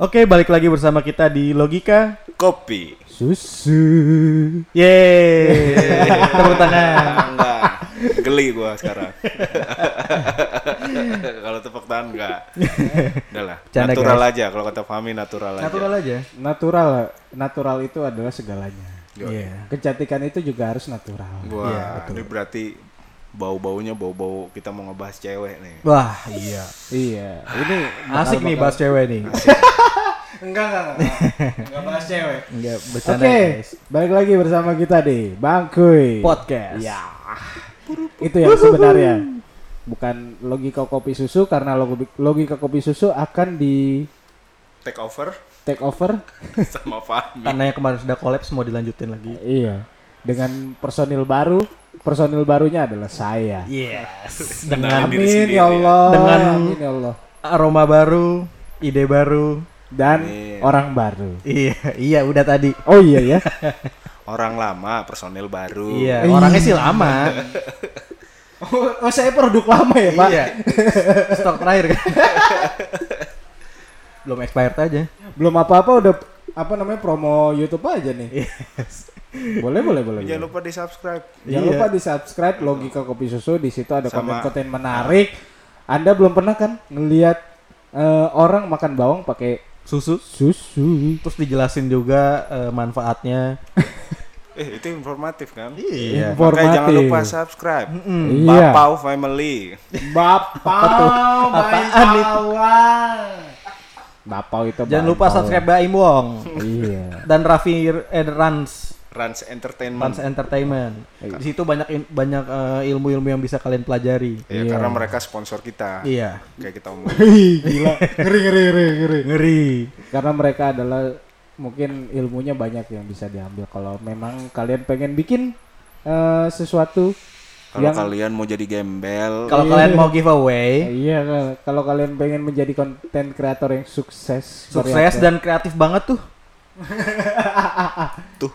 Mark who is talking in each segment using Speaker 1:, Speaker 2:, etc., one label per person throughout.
Speaker 1: Oke, balik lagi bersama kita di Logika.
Speaker 2: Kopi.
Speaker 3: Susu.
Speaker 1: Yeay. Tepuk tangan.
Speaker 2: Enggak. Geli gua sekarang. kalau tepuk tangan enggak. Udahlah.
Speaker 1: Canda,
Speaker 2: natural
Speaker 1: guys.
Speaker 2: aja kalau kata Fahmi natural aja.
Speaker 1: Natural aja.
Speaker 3: Natural, natural itu adalah segalanya.
Speaker 1: Iya.
Speaker 3: Kecantikan itu juga harus natural.
Speaker 2: Wah,
Speaker 1: Iya, betul.
Speaker 2: ini berarti bau-baunya bau-bau kita mau ngebahas cewek nih.
Speaker 1: Wah, iya.
Speaker 3: Iya, ini
Speaker 1: Asik nih bahas cewek nih.
Speaker 3: Enggak, enggak, enggak. Enggak bahas cewek.
Speaker 1: Enggak
Speaker 3: Oke,
Speaker 1: bercanda guys.
Speaker 3: balik lagi bersama kita di Bangkuy.
Speaker 1: Podcast.
Speaker 3: Ya. Itu yang sebenarnya. Bukan logika kopi susu karena logi- logika kopi susu akan di
Speaker 2: Take over
Speaker 3: take over
Speaker 2: sama Fahmi.
Speaker 1: Karena yang kemarin sudah kolaps mau dilanjutin lagi.
Speaker 3: iya dengan personil baru. Personil barunya adalah saya.
Speaker 1: Yes. Dengan
Speaker 2: diri
Speaker 3: Amin
Speaker 2: sendiri
Speaker 3: ya Allah.
Speaker 1: Dengan-
Speaker 3: Amin ya Allah.
Speaker 1: aroma baru, ide baru.
Speaker 3: Dan
Speaker 2: Amin.
Speaker 3: orang baru.
Speaker 1: Iya, iya udah tadi.
Speaker 3: Oh iya ya.
Speaker 2: Orang lama, personil baru.
Speaker 1: Iya, orangnya sih lama.
Speaker 3: Oh, oh, saya produk lama ya, Pak.
Speaker 1: Iya. Stok terakhir kan. Belum expired aja.
Speaker 3: Belum apa-apa udah apa namanya promo YouTube aja nih. Boleh, boleh, boleh.
Speaker 2: Jangan lupa di subscribe.
Speaker 3: Jangan
Speaker 1: Iya.
Speaker 3: lupa di subscribe Logika Kopi Susu di situ ada
Speaker 2: Sama-
Speaker 3: konten-konten menarik. Anda belum pernah kan ngelihat eh, orang makan bawang pakai
Speaker 1: Susu.
Speaker 3: susu?
Speaker 1: Terus dijelasin juga eh, manfaatnya.
Speaker 2: Eh, itu informatif kan?
Speaker 1: Iya.
Speaker 3: Informatif.
Speaker 2: Makanya jangan lupa subscribe.
Speaker 3: Iya.
Speaker 2: Bapau Family.
Speaker 3: Bapau,
Speaker 1: Apaan itu?
Speaker 3: bawang. Bapau itu
Speaker 1: Jangan lupa subscribe Baim Wong
Speaker 3: Iya.
Speaker 1: dan Raffi eh, Rans
Speaker 2: Rans Entertainment.
Speaker 1: Rans Entertainment. Di situ banyak in- banyak eh, ilmu-ilmu yang bisa kalian pelajari.
Speaker 2: Ya,
Speaker 3: Iya.
Speaker 2: karena mereka sponsor kita.
Speaker 1: Iya.
Speaker 2: Kayak kita omongin.
Speaker 3: Wih, gila. Ngeri, ngeri, ngeri, ngeri.
Speaker 1: Ngeri.
Speaker 3: Karena mereka adalah mungkin ilmunya banyak yang bisa diambil. Kalau memang kalian pengen bikin eh, sesuatu
Speaker 2: Kalau
Speaker 3: yang
Speaker 2: kalian mau jadi gembel,
Speaker 1: Kalau
Speaker 3: Iya.
Speaker 1: kalian mau giveaway,
Speaker 3: Iya, kalau kalian pengen menjadi konten kreator yang sukses,
Speaker 1: sukses dan kreatif banget tuh.
Speaker 2: tuh.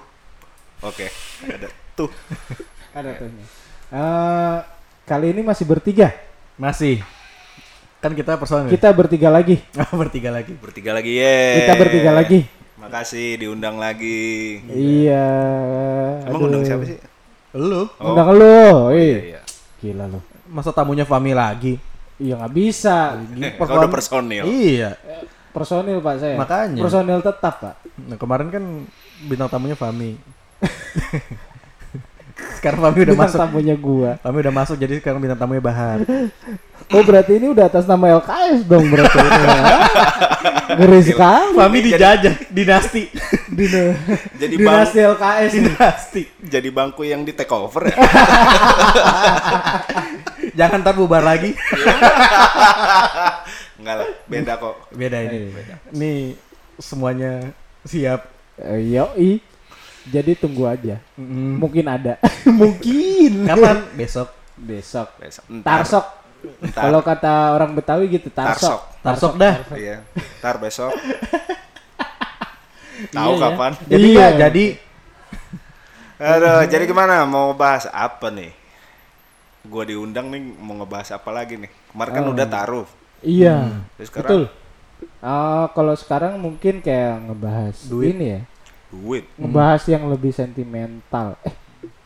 Speaker 2: Oke, ada tuh.
Speaker 3: ada tuhnya. Eh, kali ini masih bertiga.
Speaker 1: Masih. Kan kita personil.
Speaker 3: Kita bertiga lagi.
Speaker 1: bertiga lagi.
Speaker 2: Bertiga lagi ye.
Speaker 3: Kita bertiga lagi.
Speaker 2: Makasih diundang lagi.
Speaker 3: Iya.
Speaker 2: Emang
Speaker 3: aduh.
Speaker 2: undang siapa sih?
Speaker 1: Lu
Speaker 2: Oh,
Speaker 3: Undang lu.
Speaker 2: iya,
Speaker 3: Ih,
Speaker 2: iya.
Speaker 3: gila lu.
Speaker 1: masa tamunya Fami lagi?
Speaker 3: Iya nggak bisa.
Speaker 2: Kau udah personil.
Speaker 1: Iya.
Speaker 3: Personil pak saya.
Speaker 1: Makanya.
Speaker 3: Personil tetap pak.
Speaker 1: Nah, kemarin kan bintang tamunya Fami. sekarang Fami udah
Speaker 3: Bintang
Speaker 1: masuk.
Speaker 3: tamunya gua.
Speaker 1: Fami udah masuk jadi sekarang bintang tamunya Bahar.
Speaker 3: Oh berarti ini udah atas nama LKS dong berarti. ini. Ngeri sekali.
Speaker 1: Fami dijajah dinasti.
Speaker 3: Dina,
Speaker 2: Jadi bang,
Speaker 3: dinasti LKS nih.
Speaker 1: dinasti.
Speaker 2: jadi bangku yang di take over ya.
Speaker 1: Jangan ntar bubar lagi.
Speaker 2: Enggak lah, beda kok.
Speaker 1: Beda ini. Beda. Ini semuanya siap.
Speaker 3: Eh, Yoi. Jadi tunggu aja.
Speaker 1: Mm.
Speaker 3: Mungkin ada. Mungkin.
Speaker 1: Kapan? Besok.
Speaker 3: Besok.
Speaker 2: Besok. Ntar.
Speaker 3: Tarsok.
Speaker 2: Ntar.
Speaker 3: Kalau kata orang Betawi gitu, tarsok.
Speaker 1: Tarsok dah.
Speaker 2: Iya. Ntar besok. Tahu
Speaker 3: Iya, ya.
Speaker 2: kapan?
Speaker 1: Jadi
Speaker 3: Iya.
Speaker 1: ya, jadi
Speaker 2: Aduh, jadi gimana? Mau bahas apa nih? Gua diundang nih mau ngebahas apa lagi nih? Kemarin kan
Speaker 3: Oh.
Speaker 2: udah taruh.
Speaker 3: Iya.
Speaker 2: Terus sekarang
Speaker 3: Betul. Ah, kalau sekarang mungkin kayak ngebahas
Speaker 1: Duit.
Speaker 3: ini ya.
Speaker 2: Duit
Speaker 3: Ngebahas yang lebih sentimental. Eh,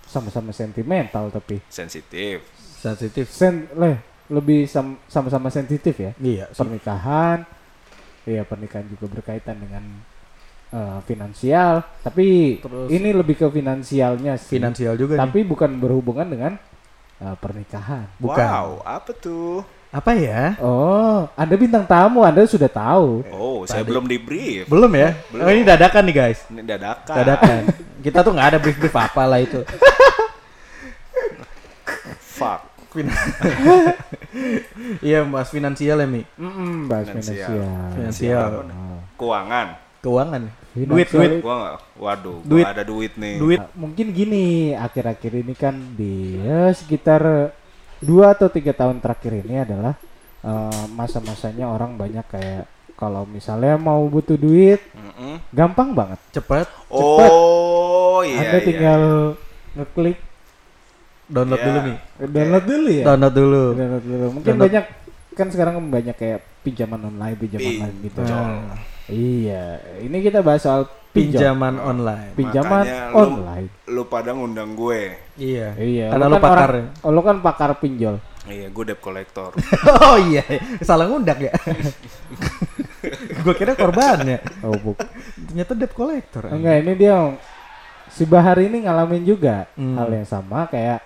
Speaker 3: sama-sama sentimental tapi
Speaker 2: sensitif.
Speaker 1: sensitif.
Speaker 3: sen leh lebih sam- sama-sama sensitif ya.
Speaker 1: Iya. sih.
Speaker 3: Pernikahan. Iya, pernikahan juga berkaitan dengan eh, finansial, tapi
Speaker 1: Terus-
Speaker 3: ini lebih ke finansialnya sih.
Speaker 1: Finansial juga nih.
Speaker 3: tapi bukan berhubungan dengan eh, pernikahan.
Speaker 1: Bukan.
Speaker 2: Wow, apa tuh?
Speaker 1: Apa ya?
Speaker 3: Oh, Anda bintang tamu, Anda sudah tahu.
Speaker 2: Oh, saya belum di brief.
Speaker 1: Belum ya?
Speaker 2: Belum.
Speaker 1: Oh, ini dadakan nih guys.
Speaker 2: Ini dadakan.
Speaker 1: Dadakan. Kita tuh nggak ada brief-brief apa lah itu.
Speaker 2: Fuck.
Speaker 1: Iya, mas finansial ya, Mi.
Speaker 3: Mm-mm, bahas
Speaker 2: Finansial.
Speaker 3: finansial.
Speaker 1: Finansial.
Speaker 3: Oh.
Speaker 2: Keuangan.
Speaker 1: Keuangan.
Speaker 3: Finansial
Speaker 1: Duit, duit.
Speaker 2: Gua nggak. Waduh, gua
Speaker 1: Duit.
Speaker 2: ada duit nih.
Speaker 1: Duit.
Speaker 3: Mungkin gini, akhir-akhir ini kan di ya, sekitar dua atau tiga tahun terakhir ini adalah eh, masa-masanya orang banyak kayak kalau misalnya mau butuh duit,
Speaker 2: Mm-mm.
Speaker 3: gampang banget.
Speaker 1: Cepet
Speaker 2: Oh, iya.
Speaker 3: Anda
Speaker 2: iya,
Speaker 3: tinggal ngeklik
Speaker 1: download
Speaker 2: Iya.
Speaker 1: dulu nih.
Speaker 3: download dulu ya.
Speaker 1: Download dulu.
Speaker 3: Download dulu. Mungkin
Speaker 1: Download.
Speaker 3: banyak kan sekarang banyak kayak pinjaman online, pinjaman
Speaker 2: Pinjol.
Speaker 3: online gitu. Iya, ini kita bahas soal pinjam.
Speaker 1: Pinjaman online.
Speaker 3: Pinjaman
Speaker 2: Makanya lu-
Speaker 3: online.
Speaker 2: Lu pada ngundang gue.
Speaker 1: Iya.
Speaker 3: Iya,
Speaker 1: Karena
Speaker 3: lu
Speaker 1: lu
Speaker 3: kan
Speaker 1: pakar.
Speaker 3: orang- oh, lu kan pakar pinjol.
Speaker 2: Iya, gue debt collector.
Speaker 1: oh iya, salah ngundang ya. Gue kira korbannya.
Speaker 3: Oh, buk.
Speaker 1: Ternyata debt collector.
Speaker 3: Enggak, ini dia si Bahar ini ngalamin juga
Speaker 1: Hmm.
Speaker 3: hal yang sama kayak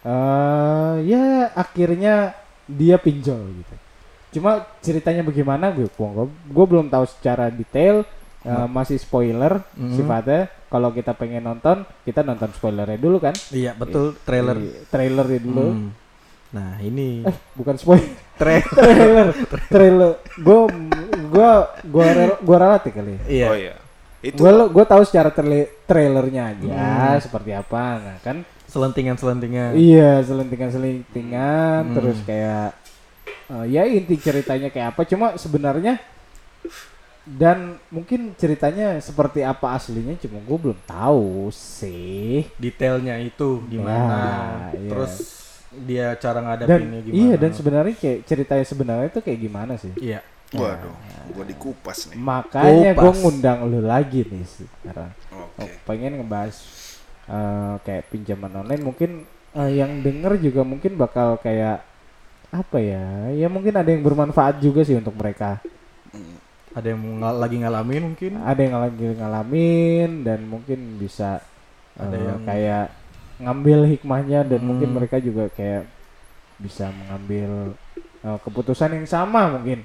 Speaker 3: eh ya akhirnya dia pinjol gitu. Cuma ceritanya bagaimana gue gua, gua belum tahu secara detail eh, masih spoiler
Speaker 1: Hmm.
Speaker 3: sifatnya. Kalau kita pengen nonton, kita nonton spoilernya dulu kan?
Speaker 1: Iya betul trailer.
Speaker 3: Iya, trailernya dulu.
Speaker 1: Hmm. Nah ini
Speaker 3: Eh, bukan spoiler.
Speaker 1: trailer.
Speaker 3: trailer. trailer. Gue gua gua rel- gua relatif kali. ya.
Speaker 1: Iya.
Speaker 2: Oh iya. Itu
Speaker 3: Gue gue tahu secara trailer trailernya aja
Speaker 1: Hmm.
Speaker 3: seperti apa. Nah, kan
Speaker 1: Selentingan-selentingan.
Speaker 3: iya selentingan-selentingan
Speaker 1: Hmm.
Speaker 3: terus kayak eh, ya inti ceritanya kayak apa cuma sebenarnya dan mungkin ceritanya seperti apa aslinya cuma gue belum tahu sih.
Speaker 1: Detailnya itu gimana.
Speaker 3: Ya, iya.
Speaker 1: Terus dia cara
Speaker 3: Dan
Speaker 1: ngadepinnya gimana.
Speaker 3: iya dan sebenarnya kayak ceritanya sebenarnya itu kayak gimana sih?
Speaker 1: Iya.
Speaker 2: Waduh, gue dikupas nih.
Speaker 3: Makanya gue ngundang lu lagi nih sekarang.
Speaker 2: Oke.
Speaker 3: Oh, pengen ngebahas eh, kayak pinjaman online mungkin eh, yang denger juga mungkin bakal kayak apa ya ya mungkin ada yang bermanfaat juga sih untuk mereka
Speaker 1: Ada yang ngal- lagi ngalamin mungkin.
Speaker 3: ada yang lagi ngalamin dan mungkin bisa
Speaker 1: Ada
Speaker 3: eh,
Speaker 1: yang-
Speaker 3: kayak ngambil hikmahnya dan mungkin
Speaker 1: Hmm.
Speaker 3: mereka juga kayak bisa mengambil eh, keputusan yang sama mungkin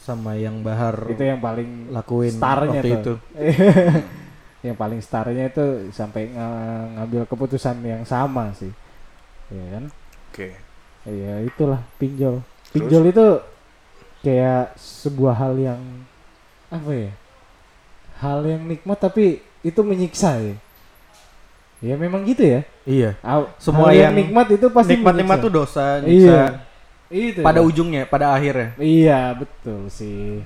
Speaker 1: sama yang Bahar
Speaker 3: itu yang paling
Speaker 1: lakuin
Speaker 3: starnya
Speaker 1: waktu
Speaker 3: tuh.
Speaker 1: itu.
Speaker 3: yang paling starnya itu sampai nga- ngambil keputusan yang sama sih ya kan
Speaker 2: Oke.
Speaker 3: Iya itulah pinjol.
Speaker 2: Terus?
Speaker 3: Pinjol itu kayak sebuah hal yang apa ya? Hal yang nikmat tapi itu menyiksa ya. Ya memang gitu ya.
Speaker 1: Iya.
Speaker 3: Aw-
Speaker 1: Semua
Speaker 3: hal
Speaker 1: yang
Speaker 3: nikmat itu pasti
Speaker 1: Nikmat-nikmat
Speaker 3: menyiksa.
Speaker 1: tuh dosa,
Speaker 3: Iya.
Speaker 1: nyiksa.
Speaker 3: Itu.
Speaker 1: Pada
Speaker 3: ya.
Speaker 1: ujungnya, pada akhirnya.
Speaker 3: Iya betul sih.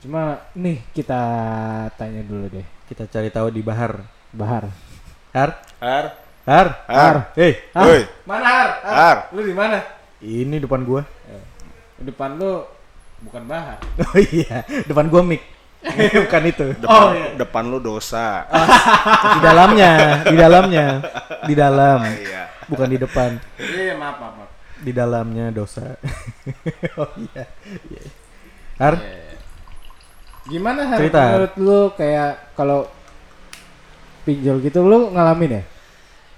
Speaker 3: Cuma nih kita tanya dulu deh,
Speaker 1: Kita cari tahu di Bahar.
Speaker 3: Bahar.
Speaker 1: Har?
Speaker 2: Har,
Speaker 1: Har?
Speaker 2: har,
Speaker 1: Hei,
Speaker 2: woi,
Speaker 3: Mana Har?
Speaker 2: har.
Speaker 3: Lu di mana?
Speaker 1: ini depan gua.
Speaker 3: Depan lu bukan Bahar.
Speaker 1: Oh iya, depan gua mic. Bukan itu.
Speaker 2: Depan,
Speaker 3: iya.
Speaker 2: depan lu dosa.
Speaker 1: Di dalamnya, di dalamnya, di dalam,
Speaker 2: Iya.
Speaker 1: bukan di depan.
Speaker 3: Iya maaf maaf. maaf.
Speaker 1: Di dalamnya dosa. oh iya. Iya. Har?
Speaker 3: Gimana Har?
Speaker 1: Cerita.
Speaker 3: menurut lu kayak kalau pinjol gitu lu ngalamin ya?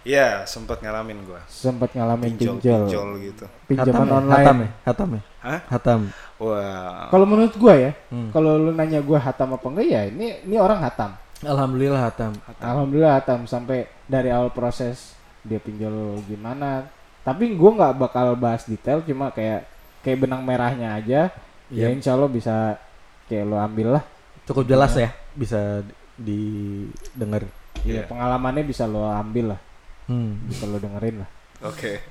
Speaker 2: Iya, sempet ngalamin gua.
Speaker 3: Sempat ngalamin
Speaker 2: Pinjol,
Speaker 3: pinjol,
Speaker 2: pinjol gitu.
Speaker 3: pinjaman
Speaker 1: Hatam ya?
Speaker 3: online.
Speaker 1: Hatam ya? Hatam ya?
Speaker 2: Hah?
Speaker 1: Hatam.
Speaker 2: Wah.
Speaker 3: Kalau menurut gua ya,
Speaker 1: Hmm.
Speaker 3: kalau lu nanya gua hatam apa enggak ya, ini ini orang hatam.
Speaker 1: Alhamdulillah Hatam.
Speaker 3: Alhamdulillah hatam sampai dari awal proses dia pinjol gimana. Tapi gua nggak bakal bahas detail, cuma kayak kayak benang merahnya aja. Ya
Speaker 1: Iya.
Speaker 3: insya Allah bisa kayak lu ambil lah.
Speaker 1: Cukup jelas ya, bisa didengar.
Speaker 3: Iya,
Speaker 2: Iya.
Speaker 3: pengalamannya bisa lo ambil lah,
Speaker 1: Hmm.
Speaker 3: bisa lo dengerin lah.
Speaker 2: Oke.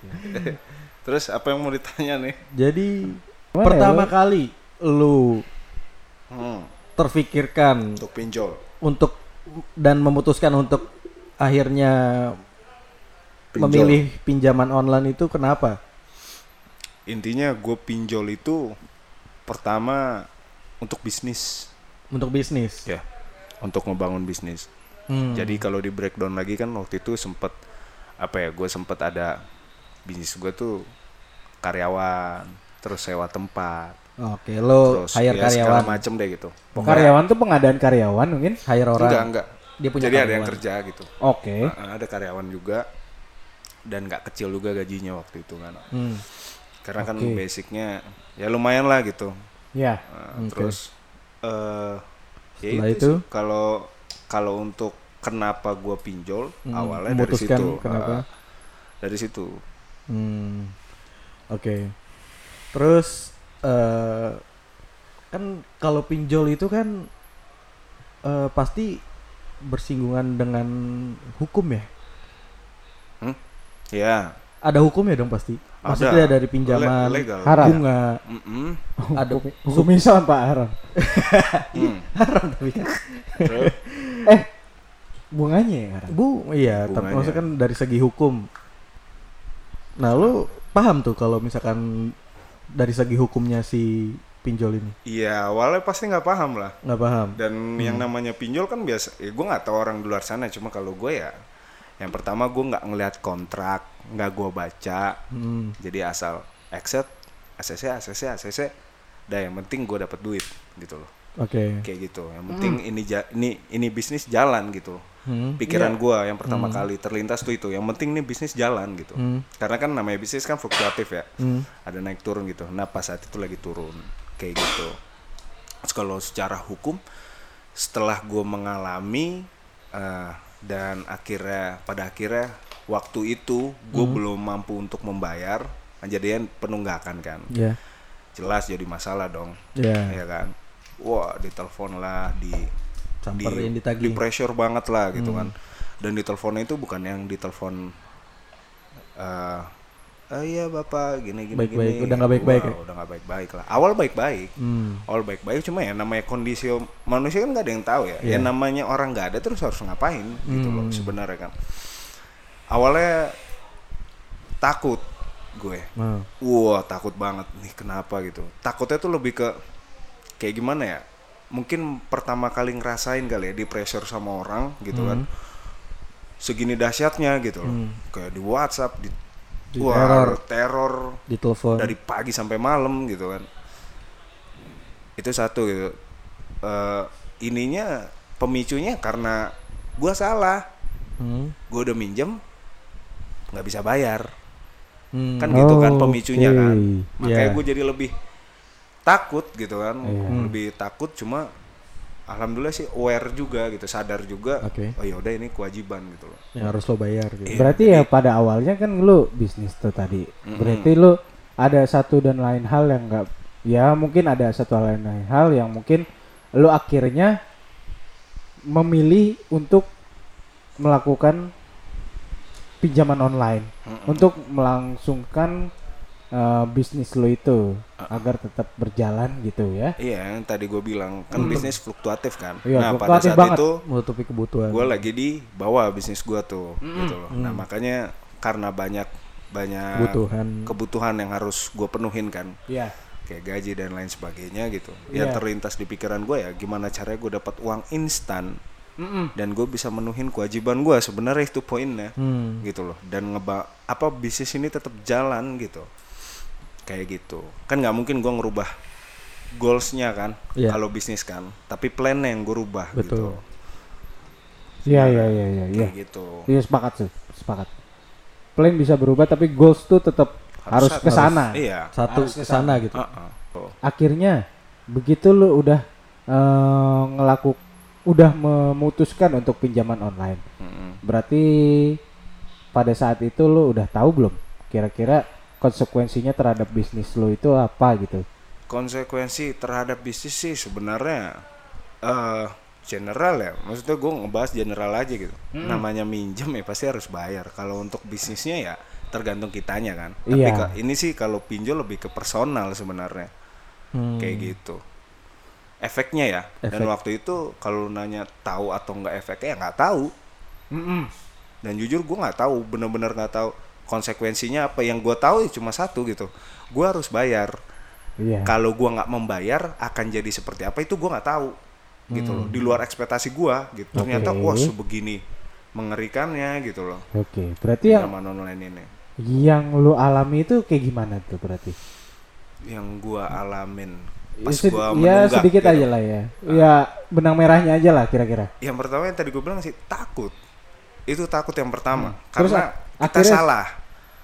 Speaker 2: Terus apa yang mau ditanya nih?
Speaker 1: Jadi
Speaker 3: Gimana ya,
Speaker 1: pertama
Speaker 3: lu?
Speaker 1: kali lu
Speaker 2: Hmm,
Speaker 1: terfikirkan
Speaker 2: untuk pinjol.
Speaker 1: untuk dan memutuskan untuk akhirnya
Speaker 2: Pinjol.
Speaker 1: memilih pinjaman online itu kenapa?
Speaker 2: Intinya gue pinjol itu pertama untuk bisnis,
Speaker 1: Untuk bisnis.
Speaker 2: ya, untuk ngebangun bisnis.
Speaker 1: Hmm.
Speaker 2: Jadi kalau di breakdown lagi kan waktu itu sempet apa ya? Gue sempet ada bisnis gue tuh karyawan, terus sewa tempat,
Speaker 1: Oke, lo
Speaker 2: terus
Speaker 1: hire
Speaker 2: ya
Speaker 1: karyawan,
Speaker 2: macem deh gitu.
Speaker 3: Karyawan tuh pengadaan karyawan mungkin.
Speaker 1: hire orang.
Speaker 2: Enggak enggak.
Speaker 1: Dia punya
Speaker 2: Jadi ada yang
Speaker 1: karyawan.
Speaker 2: kerja gitu.
Speaker 3: Oke.
Speaker 2: Nah, ada karyawan juga dan nggak kecil juga gajinya waktu itu kan.
Speaker 1: Hmm.
Speaker 2: Karena kan
Speaker 3: Oke.
Speaker 2: basicnya ya lumayan lah gitu.
Speaker 3: Ya.
Speaker 2: Nah,
Speaker 1: Oke.
Speaker 2: Terus eh ya
Speaker 1: Setelah
Speaker 2: itu,
Speaker 1: itu?
Speaker 2: kalau kalau untuk kenapa gua pinjol
Speaker 1: Hmm,
Speaker 2: awalnya dari situ.
Speaker 1: kenapa?
Speaker 2: Ah, dari situ.
Speaker 1: Hmm. Oke. Terus eh kan kalau pinjol itu kan eh, pasti bersinggungan dengan hukum ya.
Speaker 2: Ya,
Speaker 1: Ada hukumnya dong pasti. Maksudnya
Speaker 2: Ada.
Speaker 1: dari pinjaman,
Speaker 2: le- legal.
Speaker 3: Haram.
Speaker 1: bunga, ada
Speaker 3: Hukum, hukum Islam Pak Haram.
Speaker 2: Hmm.
Speaker 1: haram tapi kan.
Speaker 2: Terus,
Speaker 3: Bunganya ya haram.
Speaker 1: Bu, iya, tapi maksudnya kan dari segi hukum. Nah, lu paham tuh kalau misalkan dari segi hukumnya si pinjol ini?
Speaker 2: Iya, awalnya pasti nggak paham lah.
Speaker 1: Nggak paham.
Speaker 2: Dan yang namanya pinjol kan biasa, ya gue nggak tahu orang di luar sana. Cuma kalau gue ya, yang pertama gue nggak ngelihat kontrak, nggak gue baca.
Speaker 1: Hmm.
Speaker 2: Jadi asal accept, ACC, ACC, ACC. Dah yang penting gue dapat duit gitu loh.
Speaker 1: Oke.
Speaker 2: Kayak gitu. Yang penting ini ja- ini ini bisnis jalan gitu.
Speaker 1: Hmm.
Speaker 2: Pikiran gua yang pertama kali terlintas tuh itu. Yang penting nih bisnis jalan gitu.
Speaker 1: Hmm.
Speaker 2: Karena kan namanya bisnis kan fluktuatif ya.
Speaker 1: Hmm.
Speaker 2: Ada naik turun gitu. Nah, pas saat itu lagi turun kayak gitu. Terus kalau secara hukum setelah gue mengalami eh, dan akhirnya pada akhirnya waktu itu gue belum mampu untuk membayar kejadian penunggakan kan
Speaker 1: Ya.
Speaker 2: jelas jadi masalah dong
Speaker 1: Ya.
Speaker 2: ya kan wah ditelepon lah di
Speaker 1: Samperin,
Speaker 2: di,
Speaker 1: ditagih.
Speaker 2: di pressure banget lah gitu kan dan diteleponnya itu bukan yang ditelepon eh "Ah, iya bapak gini gini
Speaker 1: Baik-baik,
Speaker 2: gini."
Speaker 1: udah nggak baik-baik
Speaker 2: Wah,
Speaker 1: ya?
Speaker 2: udah nggak baik-baik lah awal baik-baik
Speaker 1: Hmm.
Speaker 2: awal baik-baik cuma ya namanya kondisi manusia kan nggak ada yang tahu ya
Speaker 1: Iya.
Speaker 2: ya namanya orang nggak ada terus harus ngapain gitu loh
Speaker 1: Hmm.
Speaker 2: sebenarnya kan awalnya takut gue
Speaker 1: Nah.
Speaker 2: Wah takut banget nih kenapa gitu. Takutnya tuh lebih ke kayak gimana ya? Mungkin pertama kali ngerasain kali ya di pressure sama orang gitu kan. Segini dahsyatnya gitu loh.
Speaker 1: Hmm.
Speaker 2: Kayak di WhatsApp di,
Speaker 1: Di
Speaker 2: wah,
Speaker 1: teror.
Speaker 2: teror
Speaker 1: Di telepon.
Speaker 2: dari pagi sampai malam gitu kan. Itu satu gitu. Eh, ininya pemicunya karena gua salah.
Speaker 1: Hmm.
Speaker 2: Gua udah minjem nggak bisa bayar
Speaker 1: Hmm.
Speaker 2: kan gitu kan
Speaker 3: Oh,
Speaker 2: pemicunya
Speaker 3: oke.
Speaker 2: kan makanya
Speaker 1: Iya.
Speaker 2: gue jadi lebih takut gitu kan
Speaker 3: Iya.
Speaker 2: lebih takut cuma alhamdulillah sih aware juga gitu sadar juga
Speaker 1: Oke.
Speaker 2: oh ya udah ini kewajiban gitu loh
Speaker 1: yang harus lo bayar gitu.
Speaker 2: Iya.
Speaker 3: Berarti ya pada awalnya kan lu bisnis tuh tadi. Berarti lu ada satu dan lain hal yang enggak ya mungkin ada satu lain lain hal yang mungkin lu akhirnya memilih untuk melakukan pinjaman online untuk melangsungkan uh, bisnis lo itu agar tetap berjalan gitu ya.
Speaker 2: iya yang tadi gue bilang kan bisnis fluktuatif kan
Speaker 3: Iya,
Speaker 2: nah pada
Speaker 3: fluktuatif
Speaker 2: saat
Speaker 3: banget.
Speaker 2: itu
Speaker 1: Menutupi kebutuhan.
Speaker 2: gue lagi di bawah bisnis gue tuh gitu loh nah makanya karena banyak banyak
Speaker 1: kebutuhan.
Speaker 2: kebutuhan yang harus gue penuhin kan
Speaker 3: Iya.
Speaker 2: kayak gaji dan lain sebagainya gitu
Speaker 3: Iya.
Speaker 2: yang terlintas di pikiran gue ya gimana caranya gue dapat uang instan dan gue bisa menuhin kewajiban gue sebenarnya itu poinnya
Speaker 1: Hmm.
Speaker 2: gitu loh dan ngeba apa bisnis ini tetap jalan gitu kayak gitu kan nggak mungkin gue ngerubah goalsnya kan
Speaker 1: Iya.
Speaker 2: kalau bisnis kan tapi plannya yang gue rubah
Speaker 1: Betul.
Speaker 2: gitu
Speaker 3: Iya iya iya iya iya.
Speaker 2: kayak gitu
Speaker 3: Iya sepakat sih, sepakat. Plan bisa berubah tapi goals tuh tetap harus,
Speaker 2: Harus-
Speaker 3: ke sana.
Speaker 2: iya
Speaker 1: Satu
Speaker 3: Harus ke
Speaker 1: sana gitu.
Speaker 2: Heeh. Oh.
Speaker 3: Akhirnya begitu lu udah eh, ngelaku udah memutuskan untuk pinjaman online.
Speaker 2: Mm-mm.
Speaker 3: Berarti pada saat itu lu udah tahu belum kira-kira konsekuensinya terhadap bisnis lu itu apa gitu?
Speaker 2: konsekuensi terhadap bisnis sih sebenarnya eh general ya. Maksudnya gue ngebahas general aja gitu. Namanya minjem ya pasti harus bayar. Kalau untuk bisnisnya ya tergantung kitanya kan. Tapi
Speaker 3: Iya.
Speaker 2: ka- ini sih kalau pinjol lebih ke personal sebenarnya.
Speaker 1: Hmm.
Speaker 2: kayak gitu. Efeknya ya. Dan
Speaker 1: Efek.
Speaker 2: waktu itu kalau nanya tahu atau nggak efeknya ya nggak tahu. Dan jujur gue nggak tahu bener-bener nggak tahu konsekuensinya apa yang gue tahu ya cuma satu gitu gue harus bayar
Speaker 3: Iya.
Speaker 2: kalau gua nggak membayar akan jadi seperti apa itu gua nggak tahu gitu loh di luar ekspektasi gua gitu ternyata
Speaker 3: Oke.
Speaker 2: wah sebegini mengerikannya gitu loh
Speaker 3: Oke, berarti yang
Speaker 2: online ini
Speaker 3: yang lu alami itu kayak gimana tuh berarti?
Speaker 2: yang gua alamin
Speaker 3: Ya,
Speaker 2: pas
Speaker 3: sed-
Speaker 2: gua
Speaker 3: ya sedikit
Speaker 2: gitu.
Speaker 3: aja lah ya. Ya benang merahnya aja lah kira-kira.
Speaker 2: yang pertama yang tadi gua bilang sih takut itu takut yang pertama
Speaker 3: Hmm. Terus
Speaker 2: karena
Speaker 3: a-
Speaker 2: kita
Speaker 3: akhirnya-
Speaker 2: salah.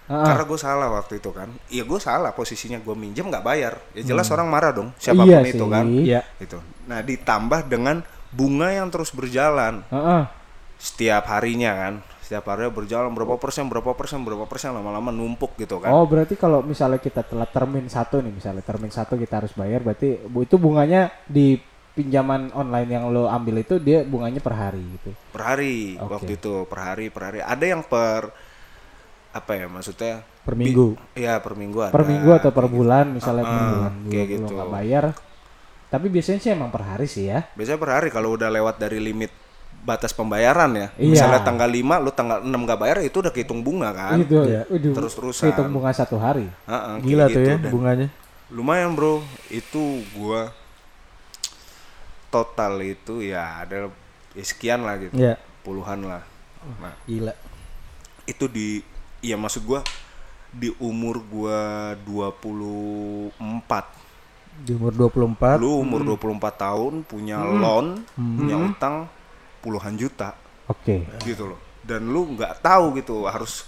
Speaker 3: Ah,
Speaker 2: karena gue salah waktu itu kan. Iya gue salah posisinya gue minjem nggak bayar. Ya jelas orang marah dong
Speaker 3: Iya
Speaker 2: siapa pun itu
Speaker 3: sih.
Speaker 2: kan.
Speaker 1: Iya.
Speaker 2: itu nah ditambah dengan bunga yang terus berjalan.
Speaker 3: Heeh.
Speaker 2: setiap harinya kan. Setiap harinya berjalan berapa persen berapa persen berapa persen lama-lama numpuk gitu kan.
Speaker 3: Oh berarti kalau misalnya kita telah termin satu nih misalnya termin satu kita harus bayar berarti itu bunganya di pinjaman online yang lo ambil itu dia bunganya per hari gitu.
Speaker 2: per hari
Speaker 3: Oke.
Speaker 2: waktu itu per hari per hari. Ada yang per apa ya maksudnya
Speaker 1: Per minggu.
Speaker 2: Iya per minggu ada
Speaker 3: Per minggu atau per
Speaker 2: kayak
Speaker 3: bulan misalnya per
Speaker 2: Ah,
Speaker 3: bulan
Speaker 2: kayak gitu.
Speaker 3: nggak bayar. Tapi biasanya sih emang per hari sih ya.
Speaker 2: biasanya per hari kalau udah lewat dari limit batas pembayaran ya
Speaker 3: Iya.
Speaker 2: misalnya tanggal 5 lu tanggal 6 nggak bayar itu udah kehitung bunga kan
Speaker 3: Itu
Speaker 1: Iya.
Speaker 3: waduh,
Speaker 2: Terus-terusan.
Speaker 3: hitung bunga satu hari.
Speaker 2: Heeh, kayak
Speaker 1: Gila tuh
Speaker 2: gitu.
Speaker 1: ya
Speaker 2: Dan
Speaker 1: bunganya.
Speaker 2: lumayan bro itu gua total itu ya ada ya sekian lah gitu
Speaker 1: Iya.
Speaker 2: puluhan lah nah
Speaker 1: Gila.
Speaker 2: itu di ya maksud gua di umur gua 24
Speaker 1: Di umur 24.
Speaker 2: lu umur 24 tahun punya loan punya utang puluhan juta
Speaker 3: Oke.
Speaker 2: gitu loh dan lu nggak tahu gitu harus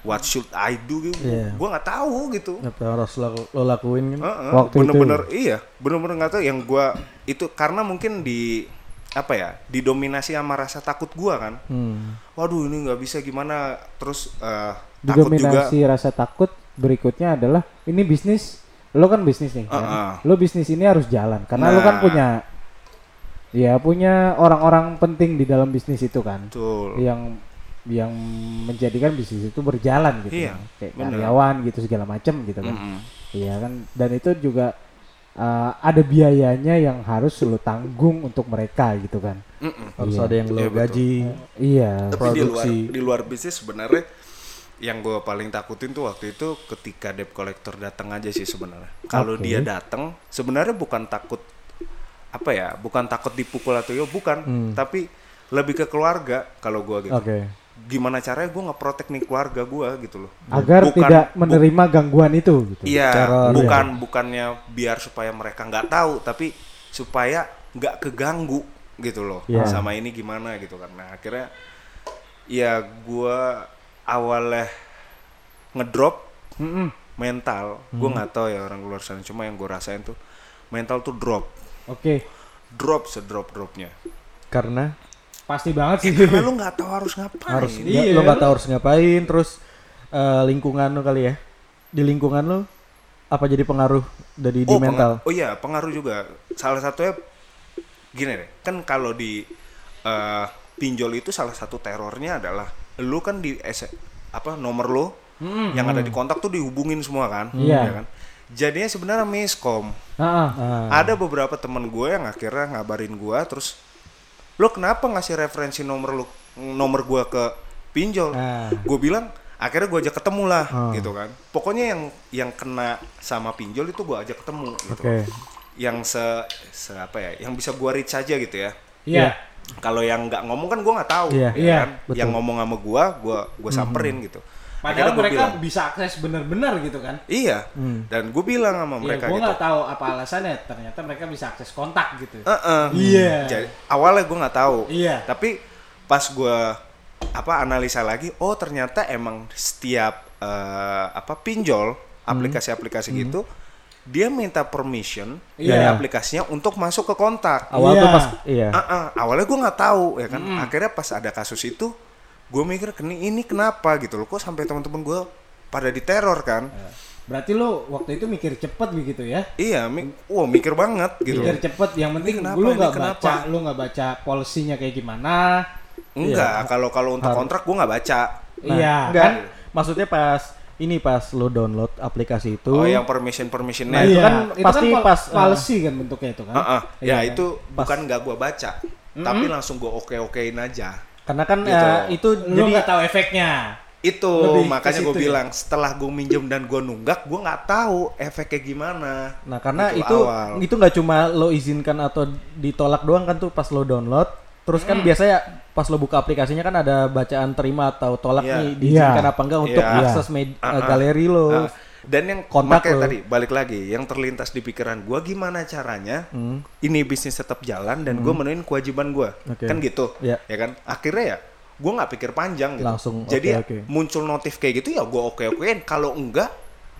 Speaker 2: what should I do gitu
Speaker 1: Iya.
Speaker 2: gua nggak tahu gitu
Speaker 1: Apa yang harus lo, lo lakuin kan?
Speaker 2: Heeh,
Speaker 3: Waktu itu.
Speaker 2: bener-bener iya bener-bener nggak tahu yang gua itu karena mungkin di apa ya didominasi sama rasa takut gua kan
Speaker 1: Hmm.
Speaker 2: waduh ini nggak bisa gimana terus eh, takut juga
Speaker 3: Didominasi rasa takut berikutnya adalah ini bisnis lo kan bisnis nih kan?
Speaker 2: Uh-uh.
Speaker 3: lo bisnis ini harus jalan karena lo kan
Speaker 2: Nah.
Speaker 3: punya ya punya orang-orang penting di dalam bisnis itu kan
Speaker 2: betul
Speaker 3: yang yang menjadikan bisnis itu berjalan gitu
Speaker 2: Iya,
Speaker 3: kan. kayak
Speaker 2: bener.
Speaker 3: karyawan gitu segala macam gitu kan
Speaker 2: Mm-mm.
Speaker 3: iya kan dan itu juga uh, ada biayanya yang harus lo tanggung untuk mereka gitu kan
Speaker 2: Mm-mm.
Speaker 1: Harus
Speaker 3: Iya.
Speaker 1: ada yang lo
Speaker 2: Iya, betul.
Speaker 1: gaji.
Speaker 3: iya
Speaker 2: tapi di luar
Speaker 1: produksi.
Speaker 2: di luar bisnis sebenarnya yang gue paling takutin tuh waktu itu ketika debt collector datang aja sih sebenarnya kalau
Speaker 3: Oke.
Speaker 2: dia datang sebenarnya bukan takut apa ya bukan takut dipukul atau ya bukan
Speaker 1: Hmm.
Speaker 2: tapi lebih ke keluarga kalau gue gitu
Speaker 3: oke
Speaker 2: gimana caranya gue ngeprotek nih keluarga gue gitu loh
Speaker 3: agar
Speaker 2: Bukan-
Speaker 3: tidak
Speaker 2: bu-
Speaker 3: menerima gangguan itu gitu
Speaker 2: Iya,
Speaker 1: Teror.
Speaker 2: bukan bukannya biar supaya mereka nggak tahu, tapi supaya nggak keganggu gitu loh
Speaker 3: Iya.
Speaker 2: sama ini gimana gitu. Nah akhirnya ya gua awalnya ngedrop
Speaker 3: Mm-mm.
Speaker 2: mental, gua nggak tahu ya orang luar sana, cuma yang gue rasain tuh mental tuh drop,
Speaker 3: oke
Speaker 2: drop sedrop dropnya.
Speaker 1: Karena
Speaker 3: pasti banget sih
Speaker 2: Karena lu nggak tahu harus ngapain.
Speaker 1: harus
Speaker 3: Iya.
Speaker 1: nggak- lo nggak tahu harus ngapain terus eh, lingkungan lo kali ya. Di lingkungan lo apa jadi pengaruh dari di
Speaker 2: oh,
Speaker 1: mental?
Speaker 2: penga- oh iya, pengaruh juga. Salah satunya gini deh, kan kalau di eh, pinjol itu salah satu terornya adalah lu kan di S- apa nomor lu yang ada di kontak tuh dihubungin semua kan,
Speaker 3: Iya.
Speaker 2: ya kan? Jadinya sebenarnya miskom.
Speaker 3: Ah, ah.
Speaker 1: Ah.
Speaker 2: Ada beberapa teman gue yang akhirnya ngabarin gue terus lu kenapa ngasih referensi nomor lu nomor gue ke pinjol?
Speaker 1: Ah.
Speaker 2: Gue bilang akhirnya gue ajak ketemu lah
Speaker 1: Ah.
Speaker 2: gitu kan. Pokoknya yang yang kena sama pinjol itu gue ajak ketemu gitu.
Speaker 3: oke
Speaker 2: Yang se, se apa ya? Yang bisa gue reach aja gitu ya.
Speaker 3: iya
Speaker 2: Kalau yang nggak ngomong kan gue nggak tahu,
Speaker 1: Iya.
Speaker 2: ya
Speaker 3: Iya,
Speaker 2: kan?
Speaker 1: betul.
Speaker 2: Yang ngomong sama gue, gue gue samperin gitu.
Speaker 4: Padahal mereka
Speaker 2: bilang,
Speaker 4: bisa akses benar-benar gitu kan.
Speaker 2: iya.
Speaker 1: Hmm.
Speaker 2: Dan gue bilang sama
Speaker 4: Iya,
Speaker 2: mereka
Speaker 4: gue
Speaker 2: gitu.
Speaker 4: nggak tahu apa alasannya. Ternyata mereka bisa akses kontak gitu.
Speaker 2: Heeh.
Speaker 4: Iya.
Speaker 2: Jadi awalnya gue nggak tahu.
Speaker 4: Iya.
Speaker 2: Tapi pas gue apa analisa lagi, oh ternyata emang setiap eh, apa pinjol aplikasi-aplikasi gitu, dia minta permission
Speaker 4: Iya.
Speaker 2: dari aplikasinya untuk masuk ke kontak.
Speaker 1: Awal
Speaker 4: Iya.
Speaker 1: tuh pas iya.
Speaker 2: Ah, ah, awalnya gue nggak tahu ya kan. Akhirnya pas ada kasus itu, gue mikir ini, ini kenapa gitu loh. Kok sampai teman-teman gue pada diteror kan?
Speaker 4: Berarti lo waktu itu mikir cepet begitu ya?
Speaker 2: Iya, mi wah mikir banget gitu.
Speaker 4: Mikir cepet. Yang penting
Speaker 2: kenapa,
Speaker 4: lu
Speaker 2: ini
Speaker 4: nggak baca, lu nggak baca polisinya kayak gimana.
Speaker 2: Enggak, kalau kalau untuk kontrak gue nggak baca.
Speaker 1: Nah,
Speaker 4: iya.
Speaker 1: enggak.
Speaker 4: Kan?
Speaker 1: Maksudnya pas ini pas lo download aplikasi itu.
Speaker 2: Oh, yang permission permissionnya.
Speaker 1: Nah, itu
Speaker 4: Iya,
Speaker 1: kan pasti
Speaker 4: pol-
Speaker 1: pas, uh,
Speaker 4: policy kan bentuknya itu kan.
Speaker 2: Ah.
Speaker 1: Iya,
Speaker 2: ya itu
Speaker 1: pas-
Speaker 2: bukan nggak gua baca, tapi langsung gua oke okein aja.
Speaker 1: Karena kan
Speaker 2: Gitu.
Speaker 1: eh, itu
Speaker 4: Lu
Speaker 1: jadi
Speaker 4: nggak tahu efeknya.
Speaker 2: Itu
Speaker 4: Lebih
Speaker 2: makanya gue
Speaker 4: ya?
Speaker 2: bilang setelah gue minjem dan gue nunggak, gue nggak tahu efeknya gimana.
Speaker 1: Nah karena
Speaker 2: Itu
Speaker 1: itu
Speaker 2: awal.
Speaker 1: itu nggak cuma lo izinkan atau ditolak doang kan tuh pas lo download. Terus kan biasanya pas lo buka aplikasinya kan ada bacaan terima atau tolak
Speaker 2: Iya.
Speaker 1: nih diizinkan
Speaker 3: Iya.
Speaker 1: apa enggak untuk
Speaker 2: Iya.
Speaker 1: akses med-
Speaker 2: ah.
Speaker 1: galeri lo.
Speaker 2: Nah, dan yang
Speaker 1: kontak
Speaker 2: makanya
Speaker 1: lo.
Speaker 2: tadi balik lagi, yang terlintas di pikiran gue gimana caranya
Speaker 1: Hmm.
Speaker 2: ini bisnis tetap jalan dan gue menuhin kewajiban gue,
Speaker 1: Oke.
Speaker 2: kan gitu,
Speaker 1: Iya.
Speaker 2: ya kan? Akhirnya ya gue nggak pikir panjang gitu.
Speaker 1: Langsung,
Speaker 2: Jadi
Speaker 1: oke,
Speaker 2: ya,
Speaker 1: oke.
Speaker 2: muncul notif kayak gitu ya gue oke okein. Kalau enggak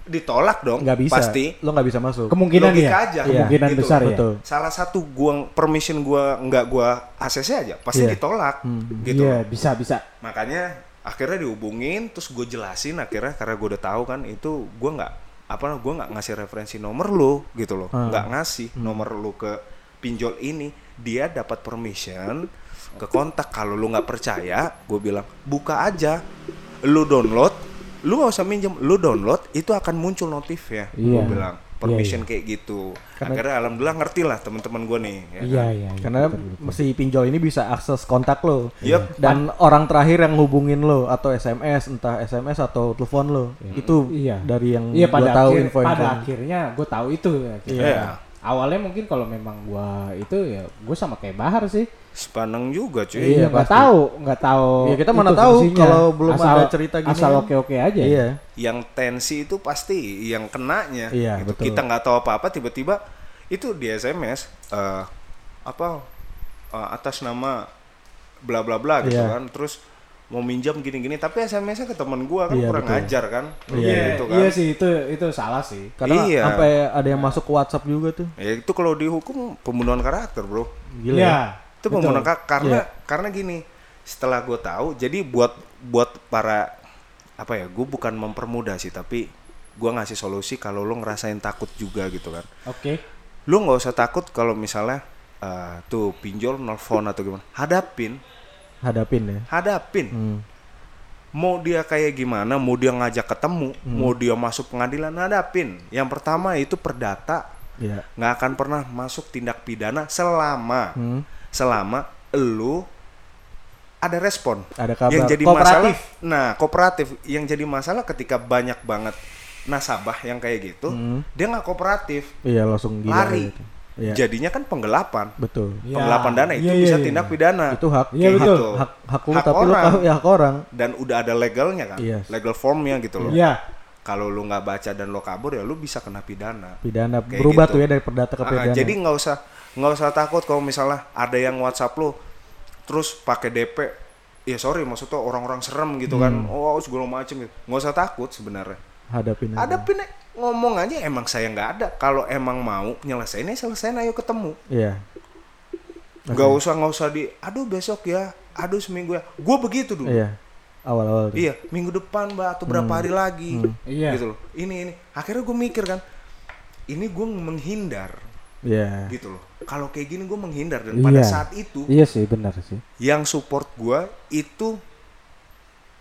Speaker 2: ditolak dong,
Speaker 1: Nggak bisa.
Speaker 2: pasti.
Speaker 1: Lo nggak bisa masuk.
Speaker 3: kemungkinan
Speaker 2: Logika
Speaker 3: ya
Speaker 2: aja.
Speaker 1: Iya.
Speaker 3: kemungkinan
Speaker 2: Gitu.
Speaker 3: besar ya
Speaker 1: Betul.
Speaker 2: salah satu gua permission gua nggak gua ACC aja pasti
Speaker 1: Iya.
Speaker 2: ditolak
Speaker 1: Hmm.
Speaker 2: gitu
Speaker 3: iya bisa bisa
Speaker 2: makanya akhirnya dihubungin terus gue jelasin akhirnya karena gue udah tahu kan itu gua nggak apa gua nggak ngasih referensi nomor lu gitu loh.
Speaker 1: Hmm.
Speaker 2: nggak ngasih nomor lu ke pinjol ini. Dia dapat permission ke kontak. Kalau lu nggak percaya gue bilang buka aja. Lu download lu nggak usah minjem lu download itu akan muncul notif ya
Speaker 3: Iya.
Speaker 2: gue bilang permission kayak gitu. Akhirnya alhamdulillah ngerti lah teman-teman gue nih. ya
Speaker 3: Iya
Speaker 2: kan?
Speaker 3: iya. iya,
Speaker 1: Karena
Speaker 3: betul, betul.
Speaker 1: si pinjol ini bisa akses kontak lo.
Speaker 2: Yep.
Speaker 1: Dan orang terakhir yang hubungin lo atau SMS, entah SMS atau telepon lo, itu
Speaker 3: Iya.
Speaker 1: dari yang
Speaker 3: Iya pada
Speaker 1: tahu
Speaker 3: akhir,
Speaker 1: info-info.
Speaker 3: pada akhirnya gue tahu itu. ya, gitu.
Speaker 2: Iya.
Speaker 3: Awalnya mungkin kalau memang gua itu ya gue sama kayak Bahar sih.
Speaker 2: Sepaneng juga cuy.
Speaker 1: Iya,
Speaker 3: Iya nggak tahu nggak tahu.
Speaker 1: Iya, kita mana tahu
Speaker 3: fungsinya.
Speaker 1: kalau belum
Speaker 3: Asal-
Speaker 1: ada cerita gini
Speaker 3: Asal
Speaker 1: kan.
Speaker 3: oke oke aja.
Speaker 1: Iya.
Speaker 2: Yang tensi itu pasti yang kenanya.
Speaker 1: Iya,
Speaker 2: gitu.
Speaker 1: betul.
Speaker 2: Kita nggak tahu apa-apa tiba-tiba itu di SMS eh, apa eh, atas nama bla bla bla gitu
Speaker 1: Iya.
Speaker 2: kan. Terus mau minjam gini-gini tapi SMS-nya ke teman gua kan
Speaker 1: Iya,
Speaker 2: kurang
Speaker 1: betul.
Speaker 2: ajar kan.
Speaker 1: Iya,
Speaker 2: gitu kan.
Speaker 3: iya sih itu itu salah sih.
Speaker 1: Karena
Speaker 2: Iya.
Speaker 1: sampai ada yang masuk ke WhatsApp juga tuh.
Speaker 2: Ya itu kalau dihukum pembunuhan karakter, Bro.
Speaker 1: Gila
Speaker 3: Iya.
Speaker 1: ya.
Speaker 2: itu pembunuhan karakter karena
Speaker 1: Iya.
Speaker 2: karena gini setelah gue tahu jadi buat buat para apa ya gue bukan mempermudah sih tapi gue ngasih solusi kalau lo ngerasain takut juga gitu kan
Speaker 3: Oke.
Speaker 2: lo nggak usah takut kalau misalnya eh, tuh pinjol nelfon atau gimana hadapin
Speaker 1: Hadapin ya.
Speaker 2: hadapin
Speaker 1: Hmm.
Speaker 2: mau dia kayak gimana mau dia ngajak ketemu mau dia masuk pengadilan hadapin yang pertama itu perdata
Speaker 1: Iya.
Speaker 2: nggak akan pernah masuk tindak pidana selama
Speaker 1: Hmm.
Speaker 2: selama lu ada respon.
Speaker 1: Ada kabar.
Speaker 2: Yang jadi
Speaker 1: Kooperatif.
Speaker 2: masalah, nah kooperatif. Yang jadi masalah ketika banyak banget nasabah yang kayak gitu,
Speaker 1: Hmm.
Speaker 2: dia nggak kooperatif,
Speaker 1: Iya langsung gila
Speaker 2: lari.
Speaker 1: gitu. Iya.
Speaker 2: Jadinya kan penggelapan.
Speaker 1: Betul.
Speaker 3: Iya.
Speaker 2: Penggelapan dana itu
Speaker 3: Iya, iya,
Speaker 2: bisa
Speaker 3: iya.
Speaker 2: tindak pidana.
Speaker 1: Itu hak.
Speaker 3: Iya, betul.
Speaker 2: gitu.
Speaker 1: Hak hak lu
Speaker 2: Hak
Speaker 1: tapi lu
Speaker 2: orang.
Speaker 1: tahu ya hak orang.
Speaker 2: Dan udah ada legalnya kan,
Speaker 1: Yes.
Speaker 2: legal formnya gitu loh.
Speaker 3: Iya.
Speaker 2: Kalau lu nggak baca dan lo kabur ya lu bisa kena pidana.
Speaker 1: Pidana
Speaker 2: Kayak
Speaker 1: berubah
Speaker 2: gitu.
Speaker 1: tuh ya dari perdata ke
Speaker 2: Ah,
Speaker 1: pidana.
Speaker 2: jadi nggak usah nggak usah takut kalau misalnya ada yang WhatsApp lu terus pakai DP ya sorry maksudnya orang-orang serem gitu kan
Speaker 1: Hmm.
Speaker 2: oh segala macem gitu nggak usah takut sebenarnya
Speaker 1: hadapin aja.
Speaker 2: Ngomong aja emang saya nggak ada kalau emang mau nyelesainnya selesai ayo ketemu
Speaker 1: Iya.
Speaker 2: nggak usah nggak usah di aduh besok ya aduh seminggu ya gue begitu dulu
Speaker 1: Iya. Awal-awal. tuh.
Speaker 2: iya minggu depan mbak atau berapa hari lagi
Speaker 3: Iya.
Speaker 2: gitu loh ini ini akhirnya gue mikir kan ini gue menghindar
Speaker 1: Iya.
Speaker 2: gitu loh kalau kayak gini gue menghindar dan pada
Speaker 3: Iya.
Speaker 2: saat itu
Speaker 3: Iya sih benar sih.
Speaker 2: yang support gua itu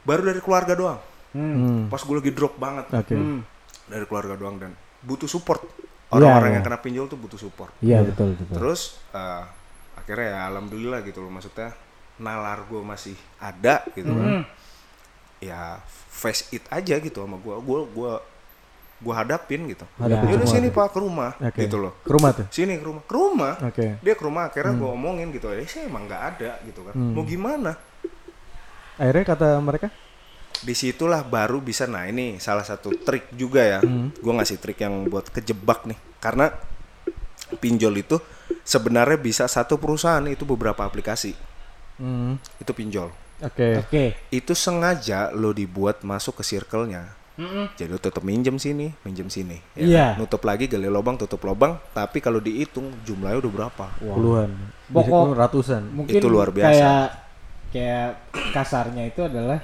Speaker 2: baru dari keluarga doang.
Speaker 3: Hmm.
Speaker 1: Hmm.
Speaker 2: Pas gue lagi drop banget
Speaker 1: Oke.
Speaker 3: Hmm.
Speaker 2: Dari keluarga doang dan butuh support. Orang-orang
Speaker 3: Iya,
Speaker 2: yang kena pinjol tuh butuh support.
Speaker 3: Iya betul betul.
Speaker 2: Terus eh, akhirnya ya alhamdulillah gitu loh maksudnya nalar gue masih ada gitu kan.
Speaker 3: Hmm.
Speaker 2: Ya face it aja gitu sama gua. Gua gua gua hadapin gitu.
Speaker 1: Hadapin
Speaker 2: Yaudah sini
Speaker 1: tuh.
Speaker 2: Pak ke rumah
Speaker 1: Oke.
Speaker 2: gitu loh.
Speaker 1: Ke rumah tuh.
Speaker 2: Sini ke rumah. Ke rumah.
Speaker 1: Oke.
Speaker 2: Dia ke rumah akhirnya
Speaker 1: Hmm.
Speaker 2: gua omongin gitu. Eh saya emang nggak ada gitu kan.
Speaker 1: Hmm.
Speaker 2: Mau gimana?
Speaker 1: Akhirnya kata mereka,
Speaker 2: di situlah baru bisa nah ini salah satu trik juga ya
Speaker 1: Hmm.
Speaker 2: gue ngasih trik yang buat kejebak nih karena pinjol itu sebenarnya bisa satu perusahaan itu beberapa aplikasi
Speaker 1: hmm,
Speaker 2: itu pinjol
Speaker 1: oke.
Speaker 3: Oke.
Speaker 2: itu sengaja lo dibuat masuk ke circle-nya
Speaker 3: Mm-mm.
Speaker 2: jadi lo tetap minjem sini minjem sini ya
Speaker 3: Iya.
Speaker 2: kan? nutup lagi gali lubang tutup lubang tapi kalau dihitung jumlahnya udah berapa
Speaker 1: Puluhan.
Speaker 3: Pokok-
Speaker 1: Pokok ratusan.
Speaker 3: Mungkin
Speaker 2: Itu luar biasa.
Speaker 3: Kayak kayak kasarnya itu adalah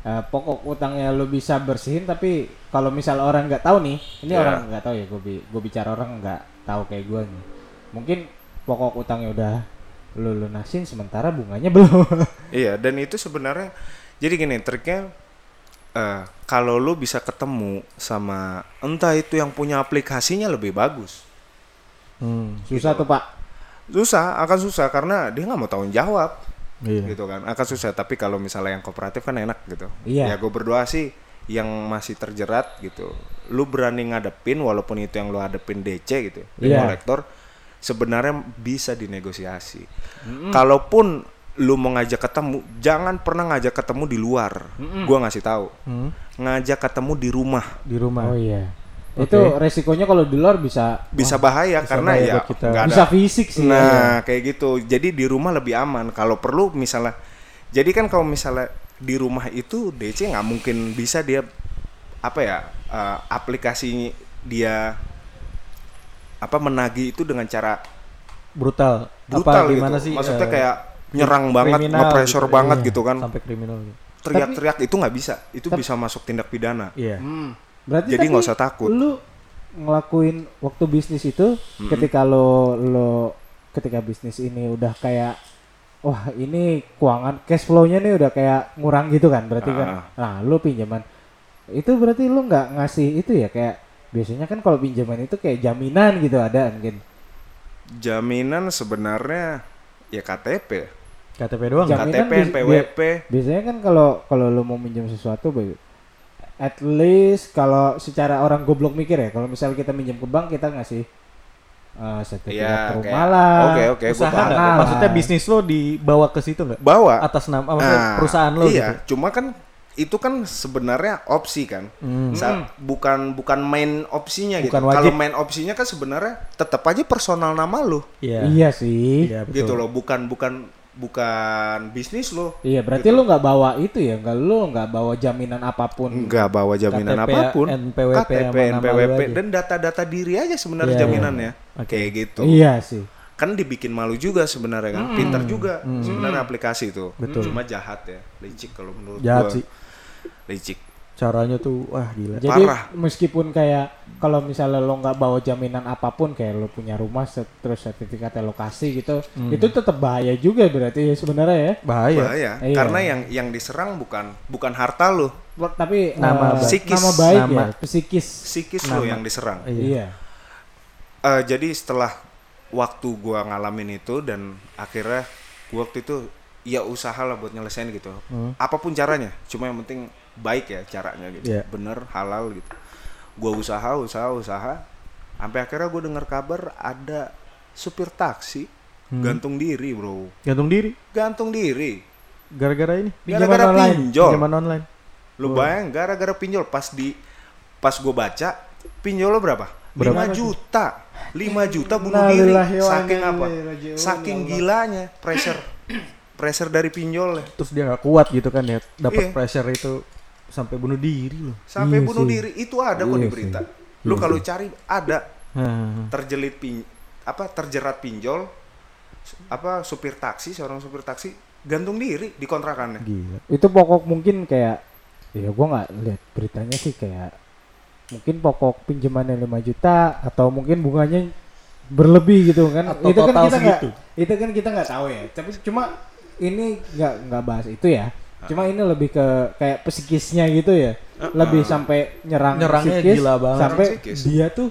Speaker 3: eh, pokok utangnya lo bisa bersihin tapi kalau misal orang nggak tahu nih, ini
Speaker 2: Iya.
Speaker 3: orang nggak tahu ya gue gue bicara orang nggak tahu kayak gue nih. Mungkin pokok utangnya udah lo lunasin sementara bunganya belum.
Speaker 2: Iya, dan itu sebenarnya jadi gini triknya eh kalau lu bisa ketemu sama entah itu yang punya aplikasinya lebih bagus.
Speaker 1: Hmm,
Speaker 3: Susah tuh pak.
Speaker 2: Susah, akan susah karena dia nggak mau tanggung jawab
Speaker 1: iya.
Speaker 2: gitu kan. Akan susah, tapi kalau misalnya yang kooperatif kan enak gitu.
Speaker 3: Iya.
Speaker 2: Ya gue berdoa sih yang masih terjerat gitu. Lu berani ngadepin walaupun itu yang lu hadepin DC gitu,
Speaker 3: Iya.
Speaker 2: collector sebenarnya bisa dinegosiasi. Kalaupun lu mau ngajak ketemu, jangan pernah ngajak ketemu di luar. Gua ngasih tahu.
Speaker 1: Hmm,
Speaker 2: Ngajak ketemu di rumah
Speaker 1: di rumah.
Speaker 3: Oh iya.
Speaker 1: Oke.
Speaker 3: Itu resikonya kalau di luar bisa
Speaker 2: bisa bahaya
Speaker 1: bisa
Speaker 2: karena
Speaker 1: bahaya
Speaker 2: ya
Speaker 1: kita.
Speaker 2: nggak ada
Speaker 3: bisa fisik sih. ya.
Speaker 2: Nah, kayak gitu. Jadi di rumah lebih aman. Kalau perlu misalnya jadi kan kalau misalnya di rumah itu DC nggak mungkin bisa dia apa ya eh, aplikasi dia apa menagih itu dengan cara
Speaker 1: Brutal.
Speaker 2: brutal
Speaker 1: Apa gimana
Speaker 2: gitu.
Speaker 1: sih?
Speaker 2: Maksudnya
Speaker 1: eh,
Speaker 2: kayak nyerang banget, nge-pressure
Speaker 1: gitu,
Speaker 2: banget
Speaker 1: iya.
Speaker 2: gitu kan.
Speaker 1: Sampai kriminal gitu.
Speaker 2: Teriak-teriak itu nggak bisa. Itu
Speaker 3: Tapi-
Speaker 2: bisa masuk tindak pidana.
Speaker 1: Iya.
Speaker 3: Hmm. Berarti
Speaker 2: Jadi nggak usah takut.
Speaker 3: Lu ngelakuin waktu bisnis itu ketika lo lo ketika bisnis ini udah kayak wah ini keuangan cash flow-nya nih udah kayak ngurang gitu kan berarti kan.
Speaker 2: Ah.
Speaker 3: Nah, lu pinjaman itu berarti lu nggak ngasih itu ya kayak biasanya kan kalau pinjaman itu kayak jaminan gitu ada mungkin.
Speaker 2: Jaminan sebenarnya ya KTP.
Speaker 1: KTP doang kan?
Speaker 3: Jaminan
Speaker 2: KTP, NPWP.
Speaker 3: Biasanya kan kalau kalau lu mau minjem sesuatu at least kalau secara orang goblok mikir ya, kalau misalnya kita minjem ke bank kita ngasih uh, sertifikat
Speaker 2: Iya,
Speaker 3: rumah
Speaker 2: kayak-
Speaker 3: lah.
Speaker 2: Oke, oke, gua
Speaker 1: Usaha
Speaker 2: paham.
Speaker 3: lah.
Speaker 1: Maksudnya bisnis lo dibawa ke situ nggak?
Speaker 2: Bawa.
Speaker 1: Atas nama
Speaker 2: Nah,
Speaker 1: perusahaan lo
Speaker 2: Iya,
Speaker 1: gitu.
Speaker 2: cuma kan itu kan sebenarnya opsi kan.
Speaker 1: Hmm.
Speaker 2: Sa- bukan bukan main opsinya gitu.
Speaker 1: Bukan wajib.
Speaker 2: Kalau main opsinya kan sebenarnya tetap aja personal nama lo
Speaker 1: Iya.
Speaker 3: Iya sih.
Speaker 1: Betul.
Speaker 2: gitu loh, bukan bukan bukan bisnis lo.
Speaker 3: Iya, berarti
Speaker 2: Gitu.
Speaker 3: lu nggak bawa itu ya, nggak lu nggak bawa jaminan apa pun.
Speaker 2: Enggak bawa jaminan
Speaker 1: KTP,
Speaker 2: apa pun.
Speaker 1: NPWP
Speaker 2: KTP, NPWP dan data-data diri aja sebenarnya
Speaker 1: Iya,
Speaker 2: jaminannya.
Speaker 1: Oke.
Speaker 2: Kayak gitu.
Speaker 3: Iya sih.
Speaker 2: Kan dibikin malu juga sebenarnya kan. Pintar juga sebenarnya aplikasi itu.
Speaker 1: Betul.
Speaker 2: Cuma jahat ya, licik kalau menurut
Speaker 1: Jahat
Speaker 2: gua.
Speaker 1: sih.
Speaker 2: Licik.
Speaker 1: Caranya tuh wah gila.
Speaker 3: Jadi
Speaker 2: Parah.
Speaker 3: meskipun kayak kalau misalnya lo nggak bawa jaminan apa pun kayak lo punya rumah set- terus sertifikat lokasi gitu,
Speaker 1: Hmm.
Speaker 3: itu tetap bahaya juga berarti ya sebenarnya ya.
Speaker 1: Bahaya.
Speaker 2: Bahaya.
Speaker 3: Iya.
Speaker 2: Karena yang yang diserang bukan bukan harta lo,
Speaker 3: Tapi
Speaker 1: Nama
Speaker 3: eh,
Speaker 1: baik.
Speaker 2: Psikis.
Speaker 3: nama baik
Speaker 1: Nama.
Speaker 3: ya, psikis.
Speaker 2: psikis
Speaker 1: Nama.
Speaker 2: lo yang diserang.
Speaker 1: Iya.
Speaker 3: Iya.
Speaker 2: Eh, jadi setelah waktu gua ngalamin itu dan akhirnya gua waktu itu ya usaha lah buat nyelesain gitu.
Speaker 1: Hmm.
Speaker 2: Apa pun caranya, cuma yang penting baik ya caranya gitu.
Speaker 1: Iya.
Speaker 2: Bener halal gitu. Gua usaha, usaha, usaha. Sampai akhirnya gue dengar kabar ada supir taksi
Speaker 1: Hmm.
Speaker 2: gantung diri, Bro.
Speaker 1: Gantung diri
Speaker 2: Gantung diri.
Speaker 1: gara-gara ini.
Speaker 2: Gara-gara
Speaker 3: online.
Speaker 2: pinjol.
Speaker 1: Pinjaman online.
Speaker 2: Lu bayang gara-gara pinjol pas di pas gue baca pinjol lo berapa?
Speaker 1: Berapa?
Speaker 2: 5 juta. 5 juta bunuh diri.
Speaker 3: Innalillahi wa
Speaker 2: Saking apa? Saking
Speaker 3: ya
Speaker 2: gilanya pressure. pressure dari pinjol
Speaker 1: Terus dia nggak kuat gitu kan ya. Dapat
Speaker 2: Iya.
Speaker 1: pressure itu sampai bunuh diri loh.
Speaker 2: sampai
Speaker 3: Iya
Speaker 2: bunuh
Speaker 3: sih.
Speaker 2: diri. Itu ada kok
Speaker 3: Iya
Speaker 2: di
Speaker 3: sih.
Speaker 2: berita. Lu
Speaker 3: Iya
Speaker 2: kalau
Speaker 3: sih.
Speaker 2: cari ada terjelit pin apa terjerat pinjol apa supir taksi seorang supir taksi gantung diri di kontrakannya.
Speaker 1: Gila.
Speaker 3: Itu pokok mungkin kayak ya gua nggak lihat beritanya sih kayak mungkin pokok pinjamannya 5 juta atau mungkin bunganya berlebih gitu kan.
Speaker 1: Atau
Speaker 3: itu kan kita nggak itu kan kita nggak tahu ya. Tapi cuma ini nggak nggak bahas itu ya. Cuma ini lebih ke kayak psikisnya gitu ya. Lebih sampai nyerang
Speaker 1: Nyerangnya
Speaker 3: psikis
Speaker 1: gila banget.
Speaker 3: sampai
Speaker 2: psikis.
Speaker 3: dia tuh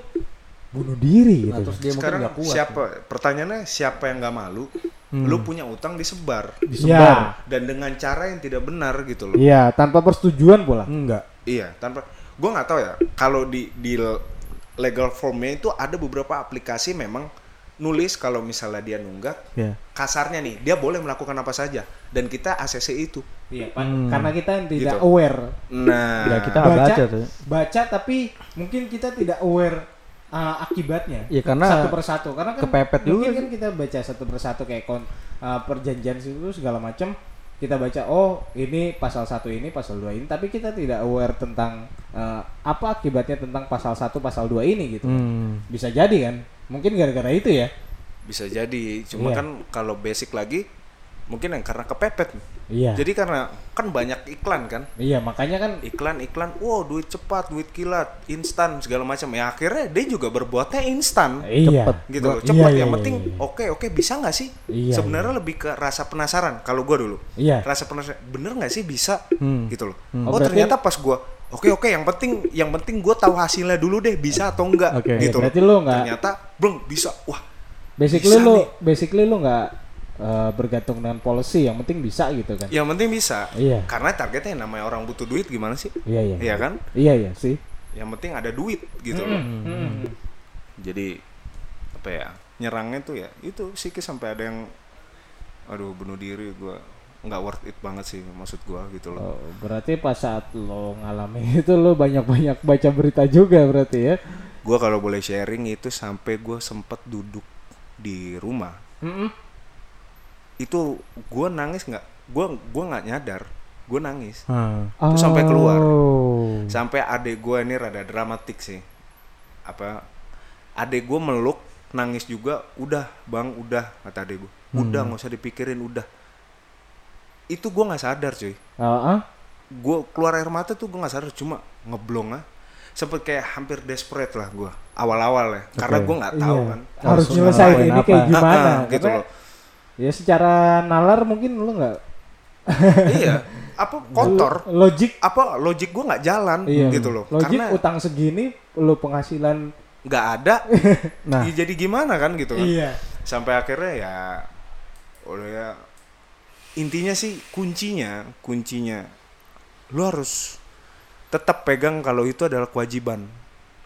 Speaker 3: bunuh diri
Speaker 1: Nah,
Speaker 3: gitu.
Speaker 1: terus dia mungkin
Speaker 2: Sekarang
Speaker 1: nggak kuat.
Speaker 2: siapa pertanyaannya siapa yang nggak malu?
Speaker 1: Hmm.
Speaker 2: Lu punya utang disebar
Speaker 1: Disebar.
Speaker 2: dan dengan cara yang tidak benar gitu loh.
Speaker 3: Iya, tanpa persetujuan pula.
Speaker 1: Enggak.
Speaker 2: Iya, tanpa gua nggak tahu ya. Kalau di di legal formnya itu ada beberapa aplikasi memang nulis kalau misalnya dia nunggak
Speaker 1: Ya.
Speaker 2: kasarnya nih dia boleh melakukan apa saja dan kita ACC itu.
Speaker 3: Iya, Pak.
Speaker 1: Hmm.
Speaker 3: Karena kita tidak
Speaker 2: Gitu.
Speaker 3: aware.
Speaker 2: Nah,
Speaker 1: Ya kita nggak baca tuh.
Speaker 3: baca tapi mungkin kita tidak aware uh, akibatnya.
Speaker 1: Ya, karena
Speaker 3: satu persatu. Karena kan
Speaker 1: kepepet
Speaker 3: mungkin
Speaker 1: juga
Speaker 3: kan kita baca satu persatu kayak kon, uh, perjanjian itu segala macam. Kita baca oh ini pasal satu ini pasal dua ini tapi kita tidak aware tentang uh, apa akibatnya tentang pasal satu pasal dua ini gitu.
Speaker 1: Hmm.
Speaker 3: Bisa jadi kan? Mungkin gara-gara itu ya.
Speaker 2: bisa jadi. Cuma
Speaker 3: Iya.
Speaker 2: kan kalau basic lagi mungkin yang karena kepepet.
Speaker 3: Iya.
Speaker 2: Jadi karena kan banyak iklan kan.
Speaker 3: Iya, makanya kan
Speaker 2: Iklan-iklan, wow duit cepat, duit kilat, instan segala macam. Ya akhirnya dia juga berbuatnya instan.
Speaker 3: iya.
Speaker 1: Cepet.
Speaker 2: gitu loh
Speaker 3: Iya,
Speaker 2: cepet
Speaker 3: iya,
Speaker 2: yang
Speaker 3: iya,
Speaker 2: penting
Speaker 3: iya.
Speaker 2: oke oke bisa nggak sih
Speaker 3: Iya,
Speaker 2: sebenarnya lebih ke rasa penasaran kalau gua dulu
Speaker 3: Iya.
Speaker 2: rasa penasaran bener nggak sih bisa
Speaker 1: Hmm.
Speaker 2: gitu loh
Speaker 3: Oh,
Speaker 2: oh,
Speaker 3: berarti-
Speaker 2: ternyata pas gua oke oke yang penting yang penting gua tahu hasilnya dulu deh bisa atau enggak
Speaker 1: Oke.
Speaker 2: gitu
Speaker 3: Berarti
Speaker 2: loh
Speaker 3: lu nggak-
Speaker 2: ternyata belum bisa wah
Speaker 3: Basically
Speaker 2: Bisa
Speaker 3: lu
Speaker 2: nih.
Speaker 3: basically lu nggak uh, bergantung dengan policy, yang penting bisa gitu kan.
Speaker 2: yang penting bisa
Speaker 3: Iya.
Speaker 2: karena targetnya yang namanya orang butuh duit gimana sih
Speaker 3: Iya, iya.
Speaker 2: Iya kan
Speaker 3: Iya, iya sih.
Speaker 2: yang penting ada duit gitu loh
Speaker 3: Hmm.
Speaker 2: jadi apa ya nyerangnya tuh ya itu psikis sampai ada yang aduh bunuh diri gua nggak worth it banget sih maksud gua gitu loh
Speaker 3: Oh, berarti pas saat lo ngalamin itu lo banyak-banyak baca berita juga berarti ya.
Speaker 2: Gua kalau boleh sharing itu sampai gue sempet duduk di rumah. Itu gua nangis nggak? Gua gua nggak nyadar. Gue nangis.
Speaker 1: Hmm.
Speaker 2: Itu sampai keluar.
Speaker 3: Oh.
Speaker 2: Sampai adek gue ini rada dramatik sih. Apa? Adek gue meluk, nangis juga. Udah bang, udah kata adek gue. Udah nggak usah dipikirin, udah. Itu gua nggak sadar cuy.
Speaker 3: Ah, ah.
Speaker 2: Gue keluar air mata tuh gue nggak sadar, cuma ngeblong ah. Sempet kayak hampir desperate lah gue awal-awal ya, karena
Speaker 1: Oke.
Speaker 2: gue nggak tahu
Speaker 3: Iya.
Speaker 2: kan.
Speaker 3: Harus nyelesain
Speaker 1: ngapain
Speaker 3: ini
Speaker 1: apa.
Speaker 3: kayak gimana?
Speaker 2: Ah, ah, gitu
Speaker 3: Karena
Speaker 2: loh.
Speaker 3: Ya secara nalar mungkin lo nggak.
Speaker 2: iya apa kotor
Speaker 3: Logik
Speaker 2: apa logik gue nggak jalan
Speaker 3: iya.
Speaker 2: gitu loh
Speaker 3: Logik
Speaker 2: karena
Speaker 3: utang segini lu penghasilan
Speaker 2: nggak ada
Speaker 1: Nah.
Speaker 2: ya jadi gimana kan gitu kan
Speaker 3: Iya.
Speaker 2: sampai akhirnya ya udah ya intinya sih kuncinya kuncinya lu harus tetap pegang kalau itu adalah kewajiban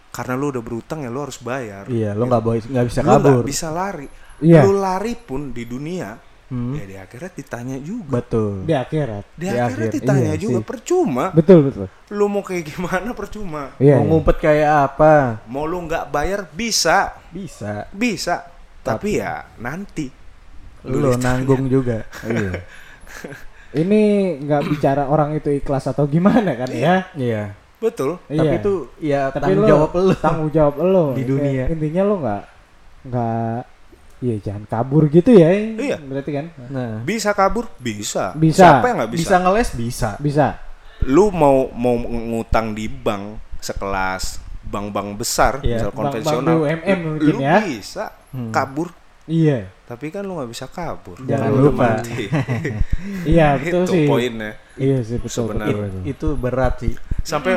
Speaker 2: karena lu udah berutang ya lu harus bayar
Speaker 1: Iya, lo nggak boleh nggak bisa
Speaker 2: lu nggak
Speaker 1: kabur.
Speaker 2: bisa lari
Speaker 3: Iya.
Speaker 2: lu lari pun di dunia
Speaker 1: Hmm.
Speaker 2: ya di akhirat ditanya juga
Speaker 1: Betul.
Speaker 3: Di akhirat.
Speaker 2: di,
Speaker 1: di
Speaker 2: akhirat
Speaker 1: akhir.
Speaker 2: ditanya
Speaker 3: Iya
Speaker 2: juga
Speaker 3: sih.
Speaker 2: percuma
Speaker 3: Betul betul.
Speaker 2: lu mau kayak gimana percuma
Speaker 3: Iya.
Speaker 1: Mau
Speaker 3: iya.
Speaker 1: ngumpet kayak apa?
Speaker 2: mau lu nggak bayar bisa
Speaker 1: Bisa.
Speaker 2: bisa tapi ya nanti
Speaker 1: Lo
Speaker 2: ditanya.
Speaker 1: nanggung juga.
Speaker 3: Iya. Ini nggak bicara orang itu ikhlas atau gimana kan ya?
Speaker 1: Iya.
Speaker 2: betul
Speaker 1: Tapi
Speaker 3: Iya.
Speaker 1: itu ya
Speaker 3: Tapi
Speaker 1: tanggung
Speaker 3: lo-
Speaker 1: jawab lo.
Speaker 3: tanggung jawab lo
Speaker 1: Di
Speaker 3: Kayak
Speaker 1: dunia.
Speaker 3: intinya lo nggak nggak Iya jangan kabur gitu ya.
Speaker 2: Iya.
Speaker 3: Berarti kan
Speaker 1: Nah,
Speaker 2: bisa kabur bisa
Speaker 3: Bisa.
Speaker 2: siapa yang nggak bisa?
Speaker 1: bisa ngeles bisa.
Speaker 3: bisa.
Speaker 2: lu mau mau ngutang di bank sekelas bank-bank besar
Speaker 1: Iya,
Speaker 2: misal konvensional
Speaker 3: BUMN mungkin
Speaker 2: lu
Speaker 3: ya.
Speaker 2: bisa
Speaker 1: Hmm.
Speaker 2: kabur
Speaker 3: Iya.
Speaker 2: tapi kan lu nggak bisa kabur
Speaker 1: Jangan
Speaker 2: Lu
Speaker 1: lupa.
Speaker 2: mati.
Speaker 3: Iya betul
Speaker 2: itu
Speaker 3: sih.
Speaker 2: poinnya
Speaker 3: Iya sih betul.
Speaker 2: Sebenarnya.
Speaker 3: betul, betul.
Speaker 1: Itu berat sih.
Speaker 2: sampai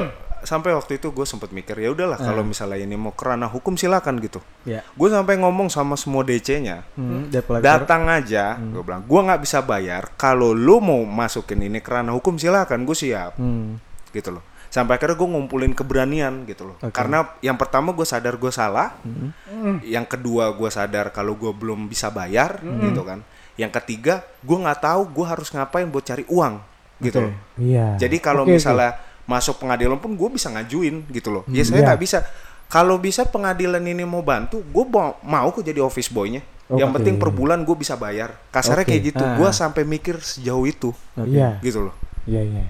Speaker 2: sampai waktu itu gue sempet mikir ya udahlah kalau misalnya ini mau kerana hukum silakan gitu
Speaker 1: Ya.
Speaker 2: gue sampai ngomong sama semua DC-nya
Speaker 1: Hmm,
Speaker 2: datang aja gue bilang gue nggak bisa bayar kalau lu mau masukin ini kerana hukum silakan gue siap
Speaker 1: Hmm.
Speaker 2: gitu loh sampai akhirnya gue ngumpulin keberanian gitu loh
Speaker 1: Oke.
Speaker 2: karena yang pertama gue sadar gue salah
Speaker 1: Hmm.
Speaker 2: yang kedua gue sadar kalau gue belum bisa bayar gitu kan yang ketiga gue nggak tahu gue harus ngapain buat cari uang gitu
Speaker 1: Oke.
Speaker 2: loh
Speaker 3: Iya.
Speaker 2: jadi kalau
Speaker 3: oke.
Speaker 2: misalnya masuk pengadilan pun gue bisa ngajuin gitu loh ya saya
Speaker 3: Iya.
Speaker 2: nggak bisa kalau bisa pengadilan ini mau bantu gue mau, mau kok jadi office boynya yang
Speaker 3: Oke.
Speaker 2: penting per bulan gue bisa bayar kasarnya
Speaker 3: Oke.
Speaker 2: kayak gitu
Speaker 1: Ah.
Speaker 2: gue sampai mikir sejauh itu
Speaker 1: Oke.
Speaker 3: Iya.
Speaker 2: gitu loh
Speaker 3: Iya iya.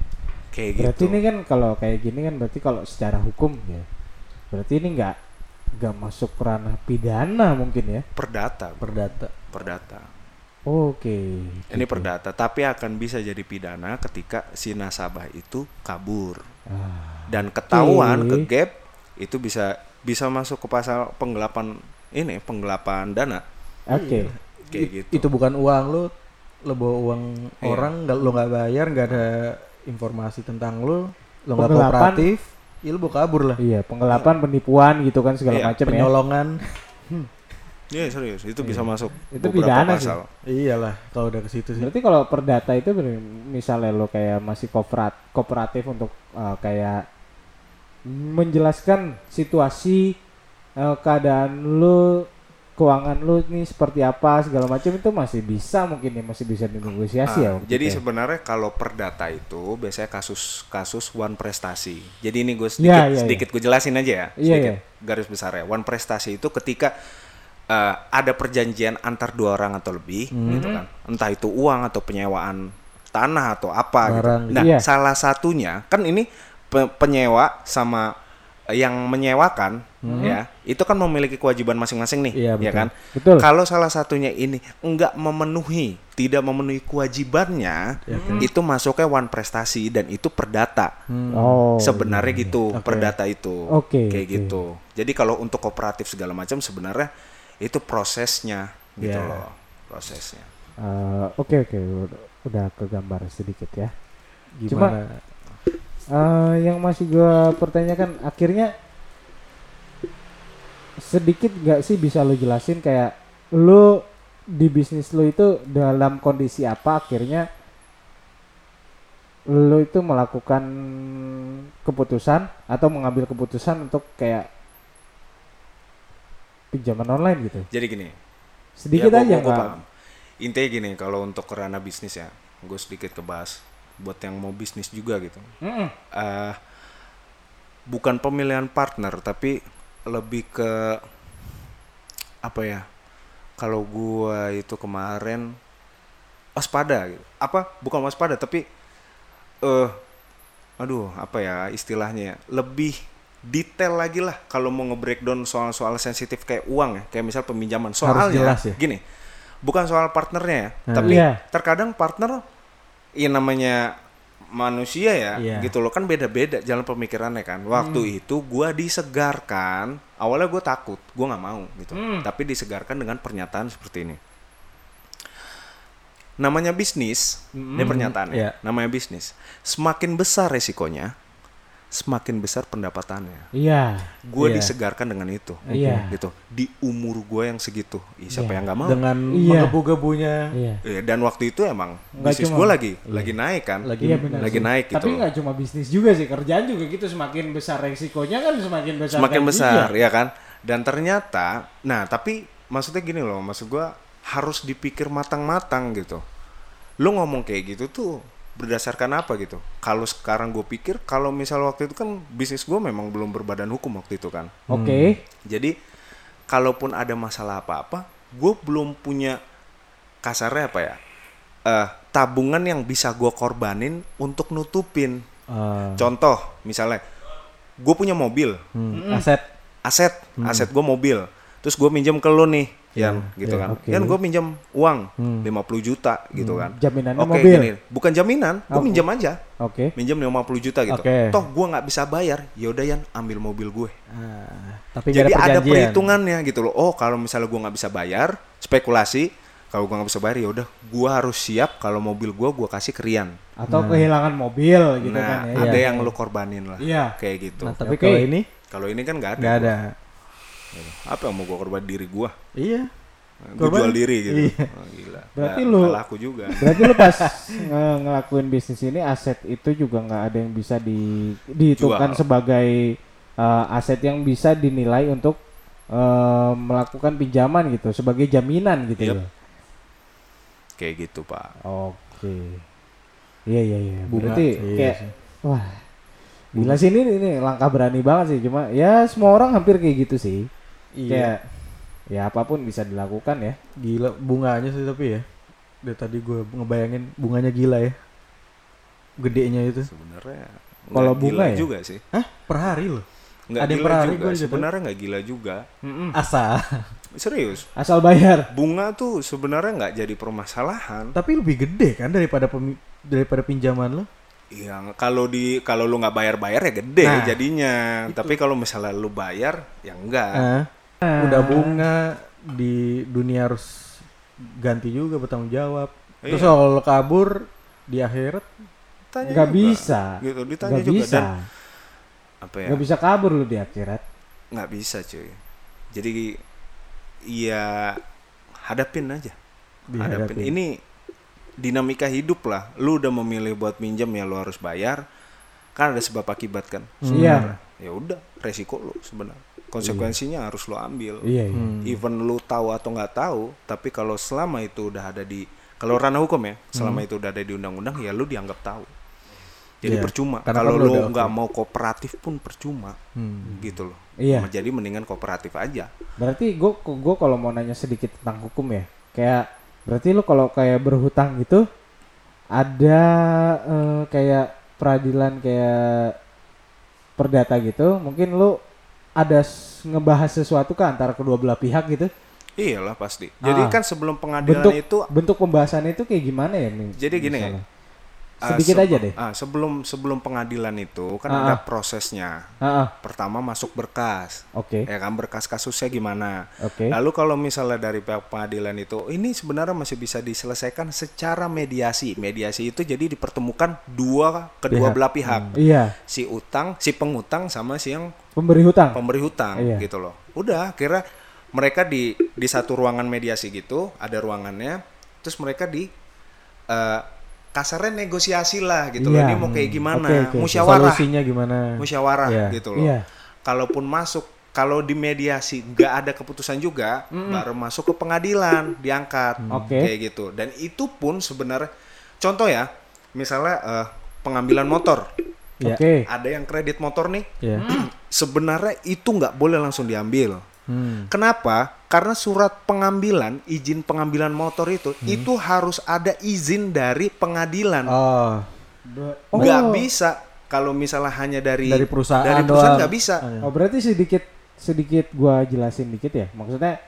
Speaker 2: kayak
Speaker 3: Berarti
Speaker 2: gitu
Speaker 3: ini kan kalau kayak gini kan berarti kalau secara hukum ya. Berarti ini nggak nggak masuk ranah pidana mungkin ya.
Speaker 2: perdata
Speaker 1: Perdata.
Speaker 2: perdata
Speaker 3: Oke.
Speaker 2: Ini
Speaker 3: Gitu.
Speaker 2: perdata, tapi akan bisa jadi pidana ketika si nasabah itu kabur
Speaker 3: Ah,
Speaker 2: dan ketahuan
Speaker 3: Oke.
Speaker 2: ke gap itu bisa bisa masuk ke pasal penggelapan ini penggelapan dana
Speaker 3: Oke.
Speaker 2: kayak
Speaker 1: I-
Speaker 2: gitu.
Speaker 1: Itu bukan uang lu, lo bawa uang
Speaker 2: Iya.
Speaker 1: orang, nggak lo nggak bayar, nggak ada informasi tentang lo, lo nggak
Speaker 3: Penggelapan.
Speaker 1: kooperatif, ya lo bawa kabur lah.
Speaker 3: Iya, penggelapan, penipuan gitu kan segala
Speaker 2: Iya,
Speaker 3: macam ya.
Speaker 1: Penyolongan,
Speaker 2: Iya serius, itu bisa masuk
Speaker 3: Itu
Speaker 2: beberapa
Speaker 3: pidana sih.
Speaker 2: pasal.
Speaker 1: iyalah kalau udah ke situ sih.
Speaker 3: Berarti kalau perdata itu misalnya lo kayak masih kooperat, kooperatif untuk uh, kayak menjelaskan situasi uh, keadaan lo, keuangan lo nih seperti apa segala macam itu masih bisa mungkin ya masih bisa dinegosiasi ya.
Speaker 2: Ah,
Speaker 3: waktu
Speaker 2: jadi
Speaker 3: ya.
Speaker 2: sebenarnya kalau perdata itu biasanya kasus kasus one prestasi. Jadi ini gue
Speaker 3: Iya,
Speaker 2: sedikit
Speaker 3: iya,
Speaker 2: sedikit gue jelasin aja ya,
Speaker 3: Iya,
Speaker 2: sedikit
Speaker 3: iya.
Speaker 2: garis besar ya. One prestasi itu ketika eh, ada perjanjian antar dua orang atau lebih,
Speaker 3: Hmm.
Speaker 2: gitu kan. Entah itu uang atau penyewaan tanah atau apa
Speaker 1: Barang.
Speaker 2: gitu. Nah,
Speaker 3: Iya.
Speaker 2: salah satunya kan ini pe- penyewa sama yang menyewakan ya, itu kan memiliki kewajiban masing-masing nih,
Speaker 1: Hmm. Iya,
Speaker 2: ya kan?
Speaker 3: Betul.
Speaker 2: Kalau salah satunya ini enggak memenuhi, tidak memenuhi kewajibannya,
Speaker 1: Ya,
Speaker 2: itu masuknya one prestasi dan itu perdata.
Speaker 1: Hmm.
Speaker 3: Oh.
Speaker 2: sebenarnya
Speaker 3: iya.
Speaker 2: gitu,
Speaker 1: Oke.
Speaker 2: perdata itu.
Speaker 3: Oke,
Speaker 2: Kayak
Speaker 3: oke.
Speaker 2: gitu. Jadi kalau untuk kooperatif segala macam sebenarnya itu prosesnya gitu
Speaker 1: Ya.
Speaker 2: loh, prosesnya.
Speaker 3: Uh, Oke oke udah, udah kegambar sedikit ya.
Speaker 1: Gimana?
Speaker 3: Eh, yang masih gua pertanyakan akhirnya sedikit nggak sih bisa lo jelasin kayak lo di bisnis lo itu dalam kondisi apa akhirnya lo itu melakukan keputusan atau mengambil keputusan untuk kayak pinjaman online gitu
Speaker 2: Jadi gini,
Speaker 3: sedikit
Speaker 2: ya, gua-
Speaker 3: aja
Speaker 2: gua- paham. Intinya gini, kalau untuk kerana bisnis ya, gue sedikit kebahas buat yang mau bisnis juga gitu.
Speaker 3: Mm-mm.
Speaker 2: eh bukan pemilihan partner tapi lebih ke apa ya kalau gua itu kemarin waspada gitu apa bukan waspada tapi eh aduh apa ya istilahnya ya lebih detail lagi lah kalau mau nge-breakdown soal-soal sensitif kayak uang ya kayak misal peminjaman soalnya
Speaker 1: jelas ya?
Speaker 2: gini bukan soal partnernya ya
Speaker 1: Hmm.
Speaker 2: tapi
Speaker 3: Iya.
Speaker 2: terkadang partner ya namanya manusia ya
Speaker 1: Iya.
Speaker 2: gitu loh kan beda-beda jalan pemikirannya kan waktu itu gua disegarkan awalnya gue takut gua nggak mau gitu tapi disegarkan dengan pernyataan seperti ini namanya bisnis, ini pernyataannya.
Speaker 1: iya.
Speaker 2: Namanya bisnis. Semakin besar resikonya, semakin besar pendapatannya.
Speaker 3: Iya.
Speaker 2: Gue
Speaker 1: Iya.
Speaker 2: disegarkan dengan itu.
Speaker 3: Iya.
Speaker 2: Gitu. Di umur gue yang segitu. Ih, siapa
Speaker 3: Iya.
Speaker 2: yang nggak mau?
Speaker 1: Dengan
Speaker 3: Iya.
Speaker 1: menggebu-gebunya.
Speaker 3: Iya.
Speaker 2: Iya, dan waktu itu emang
Speaker 3: Nggak
Speaker 2: bisnis gue lagi lagi naik kan.
Speaker 1: Lagi
Speaker 3: Iya benar.
Speaker 2: lagi
Speaker 3: sih.
Speaker 2: naik gitu.
Speaker 3: Tapi nggak cuma bisnis juga sih, kerjaan juga gitu semakin besar resikonya kan semakin besar.
Speaker 2: semakin besar ya kan dan ternyata nah tapi maksudnya gini loh maksud gua harus dipikir matang-matang gitu lu ngomong kayak gitu tuh berdasarkan apa gitu? Kalau sekarang gue pikir kalau misal waktu itu kan bisnis gue memang belum berbadan hukum waktu itu kan.
Speaker 3: Oke.
Speaker 2: jadi kalaupun ada masalah apa-apa gue belum punya kasarnya apa ya? Eh tabungan yang bisa gue korbanin untuk nutupin.
Speaker 1: Ah,
Speaker 2: contoh misalnya gue punya mobil.
Speaker 1: Hmm, Aset.
Speaker 2: aset. Aset gue mobil. Terus gue minjem ke lo nih Yan gitu
Speaker 3: iya,
Speaker 2: kan
Speaker 3: oke.
Speaker 2: Yan gue minjem uang
Speaker 1: Hmm.
Speaker 2: 50 juta gitu kan
Speaker 3: Jaminannya
Speaker 2: oke
Speaker 3: mobil.
Speaker 2: gini bukan jaminan gue
Speaker 3: Oke.
Speaker 2: minjem aja
Speaker 3: Oke.
Speaker 2: minjem 50 juta gitu
Speaker 1: Oke.
Speaker 2: toh gue nggak bisa bayar yaudah Yan ambil mobil gue
Speaker 1: Ah, tapi
Speaker 2: jadi ada
Speaker 1: perjanjian.
Speaker 2: perhitungannya gitu loh oh kalau misalnya gue nggak bisa bayar spekulasi kalau gue nggak bisa bayar ya udah gue harus siap kalau mobil gue gue kasih ke Rian
Speaker 3: Atau kehilangan mobil gitu
Speaker 2: nah
Speaker 3: kan ya.
Speaker 2: ada
Speaker 1: Iya.
Speaker 2: yang lo korbanin lah
Speaker 3: Iya.
Speaker 2: kayak gitu
Speaker 1: Nah, tapi
Speaker 3: Oke.
Speaker 1: kalau ini
Speaker 2: kalau ini kan nggak ada
Speaker 1: nggak ada.
Speaker 2: Apa yang mau gue korban diri gue
Speaker 1: Iya.
Speaker 2: gue
Speaker 1: Korban-
Speaker 2: jual diri gitu
Speaker 1: Iya.
Speaker 2: Oh, gila
Speaker 3: Berarti
Speaker 2: Nggak-
Speaker 3: lu-
Speaker 2: laku juga
Speaker 3: Berarti lu pas nge- ngelakuin bisnis ini aset itu juga nggak ada yang bisa di, dihitungkan
Speaker 2: Jual.
Speaker 3: sebagai uh, aset yang bisa dinilai untuk uh, melakukan pinjaman gitu sebagai jaminan gitu
Speaker 2: Yep.
Speaker 3: ya.
Speaker 2: kayak gitu pak
Speaker 3: Oke. Iya iya iya.
Speaker 1: Bunga,
Speaker 3: Berarti
Speaker 1: iya
Speaker 3: kayak
Speaker 1: sih.
Speaker 3: wah. Gila sih ini ini langkah berani banget sih. Cuma ya semua orang hampir kayak gitu sih.
Speaker 1: Iya.
Speaker 3: Kayak ya apa pun bisa dilakukan ya.
Speaker 1: Gila bunganya sih tapi ya. Dari tadi gue ngebayangin bunganya gila ya. Gedenya itu.
Speaker 2: sebenarnya
Speaker 3: Kalau bunga
Speaker 2: gila
Speaker 3: ya?
Speaker 2: juga sih
Speaker 1: Hah? Per hari loh.
Speaker 2: nggak
Speaker 1: Ada yang
Speaker 2: gila
Speaker 1: per hari
Speaker 2: juga
Speaker 1: gitu.
Speaker 2: sebenarnya nggak gila juga
Speaker 1: Asal.
Speaker 2: serius
Speaker 3: Asal bayar.
Speaker 2: bunga tuh sebenarnya nggak jadi permasalahan
Speaker 1: tapi lebih gede kan daripada pemi- daripada pinjaman lo.
Speaker 2: yang kalau di kalau lu nggak bayar bayar ya gede
Speaker 1: Nah,
Speaker 2: jadinya tapi kalau misalnya lu bayar ya enggak
Speaker 1: Nah, udah bunga di dunia harus ganti juga bertanggung jawab. Terus
Speaker 2: Iya.
Speaker 1: kalau lo kabur di akhirat
Speaker 2: Tanya
Speaker 3: Nggak
Speaker 2: juga.
Speaker 3: bisa.
Speaker 2: gitu ditanya
Speaker 3: Nggak
Speaker 2: juga
Speaker 3: bisa.
Speaker 2: dan apa ya
Speaker 3: Nggak bisa kabur lu di akhirat.
Speaker 2: nggak bisa cuy jadi ya hadapin aja hadapin
Speaker 1: dihadapin.
Speaker 2: ini dinamika hidup lah lu udah memilih buat minjem ya lu harus bayar kan ada sebab akibat kan
Speaker 3: Iya.
Speaker 2: ya udah resiko lu sebenarnya konsekuensinya harus lu ambil
Speaker 3: Iya iya.
Speaker 1: Hmm.
Speaker 2: even lu tahu atau nggak tahu tapi kalau selama itu udah ada di kalau ranah hukum ya selama itu udah ada di undang-undang ya lu dianggap tahu jadi
Speaker 1: Iya.
Speaker 2: percuma
Speaker 1: Karena
Speaker 2: kalau
Speaker 1: kan udah
Speaker 2: nggak mau kooperatif pun percuma
Speaker 1: Hmm.
Speaker 2: gitu loh
Speaker 3: Iya.
Speaker 2: jadi mendingan kooperatif aja
Speaker 3: Berarti gue gue kalau mau nanya sedikit tentang hukum ya, kayak berarti lu kalau kayak berhutang gitu ada eh, kayak peradilan kayak perdata gitu, mungkin lu ada ngebahas sesuatu kan antara kedua belah pihak gitu.
Speaker 2: iyalah pasti jadi
Speaker 3: Ah.
Speaker 2: kan sebelum pengadilan
Speaker 3: Bentuk
Speaker 2: itu
Speaker 3: bentuk pembahasannya itu kayak gimana ya nih?
Speaker 2: Jadi gini,
Speaker 3: misalnya?
Speaker 2: ah,
Speaker 3: Sedikit
Speaker 2: se-
Speaker 3: aja deh.
Speaker 2: ah, sebelum sebelum pengadilan itu kan
Speaker 3: Ah,
Speaker 2: ada
Speaker 3: ah.
Speaker 2: prosesnya
Speaker 3: Ah, ah,
Speaker 2: pertama masuk berkas
Speaker 3: oke,
Speaker 2: ya kan berkas kasusnya gimana
Speaker 3: oke.
Speaker 2: Lalu kalau misalnya dari pihak pengadilan itu, ini sebenarnya masih bisa diselesaikan secara mediasi. Mediasi itu jadi dipertemukan dua kedua
Speaker 1: Pihak.
Speaker 2: belah pihak,
Speaker 3: Iya,
Speaker 2: si utang, si pengutang sama si yang
Speaker 3: pemberi hutang.
Speaker 2: pemberi hutang,
Speaker 3: Iya.
Speaker 2: gitu loh. Udah, kira mereka di di satu ruangan mediasi gitu, ada ruangannya, terus mereka di eh, kasarnya negosiasi lah gitu loh.
Speaker 3: Iya.
Speaker 2: Ini mau kayak gimana?
Speaker 3: Oke, oke, oke.
Speaker 2: Musyawarah,
Speaker 1: Solusinya gimana?
Speaker 2: musyawarah
Speaker 1: Iya.
Speaker 2: gitu loh
Speaker 3: Iya.
Speaker 2: kalaupun masuk kalau di mediasi nggak ada keputusan juga baru masuk ke pengadilan diangkat
Speaker 3: Oke.
Speaker 2: kayak gitu dan itu pun sebenarnya contoh ya misalnya eh, pengambilan motor
Speaker 1: Iya.
Speaker 3: Oke.
Speaker 2: ada yang kredit motor nih
Speaker 1: Iya.
Speaker 2: sebenarnya itu nggak boleh langsung diambil
Speaker 1: Hmm.
Speaker 2: kenapa karena surat pengambilan izin pengambilan motor itu itu harus ada izin dari pengadilan
Speaker 1: Oh,
Speaker 2: nggak
Speaker 3: Oh.
Speaker 2: bisa kalau misalnya hanya dari
Speaker 1: Dari perusahaan
Speaker 2: dari perusahaan nggak bisa
Speaker 1: Ah,
Speaker 3: Oh berarti sedikit sedikit gua jelasin dikit ya. Maksudnya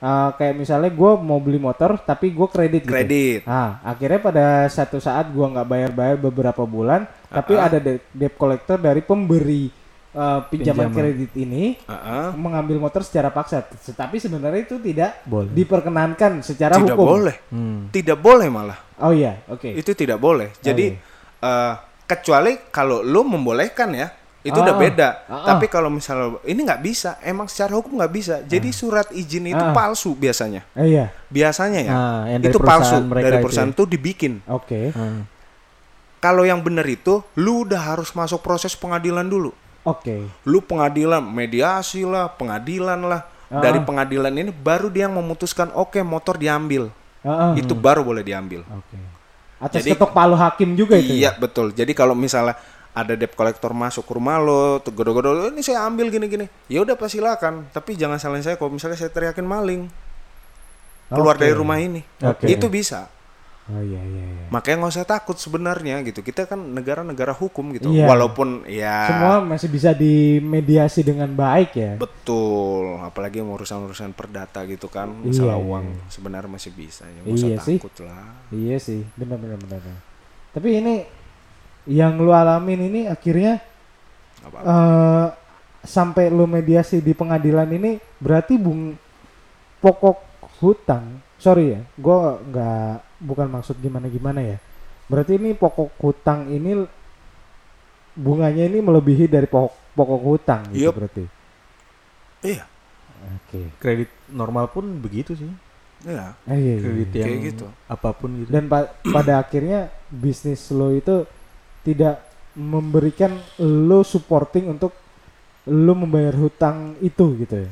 Speaker 3: uh, kayak misalnya gua mau beli motor tapi gua kredit gitu.
Speaker 2: kredit
Speaker 3: Ah, akhirnya pada satu saat gua nggak bayar-bayar beberapa bulan, tapi
Speaker 2: Ah.
Speaker 3: ada de- debt collector dari pemberi eh, pinjaman
Speaker 1: Pinjaman.
Speaker 3: kredit ini
Speaker 2: Heeh.
Speaker 3: mengambil motor secara paksa, tapi sebenarnya itu tidak
Speaker 1: Boleh.
Speaker 3: diperkenankan secara
Speaker 2: tidak
Speaker 3: hukum.
Speaker 2: boleh
Speaker 1: Hmm.
Speaker 2: tidak boleh malah
Speaker 3: Oh iya, oke.
Speaker 2: itu tidak boleh jadi
Speaker 3: iya.
Speaker 2: eh, kecuali kalau lu membolehkan ya itu udah
Speaker 3: Ah.
Speaker 2: beda
Speaker 3: Ah, ah.
Speaker 2: tapi kalau misalnya ini nggak bisa emang secara hukum nggak bisa jadi surat izin itu
Speaker 3: Ah.
Speaker 2: palsu biasanya
Speaker 3: Eh, iya,
Speaker 2: biasanya ya
Speaker 1: dari
Speaker 2: itu palsu dari
Speaker 1: itu
Speaker 2: perusahaan
Speaker 1: ya.
Speaker 2: itu dibikin
Speaker 3: oke.
Speaker 1: Hmm.
Speaker 2: kalau yang benar itu lu udah harus masuk proses pengadilan dulu
Speaker 3: Oke.
Speaker 2: lu pengadilan mediasi lah pengadilan lah
Speaker 3: Ah.
Speaker 2: dari pengadilan ini baru dia yang memutuskan oke motor diambil
Speaker 3: Heeh.
Speaker 2: itu baru boleh diambil
Speaker 3: Oke. Atas
Speaker 2: Jadi-
Speaker 3: ketok palu hakim juga itu.
Speaker 2: iya
Speaker 3: ya?
Speaker 2: betul jadi kalau misalnya ada debt collector masuk ke rumah lo godo-godo ini saya ambil gini-gini ya udah pas silakan tapi jangan salahin saya kalau misalnya saya teriakin maling keluar
Speaker 3: Oke.
Speaker 2: dari rumah ini
Speaker 3: Oke.
Speaker 2: itu bisa
Speaker 3: Oh iya iya iya.
Speaker 2: makanya nggak usah takut sebenarnya gitu kita kan negara-negara hukum gitu
Speaker 3: Iya.
Speaker 2: walaupun ya
Speaker 3: Semua masih bisa dimediasi dengan baik ya.
Speaker 2: Betul, apalagi urusan-urusan perdata gitu kan, masalah
Speaker 3: Iya,
Speaker 2: uang
Speaker 3: iya.
Speaker 2: sebenarnya masih bisa, ya
Speaker 3: Iya
Speaker 2: usah
Speaker 3: sih.
Speaker 2: takut lah.
Speaker 3: Iya sih, benar. benar. Tapi ini yang lu alamin ini akhirnya
Speaker 2: Nggak apa-apa.
Speaker 3: eh sampai lu mediasi di pengadilan ini berarti bung pokok hutang. Sorry ya, gua nggak bukan maksud gimana gimana ya. Berarti ini pokok hutang ini bunganya ini melebihi dari pokok pokok hutang gitu
Speaker 2: Yup.
Speaker 3: berarti.
Speaker 2: Iya,
Speaker 3: Oke.
Speaker 1: Kredit normal pun begitu sih.
Speaker 2: iya,
Speaker 3: Ah, iya, iya,
Speaker 1: Kredit
Speaker 3: iya.
Speaker 1: yang
Speaker 2: Kayak gitu.
Speaker 1: apa pun gitu.
Speaker 3: Dan pa- pada akhirnya bisnis lo itu tidak memberikan lo supporting untuk lo membayar hutang itu gitu ya.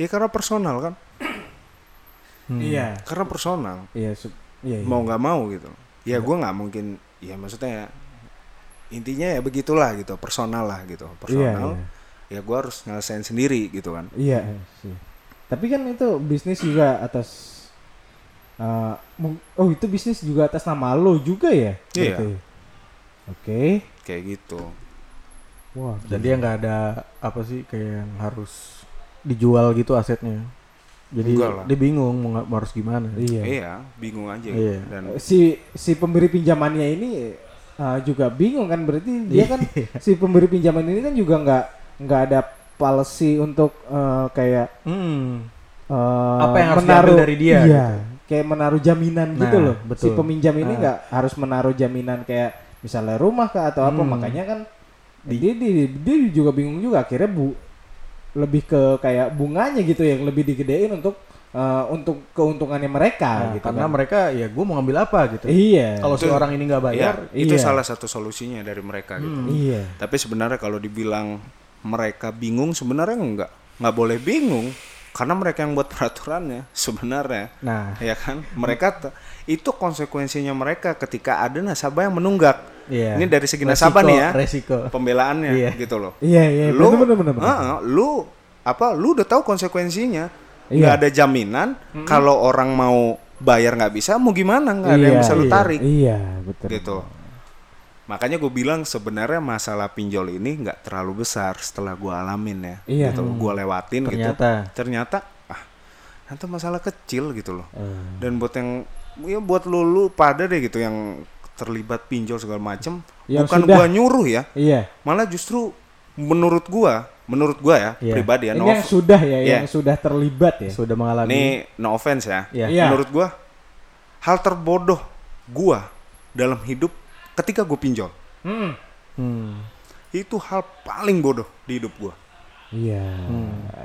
Speaker 2: ya karena personal kan,
Speaker 1: Hmm.
Speaker 2: karena personal,
Speaker 3: Iya, iya, iya.
Speaker 2: mau nggak mau gitu. Ya gue nggak mungkin, ya maksudnya ya, intinya ya begitulah gitu, personal lah gitu,
Speaker 3: Iya,
Speaker 2: personal.
Speaker 3: iya.
Speaker 2: Ya gue harus ngelesain sendiri gitu kan.
Speaker 3: Iya sih. Tapi kan itu bisnis juga atas uh, oh itu bisnis juga atas nama lo juga ya?
Speaker 2: Iya.
Speaker 3: berarti? Oke.
Speaker 2: Kayak gitu.
Speaker 3: Wah.
Speaker 1: Dan dia nggak ada apa sih kayak yang harus dijual gitu asetnya. Jadi dia bingung mau, harus gimana.
Speaker 3: Iya.
Speaker 2: Iya, bingung aja.
Speaker 1: Iya.
Speaker 2: Dan
Speaker 3: Si si pemberi pinjamannya ini uh, juga bingung kan berarti dia kan si pemberi pinjaman ini kan juga nggak nggak ada policy untuk uh, kayak
Speaker 1: Hmm.
Speaker 3: uh,
Speaker 1: Apa yang harus diambil dari dia,
Speaker 3: Iya.
Speaker 1: gitu.
Speaker 3: Kayak menaruh jaminan
Speaker 1: Nah,
Speaker 3: gitu loh. Si
Speaker 1: betul.
Speaker 3: peminjam ini
Speaker 1: Ah.
Speaker 3: nggak harus menaruh jaminan kayak misalnya rumah kah atau apa
Speaker 1: Hmm.
Speaker 3: makanya kan dia, dia dia juga bingung juga akhirnya bu lebih ke kayak bunganya gitu yang lebih digedein untuk uh, untuk keuntungannya mereka
Speaker 1: Nah,
Speaker 3: gitu
Speaker 1: karena
Speaker 3: kan.
Speaker 1: mereka ya gue mau ngambil apa gitu.
Speaker 3: Iya.
Speaker 1: Kalau si orang ini nggak bayar,
Speaker 2: ya, itu
Speaker 3: iya.
Speaker 2: salah satu solusinya dari mereka gitu.
Speaker 1: Hmm.
Speaker 3: Iya.
Speaker 2: Tapi sebenarnya kalau dibilang mereka bingung sebenarnya enggak nggak boleh bingung karena mereka yang buat peraturannya sebenarnya
Speaker 1: nah
Speaker 2: ya kan mereka itu konsekuensinya mereka ketika ada nasabah yang menunggak
Speaker 1: iya.
Speaker 2: ini dari segi
Speaker 1: Resiko-
Speaker 2: nasabah nih ya
Speaker 1: Resiko.
Speaker 2: pembelaannya
Speaker 1: Iya.
Speaker 2: gitu loh
Speaker 3: Iya, iya,
Speaker 2: lu
Speaker 3: bener bener bener. bener.
Speaker 2: Heeh, lu apa lu udah tahu konsekuensinya
Speaker 3: Iya.
Speaker 2: nggak ada jaminan kalau orang mau bayar nggak bisa mau gimana nggak ada yang
Speaker 3: Iya,
Speaker 2: bisa lu
Speaker 1: iya.
Speaker 2: tarik
Speaker 3: Iya, betul.
Speaker 2: gitu makanya gue bilang sebenarnya masalah pinjol ini nggak terlalu besar setelah gue alamin ya
Speaker 3: Iya.
Speaker 2: gitu gue lewatin
Speaker 1: Ternyata.
Speaker 2: gitu ternyata ah nanti masalah kecil gitu loh
Speaker 3: Eh,
Speaker 2: dan buat yang ya buat lu, lu pada deh gitu yang terlibat pinjol segala macem
Speaker 3: Yang
Speaker 2: bukan
Speaker 3: sudah.
Speaker 2: gua nyuruh ya
Speaker 3: iya.
Speaker 2: malah justru menurut gua menurut gua ya
Speaker 1: Iya.
Speaker 2: pribadi ya
Speaker 3: Ini
Speaker 2: no,
Speaker 3: yang sudah ya,
Speaker 2: Iya.
Speaker 3: yang sudah terlibat ya.
Speaker 1: Sudah mengalami.
Speaker 2: ini no offense ya
Speaker 1: Iya.
Speaker 3: Iya.
Speaker 2: menurut gua hal terbodoh gua dalam hidup ketika gue pinjol
Speaker 3: Hmm.
Speaker 1: Hmm.
Speaker 2: itu hal paling bodoh di hidup gua
Speaker 3: Iya.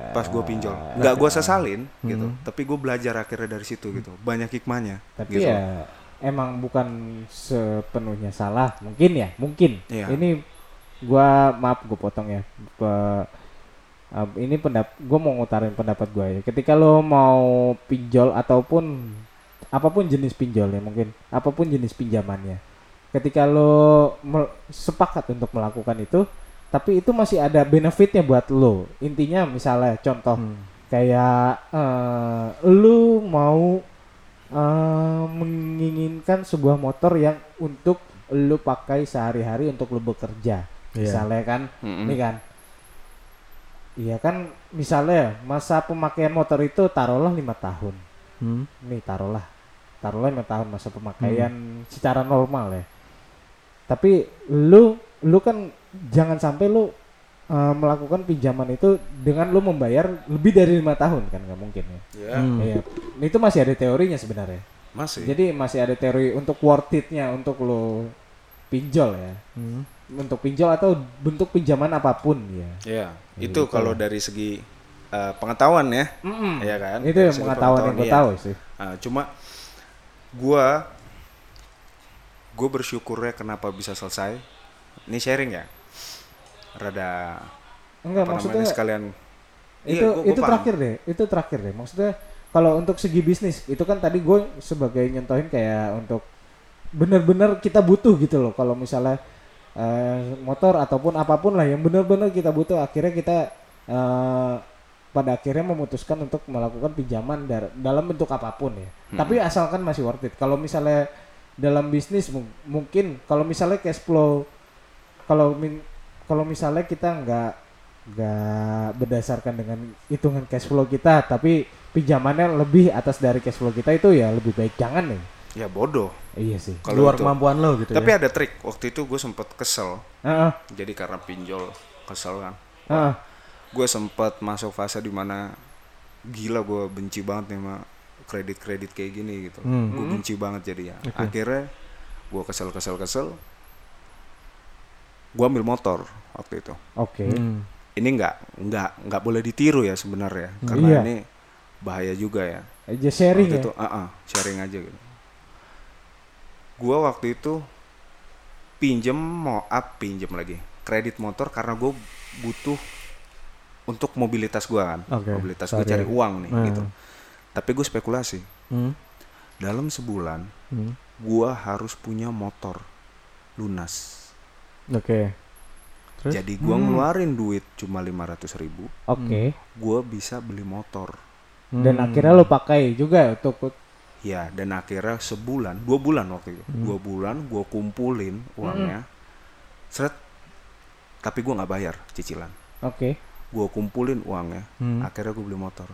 Speaker 2: pas gue pinjol nggak gua sesalin gitu tapi gue belajar akhirnya dari situ gitu banyak hikmahnya
Speaker 3: Tapi
Speaker 2: gitu.
Speaker 3: ya emang bukan sepenuhnya salah, mungkin ya, mungkin.
Speaker 2: Iya.
Speaker 3: Ini gua maaf gue potong ya. Pe- um, ini pendap gua mau ngutarin pendapat gua ya. Ketika lo mau pinjol ataupun apa pun jenis pinjol ya mungkin, apa pun jenis pinjamannya. Ketika lo sepakat untuk melakukan itu, tapi itu masih ada benefitnya buat lo. Intinya misalnya contoh
Speaker 1: Hmm.
Speaker 3: kayak eh lu mau eh, menginginkan sebuah motor yang untuk lu pakai sehari-hari untuk lu bekerja
Speaker 1: Iya.
Speaker 3: misalnya kan
Speaker 2: Mm-mm.
Speaker 3: ini kan iya kan misalnya masa pemakaian motor itu taruhlah lima tahun
Speaker 1: Hmm.
Speaker 3: nih taruhlah taruhlah lima tahun masa pemakaian secara normal ya tapi lu lu kan jangan sampai lu eh, melakukan pinjaman itu dengan lu membayar lebih dari lima tahun kan nggak mungkin ya.
Speaker 2: Ya,
Speaker 1: Hmm.
Speaker 3: Iya. Itu masih ada teorinya sebenarnya.
Speaker 2: masih.
Speaker 3: Jadi masih ada teori untuk worth it-nya untuk lo pinjol ya.
Speaker 1: Hmm.
Speaker 3: Untuk pinjol atau bentuk pinjaman apa pun ya.
Speaker 2: Ya,
Speaker 3: Ya,
Speaker 2: itu
Speaker 3: gitu
Speaker 2: kalau dari segi eh, pengetahuan ya,
Speaker 3: Mm-mm.
Speaker 2: ya kan?
Speaker 3: Itu
Speaker 2: Dari
Speaker 3: yang pengetahuan yang gue
Speaker 2: iya.
Speaker 3: tahu sih.
Speaker 2: Nah, cuma gua gue bersyukurnya kenapa bisa selesai. Ini sharing ya. Rada
Speaker 3: Enggak
Speaker 2: apa
Speaker 3: maksudnya
Speaker 2: sekalian
Speaker 3: itu
Speaker 2: Iya, gua- gua
Speaker 3: itu
Speaker 2: paham.
Speaker 3: terakhir deh. Itu terakhir deh. Maksudnya kalau untuk segi bisnis itu kan tadi gue sebagai nyontohin kayak untuk bener-bener kita butuh gitu loh. Kalau misalnya eh, motor ataupun apa pun lah yang bener-bener kita butuh akhirnya kita eh, pada akhirnya memutuskan untuk melakukan pinjaman dar- dalam bentuk apa pun ya. Tapi asalkan masih worth it. Kalau misalnya dalam bisnis mung- mungkin kalau misalnya cash flow kalau min- kalau misalnya kita nggak nggak berdasarkan dengan hitungan cash flow kita tapi pinjamannya lebih atas dari cash flow kita itu ya lebih baik jangan nih
Speaker 2: ya bodoh.
Speaker 3: iya sih
Speaker 2: Kalau
Speaker 1: Luar
Speaker 2: itu.
Speaker 1: kemampuan lo gitu
Speaker 2: Tapi
Speaker 1: ya.
Speaker 2: ada trik. Waktu itu gue sempet kesel.
Speaker 3: Heeh,
Speaker 2: Jadi karena pinjol kesel kan.
Speaker 3: heeh.
Speaker 2: Gue sempat masuk fase di mana gila gue benci banget nih sama kredit-kredit kayak gini gitu.
Speaker 1: Hmm.
Speaker 2: Gue benci banget jadi ya. Akhirnya gue kesel-kesel-kesel. Gue ambil motor waktu itu.
Speaker 3: oke
Speaker 1: Hmm.
Speaker 2: Ini nggak nggak nggak boleh ditiru ya sebenarnya karena
Speaker 3: Iya.
Speaker 2: ini bahaya juga ya.
Speaker 3: aja sharing
Speaker 2: waktu
Speaker 3: ya
Speaker 2: itu ah, ah, sharing aja gitu. Gua waktu itu pinjem mau up pinjem lagi kredit motor karena gue butuh untuk mobilitas gua kan
Speaker 1: Oke,
Speaker 2: mobilitas gue cari uang nih
Speaker 1: Hmm.
Speaker 2: gitu tapi gue spekulasi
Speaker 1: Hmm.
Speaker 2: dalam sebulan
Speaker 1: Hmm.
Speaker 2: gua harus punya motor lunas
Speaker 1: Oke. Terus?
Speaker 2: jadi gua
Speaker 3: Hmm.
Speaker 2: ngeluarin duit cuma 500 ribu.
Speaker 3: Oke.
Speaker 2: Gua bisa beli motor.
Speaker 3: Dan
Speaker 1: Hmm.
Speaker 3: akhirnya lo pakai juga untuk
Speaker 2: Ya, dan akhirnya sebulan, dua bulan waktu itu,
Speaker 1: Hmm.
Speaker 2: dua bulan gue kumpulin uangnya, seret, tapi gue nggak bayar cicilan,
Speaker 3: oke.
Speaker 2: Gue kumpulin uangnya,
Speaker 1: Hmm.
Speaker 2: akhirnya gue beli motor.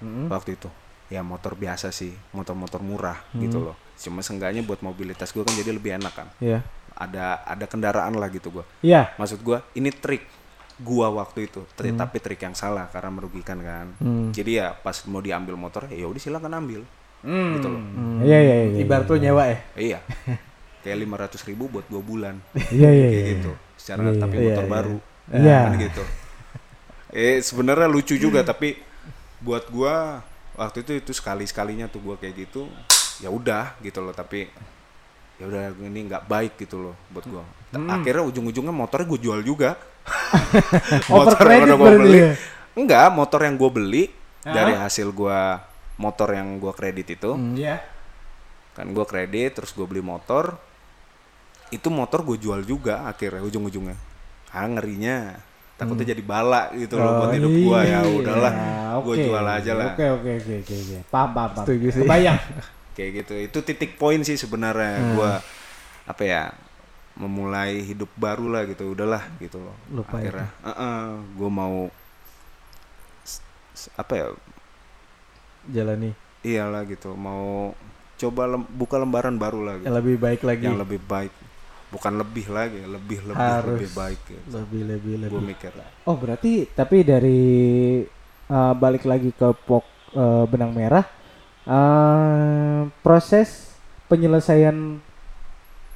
Speaker 3: Mm-mm.
Speaker 2: waktu itu, ya motor biasa sih, motor-motor murah gitu loh, cuma seenggaknya buat mobilitas gue kan jadi lebih enak kan,
Speaker 1: Iya.
Speaker 2: Ada ada kendaraan lah gitu gue,
Speaker 3: iya
Speaker 2: maksud gue ini trik gua waktu itu, trik tapi trik yang salah karena merugikan kan,
Speaker 1: Hmm.
Speaker 2: jadi ya pas mau diambil motor, ya udah silakan ambil,
Speaker 3: Hmm.
Speaker 2: gitu loh.
Speaker 3: iya iya iya
Speaker 1: Ibarat lo nyewa ya.
Speaker 2: Iya. Kayak lima ratus ribu buat dua bulan.
Speaker 3: iya iya
Speaker 2: Kayak
Speaker 3: iya
Speaker 2: gitu. Secara
Speaker 3: Iya,
Speaker 2: tapi
Speaker 1: iya.
Speaker 2: motor
Speaker 1: Iya,
Speaker 2: baru.
Speaker 3: Iya.
Speaker 2: Kan gitu. Eh sebenarnya lucu juga tapi buat gua waktu itu itu sekali sekalinya tuh gua kayak gitu ya udah gitu loh tapi ya udah ini nggak baik gitu loh buat gua. Akhirnya ujung-ujungnya motornya gue jual juga.
Speaker 3: Overcredit
Speaker 2: yang udah
Speaker 3: berarti
Speaker 2: beli.
Speaker 3: ya?
Speaker 2: enggak motor yang gue beli dari hasil gua motor yang gua kredit itu.
Speaker 3: Iya.
Speaker 2: Kan gue kredit terus gue beli motor. Itu motor gue jual juga akhirnya ujung-ujungnya. Ah ngerinya. Takutnya jadi bala gitu loh buat hidup gue ya udahlah gue
Speaker 3: oke.
Speaker 2: jual aja lah.
Speaker 3: Oke oke oke oke oke. Paham paham paham.
Speaker 1: Setuju sih.
Speaker 3: kebayang
Speaker 2: kayak gitu itu titik poin sih sebenarnya gue apa ya memulai hidup baru lah gitu udahlah gitu loh
Speaker 1: Lupa
Speaker 2: akhirnya gue mau s- s- apa ya
Speaker 1: Jalani.
Speaker 2: iyalah gitu mau coba lem- buka lembaran baru lah gitu.
Speaker 1: Yang lebih baik lagi.
Speaker 2: yang lebih baik bukan lebih lagi lebih lebih
Speaker 1: Harus.
Speaker 2: lebih baik gitu.
Speaker 1: lebih lebih
Speaker 2: gue
Speaker 1: lebih.
Speaker 2: mikir
Speaker 3: Oh berarti tapi dari uh, balik lagi ke pok uh, benang merah uh, proses penyelesaian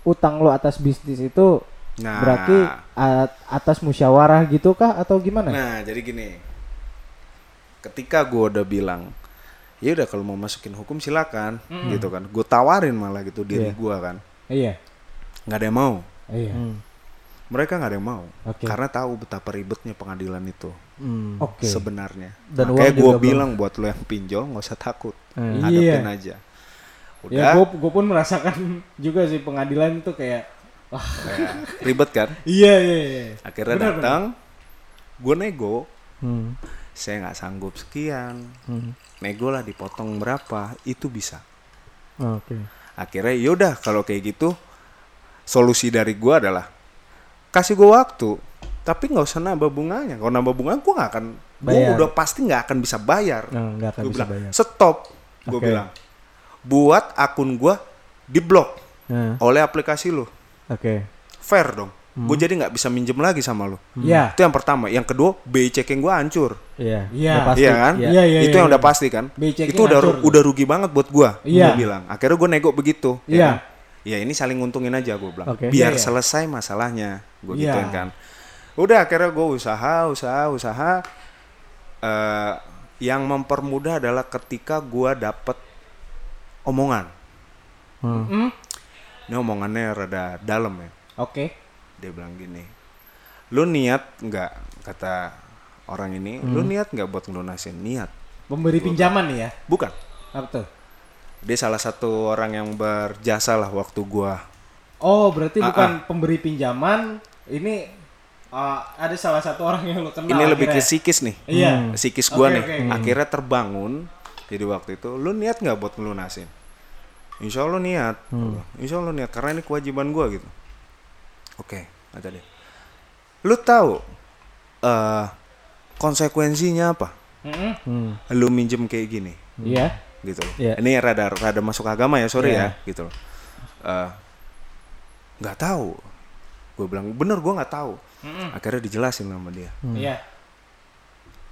Speaker 3: utang lo atas bisnis itu
Speaker 2: nah.
Speaker 3: berarti at- atas musyawarah gitu kah atau gimana?
Speaker 2: nah jadi gini. Ketika gue udah bilang ya udah kalau mau masukin hukum silakan gitu kan. Gue tawarin malah gitu diri
Speaker 1: Iya.
Speaker 2: gue kan.
Speaker 3: Iya.
Speaker 2: Nggak ada yang mau.
Speaker 3: Iya.
Speaker 1: Hmm.
Speaker 2: mereka nggak ada yang mau.
Speaker 3: Oke.
Speaker 2: karena tahu betapa ribetnya pengadilan itu
Speaker 1: Hmm.
Speaker 3: oke.
Speaker 2: Sebenarnya.
Speaker 1: Dan
Speaker 2: makanya gue
Speaker 1: juga belum-
Speaker 2: bilang buat lo yang pinjol nggak usah takut.
Speaker 1: Hmm.
Speaker 2: hadapin
Speaker 3: Iya.
Speaker 2: aja.
Speaker 3: Ya
Speaker 2: udah.
Speaker 3: gue pun merasakan juga sih pengadilan itu kayak wah.
Speaker 2: Ya, ribet kan?
Speaker 3: Iya iya iya.
Speaker 2: Akhirnya
Speaker 3: Benar,
Speaker 2: datang gue nego.
Speaker 1: Hmm.
Speaker 2: saya nggak sanggup sekian.
Speaker 1: Hmm.
Speaker 2: nego lah dipotong berapa itu bisa.
Speaker 1: Oke.
Speaker 2: akhirnya yaudah kalau kayak gitu solusi dari gua adalah kasih gua waktu tapi nggak usah nambah bunganya kalau nambah bunga gua nggak akan gua
Speaker 1: Bayar.
Speaker 2: udah pasti nggak akan bisa bayar
Speaker 1: Nah, nggak akan
Speaker 2: Gua
Speaker 1: bisa
Speaker 2: bilang
Speaker 1: bayar.
Speaker 2: stop gua
Speaker 1: Oke.
Speaker 2: bilang buat akun gua diblok
Speaker 1: Nah,
Speaker 2: oleh aplikasi lo
Speaker 1: Oke.
Speaker 2: fair dong gue jadi nggak bisa minjem lagi sama lu
Speaker 3: Iya.
Speaker 2: itu yang pertama yang kedua BI checking gue hancur
Speaker 1: Iya.
Speaker 3: Iya.
Speaker 2: Iya kan?
Speaker 1: Iya.
Speaker 3: Iya, iya,
Speaker 2: itu
Speaker 3: iya,
Speaker 2: yang
Speaker 3: iya.
Speaker 2: udah pasti kan. Itu udah
Speaker 3: hancur.
Speaker 2: udah rugi banget buat gua.
Speaker 3: Iya.
Speaker 2: Gua bilang. Akhirnya gua nego begitu. ya
Speaker 3: Iya.
Speaker 2: kan? Ya ini saling nguntungin aja gua bilang.
Speaker 1: Oke.
Speaker 2: Biar
Speaker 3: Iya, iya.
Speaker 2: selesai masalahnya. Gua
Speaker 3: Iya.
Speaker 2: gituin kan. Udah akhirnya gua usaha, usaha, usaha. Eh, yang mempermudah adalah ketika gua dapet omongan.
Speaker 1: Hmm.
Speaker 3: Hmm?
Speaker 2: Ini omongannya rada dalam ya.
Speaker 3: Oke.
Speaker 2: Dia bilang gini. Lu niat nggak kata orang ini, lu niat nggak buat ngelunasin? Niat.
Speaker 3: Pemberi pinjaman nih ya.
Speaker 2: Bukan.
Speaker 3: Apa tuh?
Speaker 2: dia salah satu orang yang berjasa lah waktu gua
Speaker 3: Oh, berarti
Speaker 2: Ah,
Speaker 3: bukan pemberi pinjaman. Ini uh, ada salah satu orang yang lo kenal.
Speaker 2: ini lebih ke
Speaker 3: akhirnya.
Speaker 2: psikis nih
Speaker 3: Iya.
Speaker 2: psikis gua
Speaker 3: Oke,
Speaker 2: nih
Speaker 3: oke.
Speaker 2: akhirnya terbangun jadi waktu itu lu niat nggak buat ngelunasin Insya Allah niat Insya Allah niat karena ini kewajiban gua gitu oke kata dia lu tahu eh konsekuensinya apa.
Speaker 1: Hmm.
Speaker 2: lu minjem kayak gini
Speaker 3: Iya.
Speaker 2: gitu loh.
Speaker 1: Iya.
Speaker 2: Ini rada rada masuk agama ya, sorry
Speaker 3: Iya.
Speaker 2: ya, gitu loh. Eh, nggak tahu. Gue bilang bener gue nggak tahu.
Speaker 3: Mm-mm.
Speaker 2: Akhirnya dijelasin sama dia.
Speaker 3: Iya.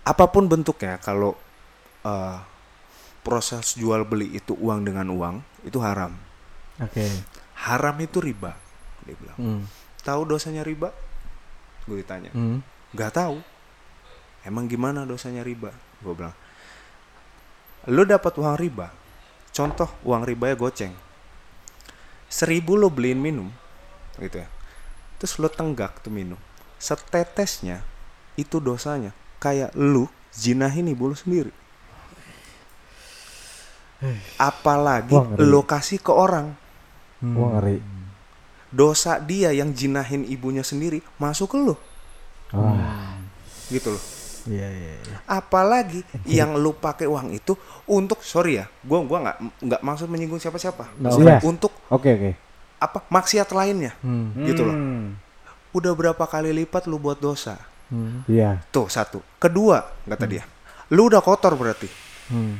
Speaker 2: Apa pun bentuknya, kalau eh, proses jual beli itu uang dengan uang itu haram.
Speaker 1: Oke.
Speaker 2: Haram itu riba. Dia bilang.
Speaker 1: Hmm.
Speaker 2: Tahu dosanya riba? Gue ditanya.
Speaker 1: Hmm.
Speaker 2: Nggak tahu. Emang gimana dosanya riba? Gue bilang. Lu dapat uang riba. Contoh uang ribanya goceng. Seribu lo beliin minum, gitu ya. Terus lo tenggak tuh minum. Setetesnya itu dosanya kayak lu zinahin ibu lu sendiri. Apalagi
Speaker 3: Wah, ngeri.
Speaker 2: lo kasih ke orang.
Speaker 3: Wah ngeri.
Speaker 2: Dosa dia yang jinahin ibunya sendiri masuk ke lo,
Speaker 3: Wah.
Speaker 2: gitu loh.
Speaker 1: Iya iya. iya.
Speaker 2: apalagi yang lu pakai uang itu untuk sorry ya gua gua nggak nggak maksud menyinggung siapa-siapa
Speaker 3: Iya.
Speaker 2: untuk
Speaker 3: Oke oke.
Speaker 2: apa maksiat lainnya
Speaker 1: Hmm.
Speaker 2: Gitu loh.
Speaker 3: Hmm.
Speaker 2: Udah berapa kali lipat lu buat dosa
Speaker 1: Hmm.
Speaker 3: Iya.
Speaker 2: tuh satu kedua kata dia lu udah kotor berarti
Speaker 1: Hmm.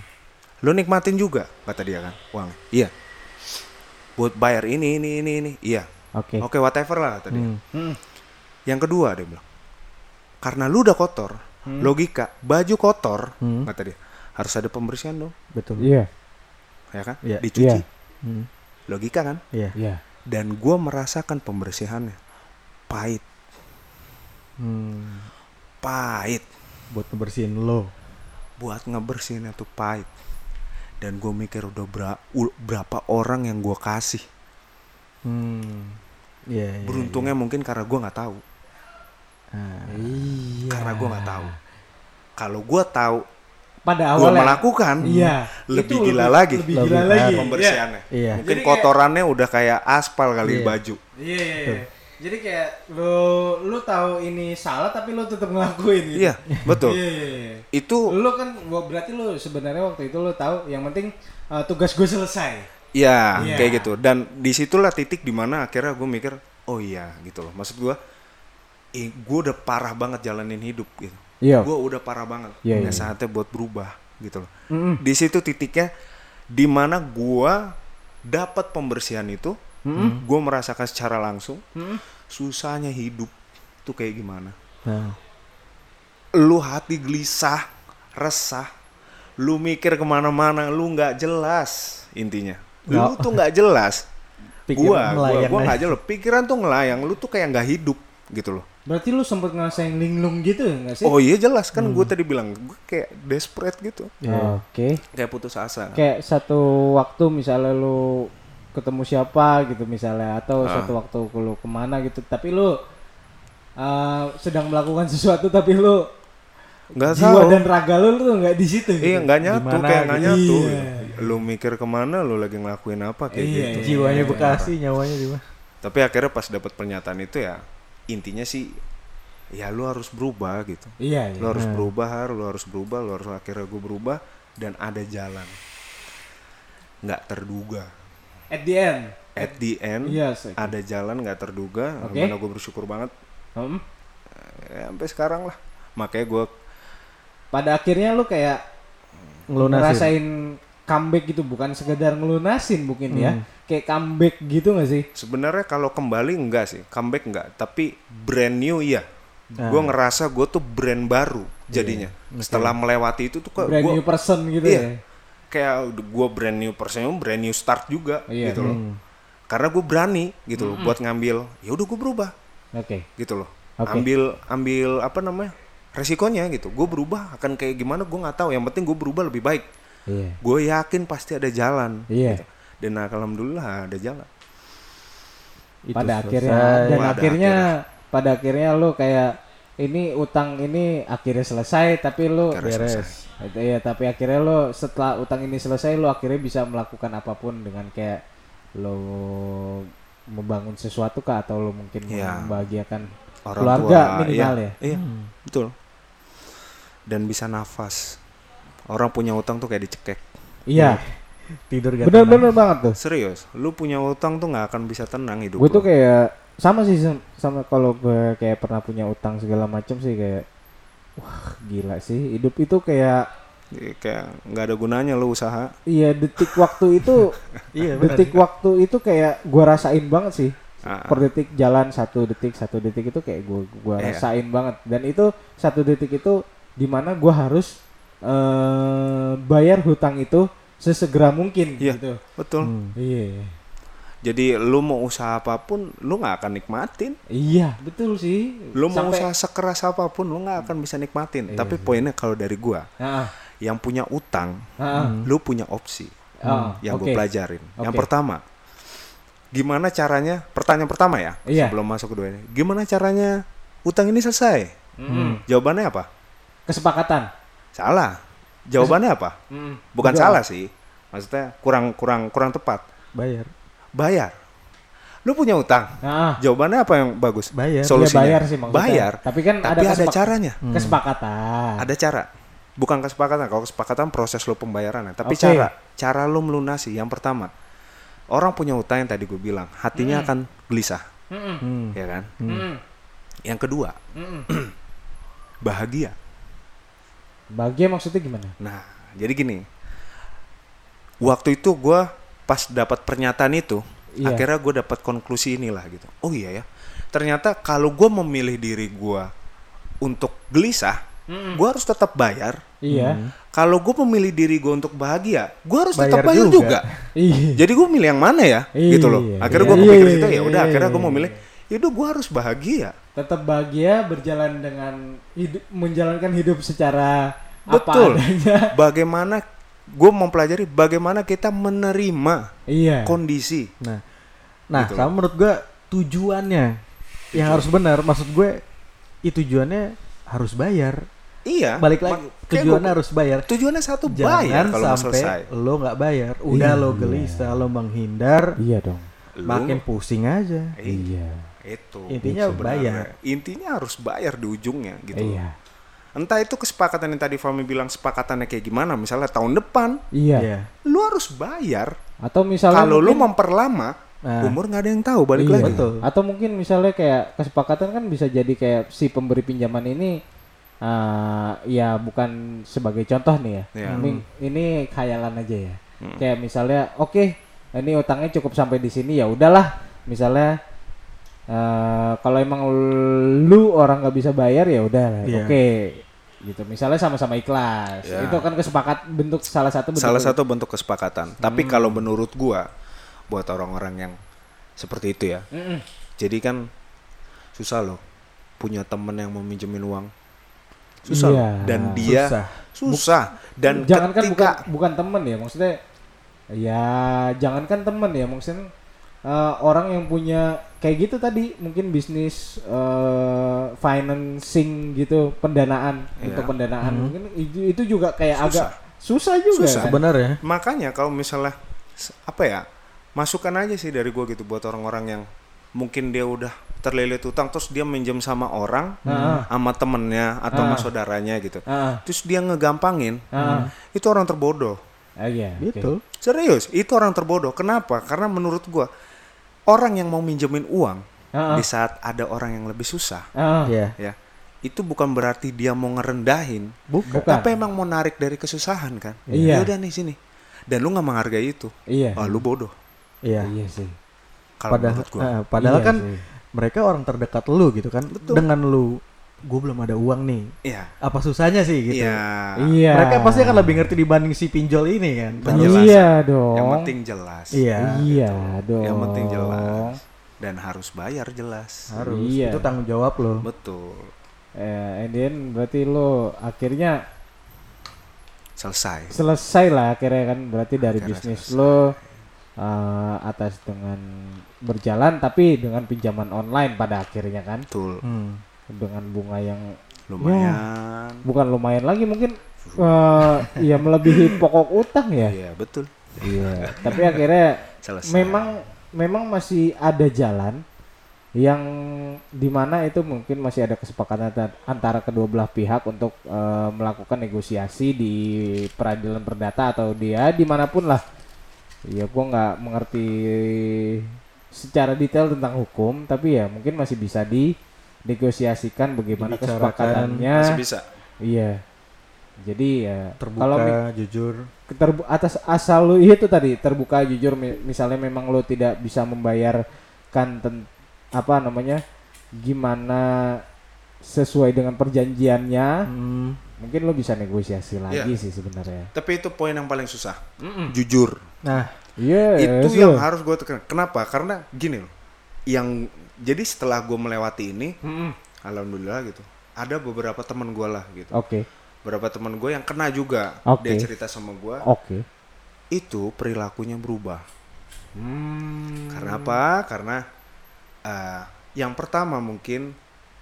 Speaker 2: lu nikmatin juga kata dia kan uang iya buat bayar ini ini ini ini iya
Speaker 3: Oke.
Speaker 2: oke whatever lah kata dia
Speaker 1: Hmm.
Speaker 3: Hmm.
Speaker 2: yang kedua dia bilang karena lu udah kotor logika baju kotor
Speaker 1: Hmm.
Speaker 2: kata dia harus ada pembersihan dong
Speaker 1: Betul.
Speaker 3: Iya.
Speaker 2: ya kan
Speaker 1: Iya.
Speaker 2: dicuci
Speaker 3: Iya.
Speaker 1: Hmm.
Speaker 2: logika kan
Speaker 1: Iya.
Speaker 3: Iya.
Speaker 2: dan gue merasakan pembersihannya pahit
Speaker 1: Hmm.
Speaker 2: pahit
Speaker 1: Buat ngebersihin lo.
Speaker 2: buat ngebersihinnya tuh pahit dan gue mikir udah bera- u- berapa orang yang gue kasih
Speaker 1: Hmm. Iya. iya,
Speaker 2: beruntungnya mungkin karena gue nggak tahu
Speaker 1: Ah.
Speaker 3: Iya.
Speaker 2: karena gue nggak tahu kalau gue tahu
Speaker 3: Pada
Speaker 2: gue
Speaker 3: awalnya.
Speaker 2: melakukan
Speaker 3: Iya.
Speaker 2: lebih
Speaker 3: Itu
Speaker 2: gila
Speaker 3: lebih-
Speaker 2: lagi
Speaker 3: Lebih gila lagi.
Speaker 2: pembersihannya
Speaker 1: Iya.
Speaker 2: mungkin
Speaker 3: Jadi kayak-
Speaker 2: kotorannya udah kayak aspal kali
Speaker 1: Iya.
Speaker 2: baju
Speaker 3: Iya. iya, iya. Jadi kayak lu lu tahu ini salah tapi lu tetap ngelakuin gitu.
Speaker 2: iya betul
Speaker 3: Iya, iya, iya.
Speaker 2: itu
Speaker 3: Lu kan berarti lu sebenarnya waktu itu lu tahu yang penting uh, tugas gue selesai.
Speaker 2: ya
Speaker 3: Iya.
Speaker 2: kayak gitu dan di situlah titik di mana akhirnya gue mikir oh iya gitu loh maksud gue eh, gue udah parah banget jalanin hidup gitu
Speaker 3: Iya.
Speaker 2: gue udah parah banget
Speaker 3: Iya,
Speaker 2: Udah
Speaker 3: iya.
Speaker 2: saatnya buat berubah gitu loh
Speaker 3: Mm-mm.
Speaker 2: di situ titiknya di mana gue dapat pembersihan itu gue merasakan secara langsung
Speaker 3: Mm-mm.
Speaker 2: Susahnya hidup tuh kayak gimana
Speaker 1: Nah.
Speaker 2: lu hati gelisah resah lu mikir ke mana-mana lu nggak jelas intinya lu
Speaker 1: Nggak-
Speaker 2: tuh nggak jelas
Speaker 1: Pikiran
Speaker 2: gua gua gua
Speaker 1: aja.
Speaker 2: nggak jelas pikiran tuh ngelayang lu tuh kayak nggak hidup gitu loh
Speaker 3: Berarti lu sempet ngerasain linglung gitu enggak sih?
Speaker 2: oh iya jelas kan gue tadi bilang gue kayak desperate gitu
Speaker 1: Iya.
Speaker 3: Oke.
Speaker 2: kayak putus asa
Speaker 3: Kayak satu waktu misalnya lu ketemu siapa gitu misalnya atau
Speaker 2: Ah.
Speaker 3: satu waktu lu ke mana gitu tapi lu uh, sedang melakukan sesuatu tapi lu
Speaker 2: nggak
Speaker 3: jiwa
Speaker 2: tahu
Speaker 3: dan raga lu tuh nggak di situ gitu.
Speaker 2: iya nggak nyatu
Speaker 1: Di mana
Speaker 2: kayak nggak
Speaker 3: gitu.
Speaker 2: nyatu
Speaker 3: Iya.
Speaker 2: lu mikir ke mana lu lagi ngelakuin apa kayak
Speaker 3: Iya,
Speaker 2: gitu
Speaker 3: iya.
Speaker 1: Jiwanya Bekasi, nyawanya di mana?
Speaker 2: tapi akhirnya pas dapat pernyataan itu ya intinya sih ya lu harus berubah gitu
Speaker 3: Iya, iya.
Speaker 2: lu harus
Speaker 1: Hmm.
Speaker 2: berubah Har. lu harus berubah lu harus akhirnya gue berubah dan ada jalan nggak terduga
Speaker 3: At the end.
Speaker 2: at the end
Speaker 3: Yes.
Speaker 2: ada jalan nggak terduga
Speaker 3: Oke.
Speaker 2: mana gue bersyukur banget
Speaker 3: Hmm.
Speaker 2: ya, sampai sekarang lah makanya gue
Speaker 3: Pada akhirnya lu kayak
Speaker 1: Ngelunasin.
Speaker 3: ngerasain comeback gitu bukan sekedar ngelunasin mungkin ya
Speaker 1: Hmm.
Speaker 3: kayak comeback gitu gak sih
Speaker 2: Sebenarnya kalau kembali enggak sih, comeback enggak, tapi brand new iya.
Speaker 1: Ah.
Speaker 2: Gue ngerasa gue tuh brand baru jadinya. Setelah melewati itu tuh kok
Speaker 3: brand
Speaker 2: gue
Speaker 3: new person gitu
Speaker 2: iya,
Speaker 3: ya
Speaker 2: kayak gue brand new person, brand new start juga
Speaker 3: Iya.
Speaker 2: gitu loh.
Speaker 1: Hmm.
Speaker 2: Karena gue berani gitu loh buat ngambil, ya udah gue berubah
Speaker 3: oke
Speaker 2: gitu loh.
Speaker 3: Oke.
Speaker 2: Ambil ambil apa namanya? resikonya gitu. Gue berubah akan kayak gimana gue nggak tahu. Yang penting gue berubah lebih baik.
Speaker 3: iya
Speaker 2: Gue yakin pasti ada jalan.
Speaker 3: Iya.
Speaker 2: gitu. Dan alhamdulillah ada jalan.
Speaker 1: Itu
Speaker 3: pada
Speaker 1: selesai.
Speaker 3: akhirnya dan
Speaker 2: Pada
Speaker 3: akhirnya pada akhirnya lu kayak ini utang ini akhirnya selesai tapi lu
Speaker 2: Akhirnya selesai.
Speaker 3: Itu ya tapi akhirnya lo setelah utang ini selesai lo akhirnya bisa melakukan apa pun dengan kayak lo membangun sesuatu kah atau lo mungkin
Speaker 2: Iya.
Speaker 3: membahagiakan
Speaker 2: Orang
Speaker 3: keluarga
Speaker 2: tua,
Speaker 3: minimal
Speaker 2: iya,
Speaker 3: ya
Speaker 2: Iya, betul. Dan bisa nafas. Orang punya utang tuh kayak dicekek.
Speaker 3: iya
Speaker 1: tidur gak tenang.
Speaker 3: bener-bener banget tuh
Speaker 2: Serius, lu punya utang tuh nggak akan bisa tenang hidup
Speaker 3: gue tuh
Speaker 2: lu.
Speaker 3: kayak sama sih sam- sama kalau gue kayak pernah punya utang segala macam sih kayak wah gila sih hidup itu kayak
Speaker 2: Iya, kayak nggak ada gunanya lu usaha.
Speaker 3: iya detik waktu itu
Speaker 1: iya benar
Speaker 3: detik waktu itu kayak gua rasain banget sih
Speaker 2: Ah,
Speaker 3: per detik jalan satu detik satu detik itu kayak gua gua
Speaker 2: Iya.
Speaker 3: rasain banget dan itu satu detik itu di mana gua harus eh bayar hutang itu sesegera mungkin
Speaker 2: Iya.
Speaker 3: gitu
Speaker 2: betul.
Speaker 1: Hmm.
Speaker 3: iya
Speaker 2: Jadi lu mau usaha apa pun, lu nggak akan nikmatin.
Speaker 3: iya betul sih
Speaker 2: Lu mau
Speaker 3: Sampai-
Speaker 2: usaha sekeras apa pun, lu nggak akan bisa nikmatin.
Speaker 3: Iya
Speaker 2: Tapi
Speaker 3: sih.
Speaker 2: poinnya kalau dari gua,
Speaker 3: Ah,
Speaker 2: yang punya utang,
Speaker 3: ah,
Speaker 2: lu punya opsi.
Speaker 3: ah,
Speaker 2: yang
Speaker 3: oke.
Speaker 2: gue pelajarin. Yang
Speaker 3: Oke.
Speaker 2: pertama, gimana caranya? Pertanyaan pertama ya,
Speaker 3: Iya.
Speaker 2: sebelum masuk kedua ini. Gimana caranya utang ini selesai?
Speaker 3: Mm.
Speaker 2: Jawabannya apa?
Speaker 3: kesepakatan
Speaker 2: Salah. Jawabannya apa?
Speaker 3: Mm.
Speaker 2: Bukan
Speaker 3: Udah.
Speaker 2: salah sih. Maksudnya kurang kurang kurang tepat.
Speaker 1: bayar
Speaker 2: Bayar. Lu punya utang.
Speaker 3: Ah,
Speaker 2: Jawabannya apa yang bagus?
Speaker 1: Bayar.
Speaker 2: Solusinya.
Speaker 3: Iya, bayar sih maksudnya.
Speaker 2: Bayar.
Speaker 3: Tapi kan
Speaker 2: Tapi
Speaker 3: ada
Speaker 2: caranya.
Speaker 3: kesepakatan
Speaker 2: Ada cara. Bukan kesepakatan. Kalau kesepakatan proses lo pembayarannya. Tapi
Speaker 3: Oke.
Speaker 2: cara. Cara lo melunasi. Yang pertama. Orang punya utang yang tadi gue bilang. Hatinya akan gelisah.
Speaker 3: Mm-mm.
Speaker 1: Hmm.
Speaker 2: Ya kan?
Speaker 3: Mm-mm.
Speaker 2: Yang kedua.
Speaker 3: Mm-mm.
Speaker 2: bahagia.
Speaker 3: bahagia maksudnya gimana
Speaker 2: Nah, jadi gini. Waktu itu gue pas dapat pernyataan itu,
Speaker 3: Iya.
Speaker 2: akhirnya gue dapat konklusi inilah gitu. Oh iya ya. Ternyata kalau gue memilih diri gue untuk gelisah, gue harus tetap bayar.
Speaker 3: iya
Speaker 2: Kalau gue memilih diri gue untuk bahagia, gue harus tetap
Speaker 1: Bayar
Speaker 2: bayar juga.
Speaker 1: juga.
Speaker 3: iya
Speaker 2: Jadi gue milih yang mana ya,
Speaker 3: Iya,
Speaker 2: gitu loh. Akhirnya gue
Speaker 3: iya,
Speaker 2: kepikir
Speaker 3: iya,
Speaker 2: gitu ya.
Speaker 3: iya,
Speaker 2: Udah,
Speaker 3: iya,
Speaker 2: akhirnya gue
Speaker 3: iya,
Speaker 2: mau milih.
Speaker 3: iya.
Speaker 2: Itu gue harus bahagia.
Speaker 3: tetap bahagia berjalan dengan hidup menjalankan hidup secara
Speaker 2: Betul.
Speaker 3: apa adanya
Speaker 2: Bagaimana gue mempelajari bagaimana kita menerima
Speaker 3: iya
Speaker 2: kondisi.
Speaker 1: Nah, nah
Speaker 2: Gitu
Speaker 1: sama menurut gue tujuannya yang harus benar. Maksud gue, i tujuannya harus bayar.
Speaker 2: Iya.
Speaker 1: Balik lagi, tujuannya
Speaker 2: gua-
Speaker 1: harus bayar.
Speaker 2: tujuannya satu
Speaker 1: Jangan
Speaker 2: bayar kalau mau selesai.
Speaker 1: sampai lo nggak bayar. Udah
Speaker 3: Iya.
Speaker 1: lo gelisah, lo menghindar,
Speaker 3: iya dong
Speaker 1: makin pusing aja.
Speaker 3: iya
Speaker 2: itu
Speaker 1: Intinya
Speaker 2: sebenarnya.
Speaker 1: bayar.
Speaker 2: Intinya harus bayar di ujungnya gitu.
Speaker 3: iya
Speaker 2: Entah itu kesepakatan yang tadi Fami bilang sepakatannya kayak gimana, misalnya tahun depan
Speaker 3: iya
Speaker 1: Iya.
Speaker 2: lu harus bayar.
Speaker 3: atau misalnya
Speaker 2: Kalau lu
Speaker 3: mungkin-
Speaker 2: memperlama,
Speaker 1: Nah.
Speaker 2: umur nggak ada yang tahu balik
Speaker 3: Iya.
Speaker 2: lagi.
Speaker 1: Betul.
Speaker 3: atau mungkin misalnya kayak kesepakatan kan bisa jadi kayak si pemberi pinjaman ini ah, ya bukan sebagai contoh nih ya
Speaker 2: Iya.
Speaker 3: ini, ini khayalan aja ya
Speaker 2: Hmm.
Speaker 3: kayak misalnya oke ini utangnya cukup sampai di sini ya udahlah misalnya eh kalau emang lu orang nggak bisa bayar ya udah
Speaker 1: Iya.
Speaker 3: oke gitu misalnya sama-sama ikhlas
Speaker 2: Ya.
Speaker 3: itu kan kesepakat bentuk salah satu bentuk
Speaker 2: Salah satu bentuk kesepakatan. Tapi kalau menurut gua buat orang-orang yang seperti itu ya.
Speaker 3: Mm-mm.
Speaker 2: Jadi kan susah loh punya temen yang mau minjemin uang. Susah
Speaker 3: Iya.
Speaker 2: loh. Dan dia
Speaker 1: Susah.
Speaker 2: susah. Dan
Speaker 3: jangankan
Speaker 2: ketika
Speaker 3: bukan bukan temen ya maksudnya ya jangankan temen ya maksudnya eh, orang yang punya kayak gitu tadi mungkin bisnis eh, financing gitu pendanaan
Speaker 2: Iya.
Speaker 3: untuk pendanaan mungkin itu, itu juga kayak
Speaker 2: Susah.
Speaker 3: agak susah juga
Speaker 2: Susah.
Speaker 3: kan?
Speaker 1: Sebenarnya
Speaker 2: Makanya kalau misalnya apa ya masukan aja sih dari gue gitu buat orang-orang yang mungkin dia udah terlilit utang terus dia minjem sama orang
Speaker 3: Ah.
Speaker 2: sama temennya atau sama
Speaker 3: Ah.
Speaker 2: saudaranya gitu
Speaker 3: Ah,
Speaker 2: terus dia ngegampangin
Speaker 3: ah,
Speaker 2: itu orang terbodoh
Speaker 3: ah, iya,
Speaker 1: gitu.
Speaker 2: serius itu orang terbodoh kenapa karena menurut gue orang yang mau minjemin uang
Speaker 3: Ah,
Speaker 2: di saat ada orang yang lebih susah
Speaker 3: ah,
Speaker 1: Iya.
Speaker 2: ya itu bukan berarti dia mau ngerendahin
Speaker 1: Bukan.
Speaker 3: Bukan.
Speaker 2: tapi emang mau narik dari kesusahan kan
Speaker 3: Iya.
Speaker 2: Ya udah nih sini dan lu nggak menghargai itu
Speaker 3: Iya.
Speaker 2: ah lu bodoh
Speaker 1: Iya.
Speaker 3: Iya sih.
Speaker 2: kalau
Speaker 1: Padahal,
Speaker 2: menurut gua
Speaker 1: eh, padahal
Speaker 3: Iya
Speaker 1: kan
Speaker 3: sih.
Speaker 1: mereka orang terdekat lu gitu kan.
Speaker 2: Betul.
Speaker 1: Dengan lu, gue belum ada uang nih.
Speaker 2: iya
Speaker 1: Apa susahnya sih gitu?
Speaker 2: iya
Speaker 3: Iya.
Speaker 1: Mereka pasti akan lebih ngerti dibanding si pinjol ini kan.
Speaker 2: Penjelasan.
Speaker 3: Iya dong.
Speaker 2: yang penting jelas
Speaker 1: Iya.
Speaker 3: Iya dong.
Speaker 2: yang penting jelas dan harus bayar jelas
Speaker 1: Harus.
Speaker 3: Iya.
Speaker 1: Itu tanggung jawab lo.
Speaker 2: betul
Speaker 3: Eh, and then berarti lo akhirnya
Speaker 2: selesai
Speaker 3: selesai lah akhirnya kan berarti dari
Speaker 2: Akhirnya
Speaker 3: bisnis
Speaker 2: selesai.
Speaker 3: lo eh, atas dengan berjalan tapi dengan pinjaman online pada akhirnya kan
Speaker 2: betul
Speaker 1: Hmm.
Speaker 3: Dengan bunga yang
Speaker 2: lumayan
Speaker 3: bukan lumayan lagi mungkin eh ya melebihi pokok utang ya.
Speaker 2: iya betul
Speaker 3: Iya. tapi akhirnya
Speaker 2: selesai
Speaker 3: memang memang masih ada jalan yang di mana itu mungkin masih ada kesepakatan anta- antara kedua belah pihak untuk eh, melakukan negosiasi di peradilan perdata atau dia di mana pun lah ya gua nggak mengerti secara detail tentang hukum tapi ya mungkin masih bisa dinegosiasikan bagaimana kesepakatannya.
Speaker 2: Masih bisa.
Speaker 3: Iya. Jadi ya
Speaker 1: Terbuka,
Speaker 3: kalau
Speaker 1: jujur.
Speaker 3: terbu- atas asal lu itu tadi terbuka jujur mi- misalnya memang lu tidak bisa membayarkan ten- apa namanya gimana sesuai dengan perjanjiannya
Speaker 1: Hmm.
Speaker 3: mungkin lu bisa negosiasi lagi
Speaker 2: Iya.
Speaker 3: sih sebenarnya.
Speaker 2: Tapi itu poin yang paling susah. Jujur.
Speaker 1: Nah,
Speaker 3: iya
Speaker 2: itu
Speaker 3: yes,
Speaker 2: yang harus gue tekan. Kenapa? Karena gini loh. Yang jadi setelah gue melewati ini
Speaker 3: Mm-mm.
Speaker 2: alhamdulillah gitu ada beberapa teman gue lah gitu
Speaker 3: oke
Speaker 2: beberapa teman gue yang kena juga
Speaker 3: Oke.
Speaker 2: dia cerita sama gue
Speaker 3: oke
Speaker 2: itu perilakunya berubah
Speaker 3: Hmm.
Speaker 2: karena apa karena eh, yang pertama mungkin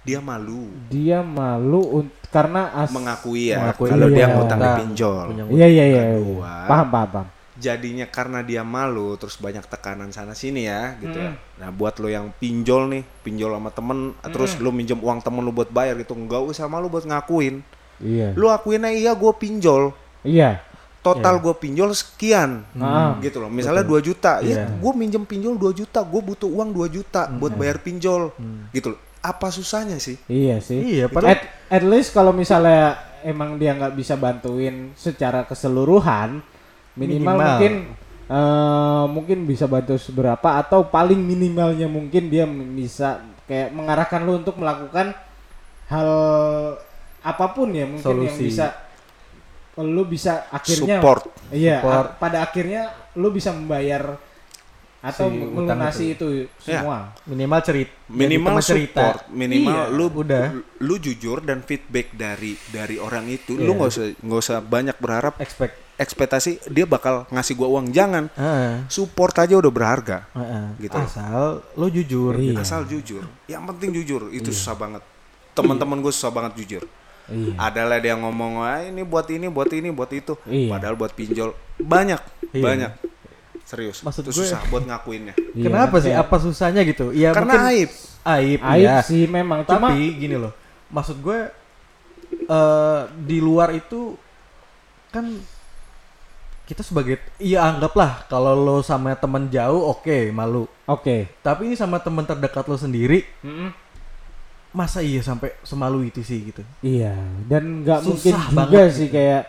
Speaker 2: dia malu
Speaker 3: dia malu karena as
Speaker 2: mengakui ya
Speaker 1: Mengakui
Speaker 2: kalau dia
Speaker 3: iya.
Speaker 2: ngutang di
Speaker 1: Utang.
Speaker 2: pinjol
Speaker 3: iya iya iya, iya.
Speaker 2: Kedua.
Speaker 3: paham paham paham
Speaker 2: jadinya karena dia malu terus banyak tekanan sana sini ya gitu ya.
Speaker 3: Hmm.
Speaker 2: Nah buat lo yang pinjol nih, pinjol sama temen, terus
Speaker 3: Hmm.
Speaker 2: lo minjem uang temen lo buat bayar gitu, nggak usah malu buat ngakuin.
Speaker 3: iya
Speaker 2: Lo akuin aja iya gue pinjol,
Speaker 3: iya
Speaker 2: total gue pinjol sekian,
Speaker 3: Ah.
Speaker 2: gitu loh. Misalnya 2 juta, ya
Speaker 1: Iya.
Speaker 2: gue minjem pinjol 2 juta, gue butuh uang 2 juta buat bayar pinjol, gitu loh. Apa susahnya sih?
Speaker 3: Iya sih.
Speaker 1: Iya, padahal-
Speaker 3: at, at least kalau misalnya emang dia nggak bisa bantuin secara keseluruhan, minimal,
Speaker 1: Minimal.
Speaker 3: mungkin eh, mungkin bisa bantu seberapa atau paling minimalnya mungkin dia bisa kayak mengarahkan lu untuk melakukan hal apa pun ya mungkin yang
Speaker 1: Solusi.
Speaker 3: bisa lu bisa akhirnya
Speaker 2: Support.
Speaker 3: iya
Speaker 1: Support.
Speaker 3: a- pada akhirnya lu bisa membayar atau
Speaker 1: Si
Speaker 3: melunasi itu,
Speaker 2: Ya.
Speaker 3: semua.
Speaker 1: minimal cerita.
Speaker 2: minimal support minimal
Speaker 3: Iya,
Speaker 2: lu
Speaker 1: udah.
Speaker 2: lu jujur dan feedback dari dari orang itu
Speaker 1: Iya.
Speaker 2: lu nggak usah nggak usah banyak berharap
Speaker 1: Expect.
Speaker 2: Ekspektasi dia bakal ngasih gua uang jangan
Speaker 1: Heeh.
Speaker 2: support aja udah berharga
Speaker 1: Heeh.
Speaker 2: Gitu.
Speaker 1: Asal lo jujur.
Speaker 3: Iya.
Speaker 1: gitu.
Speaker 2: asal jujur yang penting jujur itu susah banget teman-teman gue susah banget jujur
Speaker 3: Iya.
Speaker 2: adalah dia ngomong ah ini buat ini buat ini buat itu
Speaker 3: Iya.
Speaker 2: padahal buat pinjol banyak
Speaker 1: Iya.
Speaker 2: banyak serius
Speaker 1: Maksud
Speaker 2: itu
Speaker 1: gue-
Speaker 2: susah buat ngakuinnya
Speaker 3: Iya,
Speaker 1: Kenapa sih? Apa susahnya gitu? Ya
Speaker 2: karena
Speaker 1: mungkin
Speaker 2: aib
Speaker 1: Aib.
Speaker 3: Aib
Speaker 1: iya.
Speaker 3: sih memang cuma
Speaker 1: Tapi gini loh. Maksud gue eh di luar itu kan kita sebagai iya anggaplah kalau lo sama temen jauh oke malu.
Speaker 3: oke.
Speaker 1: Tapi ini sama temen terdekat lo sendiri
Speaker 3: Mm-mm.
Speaker 1: masa iya sampai semalu itu sih gitu.
Speaker 3: Iya, dan nggak mungkin juga
Speaker 1: banget
Speaker 3: sih
Speaker 1: gitu.
Speaker 3: kayak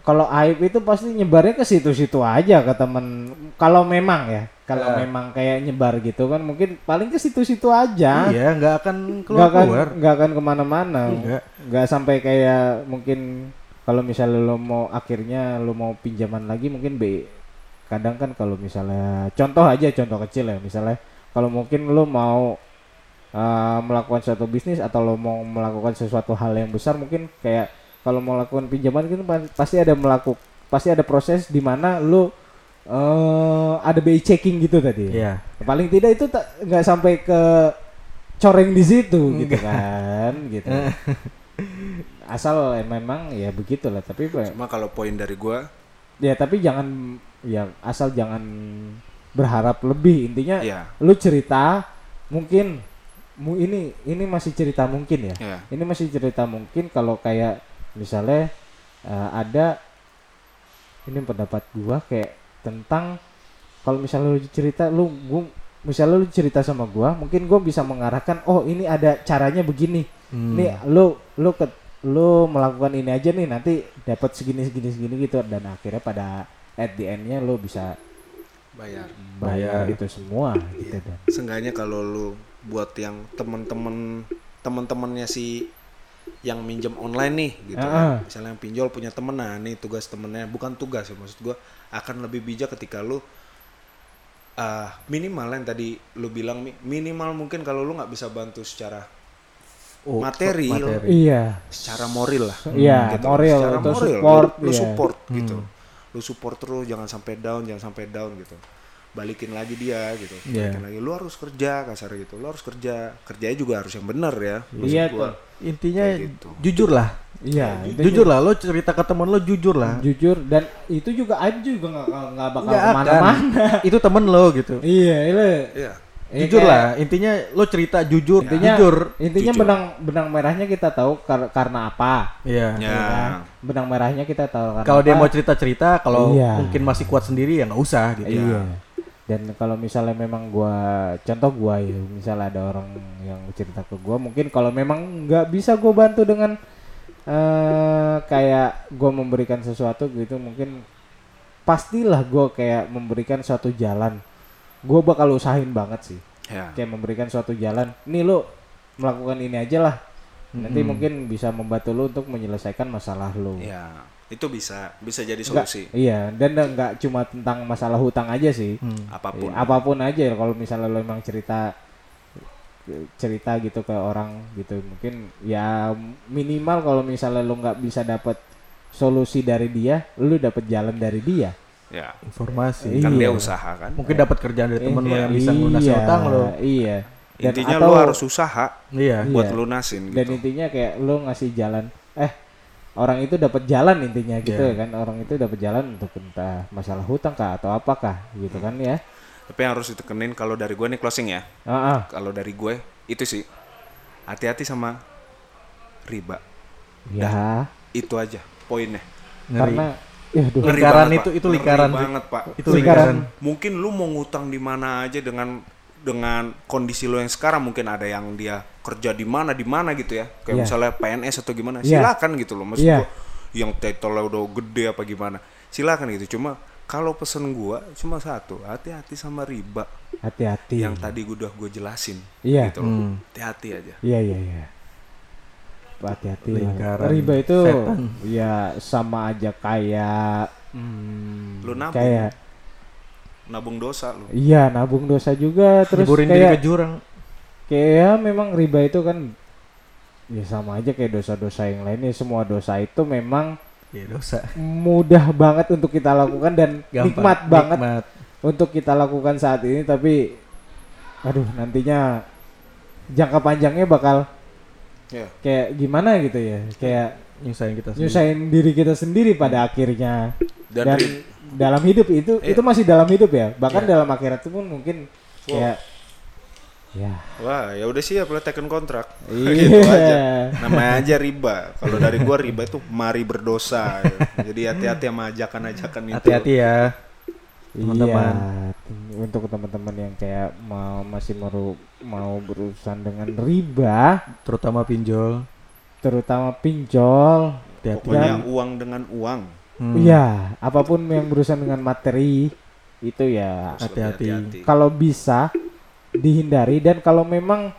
Speaker 3: kalau aib itu pasti nyebarnya ke situ-situ aja ke temen. Kalau memang ya, kalau
Speaker 1: Eh.
Speaker 3: memang kayak nyebar gitu kan mungkin paling ke situ-situ aja.
Speaker 1: Iya, nggak akan
Speaker 3: Nggak
Speaker 1: keluar
Speaker 3: akan nggak akan ke mana-mana.
Speaker 1: Enggak.
Speaker 3: Nggak sampai kayak mungkin kalau misalnya lo mau akhirnya lo mau pinjaman lagi mungkin B kadang kan kalau misalnya contoh aja contoh kecil ya misalnya kalau mungkin lo mau uh, melakukan suatu bisnis atau lo mau melakukan sesuatu hal yang besar mungkin kayak kalau mau lakukan pinjaman kan pa- pasti ada melakukan pasti ada proses di mana lo eh ada BI checking gitu tadi
Speaker 1: Iya.
Speaker 3: paling tidak itu nggak sampai ke coreng di situ gitu
Speaker 1: Enggak.
Speaker 3: kan gitu asal eh, memang ya begitulah tapi
Speaker 2: cuma kalau poin dari gua
Speaker 3: ya tapi jangan ya asal jangan berharap lebih. Intinya
Speaker 2: ya
Speaker 3: lu cerita mungkin mu ini ini masih cerita mungkin ya.
Speaker 2: Ya
Speaker 3: ini masih cerita mungkin kalau kayak misalnya eh, ada ini pendapat gua kayak tentang kalau misalnya lu cerita lu gua misalnya lu cerita sama gua mungkin gua bisa mengarahkan oh ini ada caranya begini.
Speaker 1: Hmm.
Speaker 3: nih lu lu ke lu melakukan ini aja nih nanti dapat segini segini segini gitu dan akhirnya pada at the endnya lo bisa
Speaker 2: bayar
Speaker 3: bayar
Speaker 1: Bayar.
Speaker 3: itu semua gitu
Speaker 2: Iya.
Speaker 3: dan
Speaker 2: Seenggaknya kalau lu buat yang temen-temen temen-temennya si yang minjem online nih gitu
Speaker 3: Ah,
Speaker 2: kan.
Speaker 3: ah.
Speaker 2: Misalnya yang pinjol punya temen nah nih tugas temennya bukan tugas ya maksud gua akan lebih bijak ketika lu ah, minimal yang tadi lu bilang Mi, minimal mungkin kalau lu nggak bisa bantu secara
Speaker 1: Oh,
Speaker 2: materi,
Speaker 1: materi.
Speaker 3: iya
Speaker 2: secara moral lah
Speaker 3: Iya,
Speaker 2: gitu.
Speaker 3: moral,
Speaker 2: secara moral,
Speaker 3: support,
Speaker 2: lu, lu
Speaker 3: iya.
Speaker 2: support gitu
Speaker 1: Hmm.
Speaker 2: lu support terus jangan sampai down jangan sampai down gitu balikin lagi dia gitu
Speaker 1: Iya.
Speaker 2: balikin lagi lu harus kerja kasar gitu lu harus kerja kerjanya juga harus yang benar ya
Speaker 3: Iya
Speaker 2: gua.
Speaker 3: tuh.
Speaker 1: Intinya
Speaker 2: Kayak gitu.
Speaker 1: jujur lah.
Speaker 3: iya itu
Speaker 1: Jujur lah lo cerita ke temen lo jujur lah.
Speaker 3: jujur dan itu juga aib juga nggak nggak bakal
Speaker 1: ke
Speaker 3: mana-mana
Speaker 1: Itu temen lo gitu.
Speaker 3: iya
Speaker 2: iya
Speaker 3: Iya,
Speaker 1: jujur
Speaker 3: kayak-
Speaker 1: lah. Intinya lo cerita jujur,
Speaker 3: intinya
Speaker 1: jujur.
Speaker 3: intinya
Speaker 2: Jujur.
Speaker 3: benang benang merahnya kita tahu kar- karena apa
Speaker 1: Iya.
Speaker 2: ya
Speaker 3: ya kan? benang merahnya kita tahu karena
Speaker 1: Kalau dia mau cerita-cerita, kalau
Speaker 3: Iya.
Speaker 1: mungkin masih kuat sendiri ya nggak usah gitu.
Speaker 3: Iya. Dan kalau misalnya memang gua contoh gua ya, misalnya ada orang yang cerita ke gua, mungkin kalau memang nggak bisa gua bantu dengan eh kayak gua memberikan sesuatu gitu, mungkin pastilah gua kayak memberikan suatu jalan. Gua bakal usahain banget sih,
Speaker 2: ya
Speaker 3: kayak memberikan suatu jalan. Nih lu melakukan ini aja lah. Nanti
Speaker 1: Mm-mm.
Speaker 3: mungkin bisa membantu lu untuk menyelesaikan masalah lu.
Speaker 2: ya itu bisa bisa jadi solusi
Speaker 3: iya, dan nggak cuma tentang masalah hutang aja sih.
Speaker 1: Hmm.
Speaker 2: apa pun
Speaker 3: Iya, apa pun aja ya, kalau misalnya lo emang cerita cerita gitu ke orang gitu mungkin ya minimal kalau misalnya lo nggak bisa dapat solusi dari dia lo dapat jalan dari dia
Speaker 2: ya
Speaker 1: Informasi.
Speaker 2: kan
Speaker 3: Iya.
Speaker 2: dia usaha kan
Speaker 1: Mungkin dapat kerjaan dari temen lo
Speaker 3: Iya,
Speaker 1: yang bisa lunasin
Speaker 3: iya,
Speaker 1: utang lo.
Speaker 3: iya Dan
Speaker 2: intinya
Speaker 3: atau-
Speaker 2: lu harus usaha
Speaker 1: Iya.
Speaker 2: buat
Speaker 3: Iya.
Speaker 2: lunasin
Speaker 3: dan
Speaker 2: gitu
Speaker 3: intinya kayak lo ngasih jalan eh orang itu dapat jalan intinya gitu
Speaker 1: Iya.
Speaker 3: ya kan orang itu dapat jalan untuk entah masalah hutang kah atau apakah gitu kan ya
Speaker 2: tapi yang harus ditekenin kalau dari gue nih closing ya
Speaker 3: ah, ah.
Speaker 2: kalau dari gue itu sih hati-hati sama riba
Speaker 3: ya
Speaker 2: itu aja poinnya
Speaker 1: Ngeri.
Speaker 3: karena ya
Speaker 1: Lingkaran
Speaker 2: banget,
Speaker 1: itu-
Speaker 2: Pak.
Speaker 1: itu
Speaker 2: Ngeri
Speaker 1: lingkaran.
Speaker 2: banget pak
Speaker 1: Itu
Speaker 3: Lingkaran.
Speaker 2: mungkin lu mau ngutang di mana aja dengan dengan kondisi lo yang sekarang mungkin ada yang dia kerja di mana di mana gitu ya kayak
Speaker 3: Iya.
Speaker 2: misalnya PNS atau gimana
Speaker 3: Iya.
Speaker 2: silakan gitu loh maksud gua yang titelnya udah gede apa gimana silakan gitu cuma kalau pesen gua cuma satu hati-hati sama riba
Speaker 3: hati-hati
Speaker 2: yang tadi gua udah gue jelasin
Speaker 3: Iya.
Speaker 2: gitu loh
Speaker 1: Hmm.
Speaker 2: hati-hati aja
Speaker 3: Iya iya iya. Hati-hati.
Speaker 1: Lingkaran
Speaker 3: Riba itu
Speaker 1: setan.
Speaker 3: ya sama aja kayak hmm,
Speaker 2: Lu nabung.
Speaker 3: kayak
Speaker 2: nabung dosa lo
Speaker 3: iya nabung dosa juga terus
Speaker 1: diri
Speaker 3: kayak
Speaker 1: ke jurang.
Speaker 3: kayak ya memang riba itu kan ya sama aja kayak dosa-dosa yang lainnya semua dosa itu memang
Speaker 1: Iya dosa.
Speaker 3: mudah banget untuk kita lakukan dan
Speaker 1: Gampang.
Speaker 3: nikmat banget
Speaker 1: Nikmat.
Speaker 3: untuk kita lakukan saat ini tapi aduh nantinya jangka panjangnya bakal
Speaker 2: ya
Speaker 3: kayak gimana gitu ya kayak
Speaker 1: Nyusahin kita sendiri.
Speaker 3: nyusahin diri kita sendiri pada akhirnya
Speaker 2: dan,
Speaker 3: dan, dalam hidup itu
Speaker 2: Iya.
Speaker 3: itu masih dalam hidup ya bahkan
Speaker 2: Iya.
Speaker 3: dalam akhirat itu pun mungkin kayak ya
Speaker 2: wah ya udah siap lah tekan kontrak gitu aja
Speaker 3: iya
Speaker 2: namanya aja riba kalau dari gua riba itu mari berdosa ya. jadi hati-hati sama ajakan-ajakan itu
Speaker 1: Hati-hati ya. Teman-teman.
Speaker 3: Iya, untuk teman-teman yang kayak mau masih mau mau berurusan dengan riba,
Speaker 1: Terutama pinjol.
Speaker 3: terutama pinjol,
Speaker 2: pokoknya
Speaker 3: Dan-
Speaker 2: uang dengan uang
Speaker 1: Hmm.
Speaker 3: iya, apa pun yang berurusan dengan materi itu ya
Speaker 1: Hati-hati.
Speaker 3: kalau bisa dihindari dan kalau memang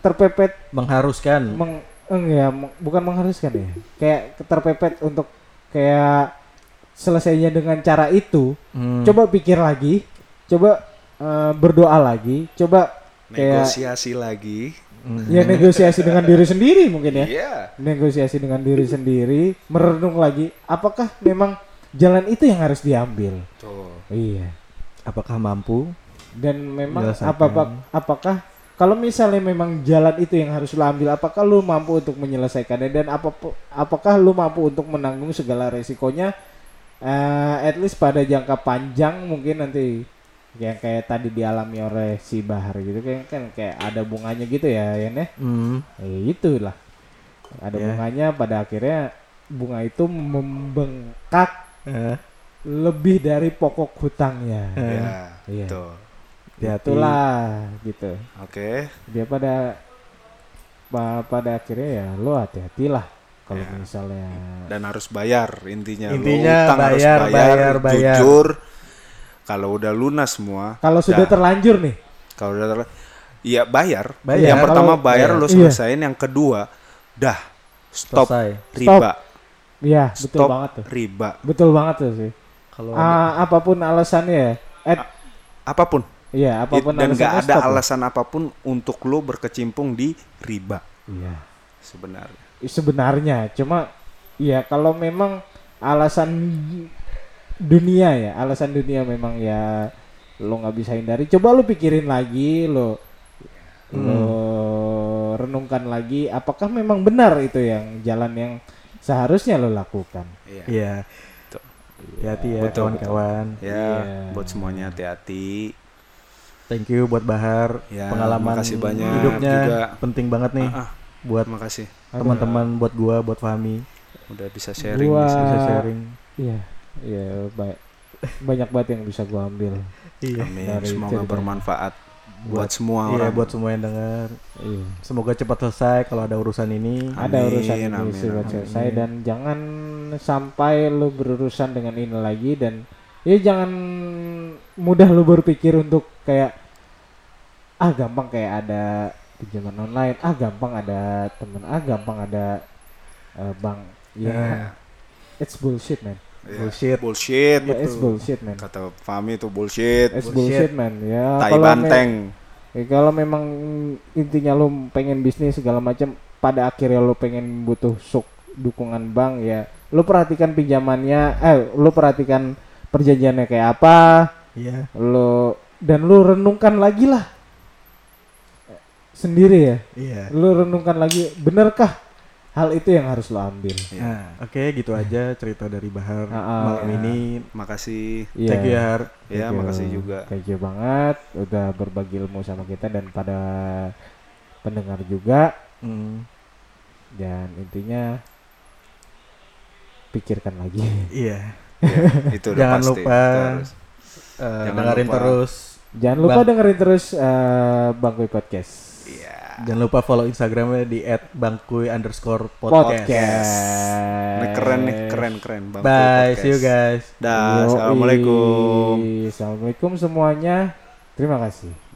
Speaker 3: terpepet
Speaker 1: Mengharuskan.
Speaker 3: meng, eng, ya, meng- bukan mengharuskan ya, kayak terpepet untuk kayak selesainya dengan cara itu,
Speaker 1: Hmm.
Speaker 3: coba pikir lagi, coba eh, berdoa lagi, coba kayak
Speaker 2: negosiasi lagi
Speaker 1: Hmm.
Speaker 3: ya negosiasi dengan diri sendiri mungkin ya,
Speaker 2: iya
Speaker 3: negosiasi dengan diri sendiri, merenung lagi, apakah memang jalan itu yang harus diambil?
Speaker 2: tuh
Speaker 3: Iya.
Speaker 1: Apakah mampu?
Speaker 3: Dan memang apa apakah kalau misalnya memang jalan itu yang harus lo ambil, apakah lu mampu untuk menyelesaikannya dan apa apakah lu mampu untuk menanggung segala resikonya? Eh at least pada jangka panjang mungkin nanti yang kayak tadi dialami oleh si Bahar gitu kan kan kayak ada bunganya gitu ya ya
Speaker 1: Hmm.
Speaker 3: eh, itulah ada
Speaker 1: Ya.
Speaker 3: bunganya pada akhirnya bunga itu membengkak
Speaker 1: Eh,
Speaker 3: lebih dari pokok hutangnya
Speaker 1: Eh.
Speaker 2: ya
Speaker 3: Iya.
Speaker 2: tuh
Speaker 1: hati-hati.
Speaker 3: itulah gitu
Speaker 2: oke
Speaker 3: dia pada pa- pada akhirnya ya lo hati-hatilah kalau
Speaker 2: Ya.
Speaker 3: misalnya
Speaker 2: dan harus bayar intinya Lu
Speaker 1: Intinya
Speaker 2: utang harus
Speaker 1: bayar, bayar, bayar.
Speaker 2: jujur kalau udah lunas semua
Speaker 3: kalau sudah
Speaker 2: dah.
Speaker 3: terlanjur nih
Speaker 2: kalau udah ter- iya bayar.
Speaker 1: Bayar.
Speaker 2: yang pertama
Speaker 3: Kalau-
Speaker 2: bayar
Speaker 1: bayar.
Speaker 2: lo
Speaker 3: Iya.
Speaker 2: selesaiin yang kedua dah stop
Speaker 1: Selesai.
Speaker 2: riba
Speaker 3: Iya, betul
Speaker 2: stop
Speaker 3: banget tuh.
Speaker 2: riba
Speaker 3: Betul banget tuh sih.
Speaker 1: Kalau
Speaker 3: Ah, apa pun alasannya ya. Eh,
Speaker 2: apa pun
Speaker 3: iya, apa pun
Speaker 2: dan nggak ada alasan apa pun untuk lo berkecimpung di riba
Speaker 3: Iya.
Speaker 2: sebenarnya
Speaker 3: Sebenarnya, cuma ya kalau memang alasan dunia ya, alasan dunia memang ya lo nggak bisa hindari. Coba lo pikirin lagi, lo lo renungkan lagi, apakah memang benar itu yang jalan yang seharusnya lo lakukan.
Speaker 2: iya
Speaker 1: Iya. Hati-hati ya kawan-kawan.
Speaker 2: ya
Speaker 3: Iya.
Speaker 2: buat semuanya hati-hati
Speaker 1: Thank you buat Bahar.
Speaker 2: Ya,
Speaker 1: Pengalaman
Speaker 2: makasih banyak
Speaker 1: hidupnya
Speaker 2: juga.
Speaker 1: penting banget nih
Speaker 2: Ah, ah,
Speaker 1: buat
Speaker 2: terima kasih
Speaker 1: teman-teman, buat gua, buat Fahmi
Speaker 2: udah bisa sharing
Speaker 3: Gua-
Speaker 1: bisa sharing.
Speaker 3: Iya, iya baik. Banyak banget yang bisa gua ambil.
Speaker 1: Iya.
Speaker 2: Amin.
Speaker 3: Dari
Speaker 2: semoga
Speaker 3: ceritanya.
Speaker 2: bermanfaat buat,
Speaker 1: Buat-
Speaker 2: semua
Speaker 1: Iya,
Speaker 2: orang
Speaker 1: buat semua yang dengar.
Speaker 3: Iya.
Speaker 1: Semoga cepat selesai kalau ada urusan ini.
Speaker 3: ada
Speaker 2: Amin,
Speaker 3: urusan ini
Speaker 2: amin, amin.
Speaker 3: selesai dan jangan sampai lu berurusan dengan ini lagi dan ya jangan mudah lu berpikir untuk kayak ah gampang kayak ada pinjaman online ah gampang ada temen ah gampang ada eh, bank ya
Speaker 1: Nah.
Speaker 3: it's bullshit man
Speaker 2: Iya.
Speaker 1: Bullshit.
Speaker 2: bullshit
Speaker 3: Ya, it's bullshit man
Speaker 2: kata Fami itu bullshit
Speaker 3: it's
Speaker 1: bullshit.
Speaker 3: bullshit man ya
Speaker 2: tai
Speaker 3: kalau me-
Speaker 2: banteng
Speaker 3: Ya, kalau memang intinya lo pengen bisnis segala macam, pada akhirnya lo pengen butuh suk dukungan bank ya, lo perhatikan pinjamannya, eh lo perhatikan perjanjiannya kayak apa,
Speaker 1: Iya.
Speaker 3: lo dan lo renungkan lagi lah sendiri ya,
Speaker 1: Iya.
Speaker 3: lo renungkan lagi, benarkah hal itu yang harus lo ambil?
Speaker 2: Iya.
Speaker 1: Nah, oke gitu aja cerita dari Bahar
Speaker 3: Ah, ah.
Speaker 1: malam ini.
Speaker 2: makasih
Speaker 3: Iya.
Speaker 1: Thank you ya, Har.
Speaker 2: ya makasih juga
Speaker 3: Thank you banget udah berbagi ilmu sama kita dan pada pendengar juga.
Speaker 1: Hmm,
Speaker 3: dan intinya pikirkan lagi
Speaker 1: iya.
Speaker 2: itu udah
Speaker 1: Jangan
Speaker 2: pasti
Speaker 1: lupa
Speaker 2: Itu harus.
Speaker 1: Eh,
Speaker 2: Jangan
Speaker 1: dengerin
Speaker 2: lupa.
Speaker 1: terus.
Speaker 3: jangan lupa
Speaker 1: Bang.
Speaker 3: dengerin terus eh, bangkuy podcast
Speaker 2: iya
Speaker 1: Jangan lupa follow Instagramnya di @bangkuy underscore
Speaker 3: podcast,
Speaker 1: podcast.
Speaker 2: Ini keren nih keren keren Bang
Speaker 1: Bye,
Speaker 2: Podcast.
Speaker 1: see you guys.
Speaker 2: dah assalamualaikum
Speaker 3: assalamualaikum semuanya terima kasih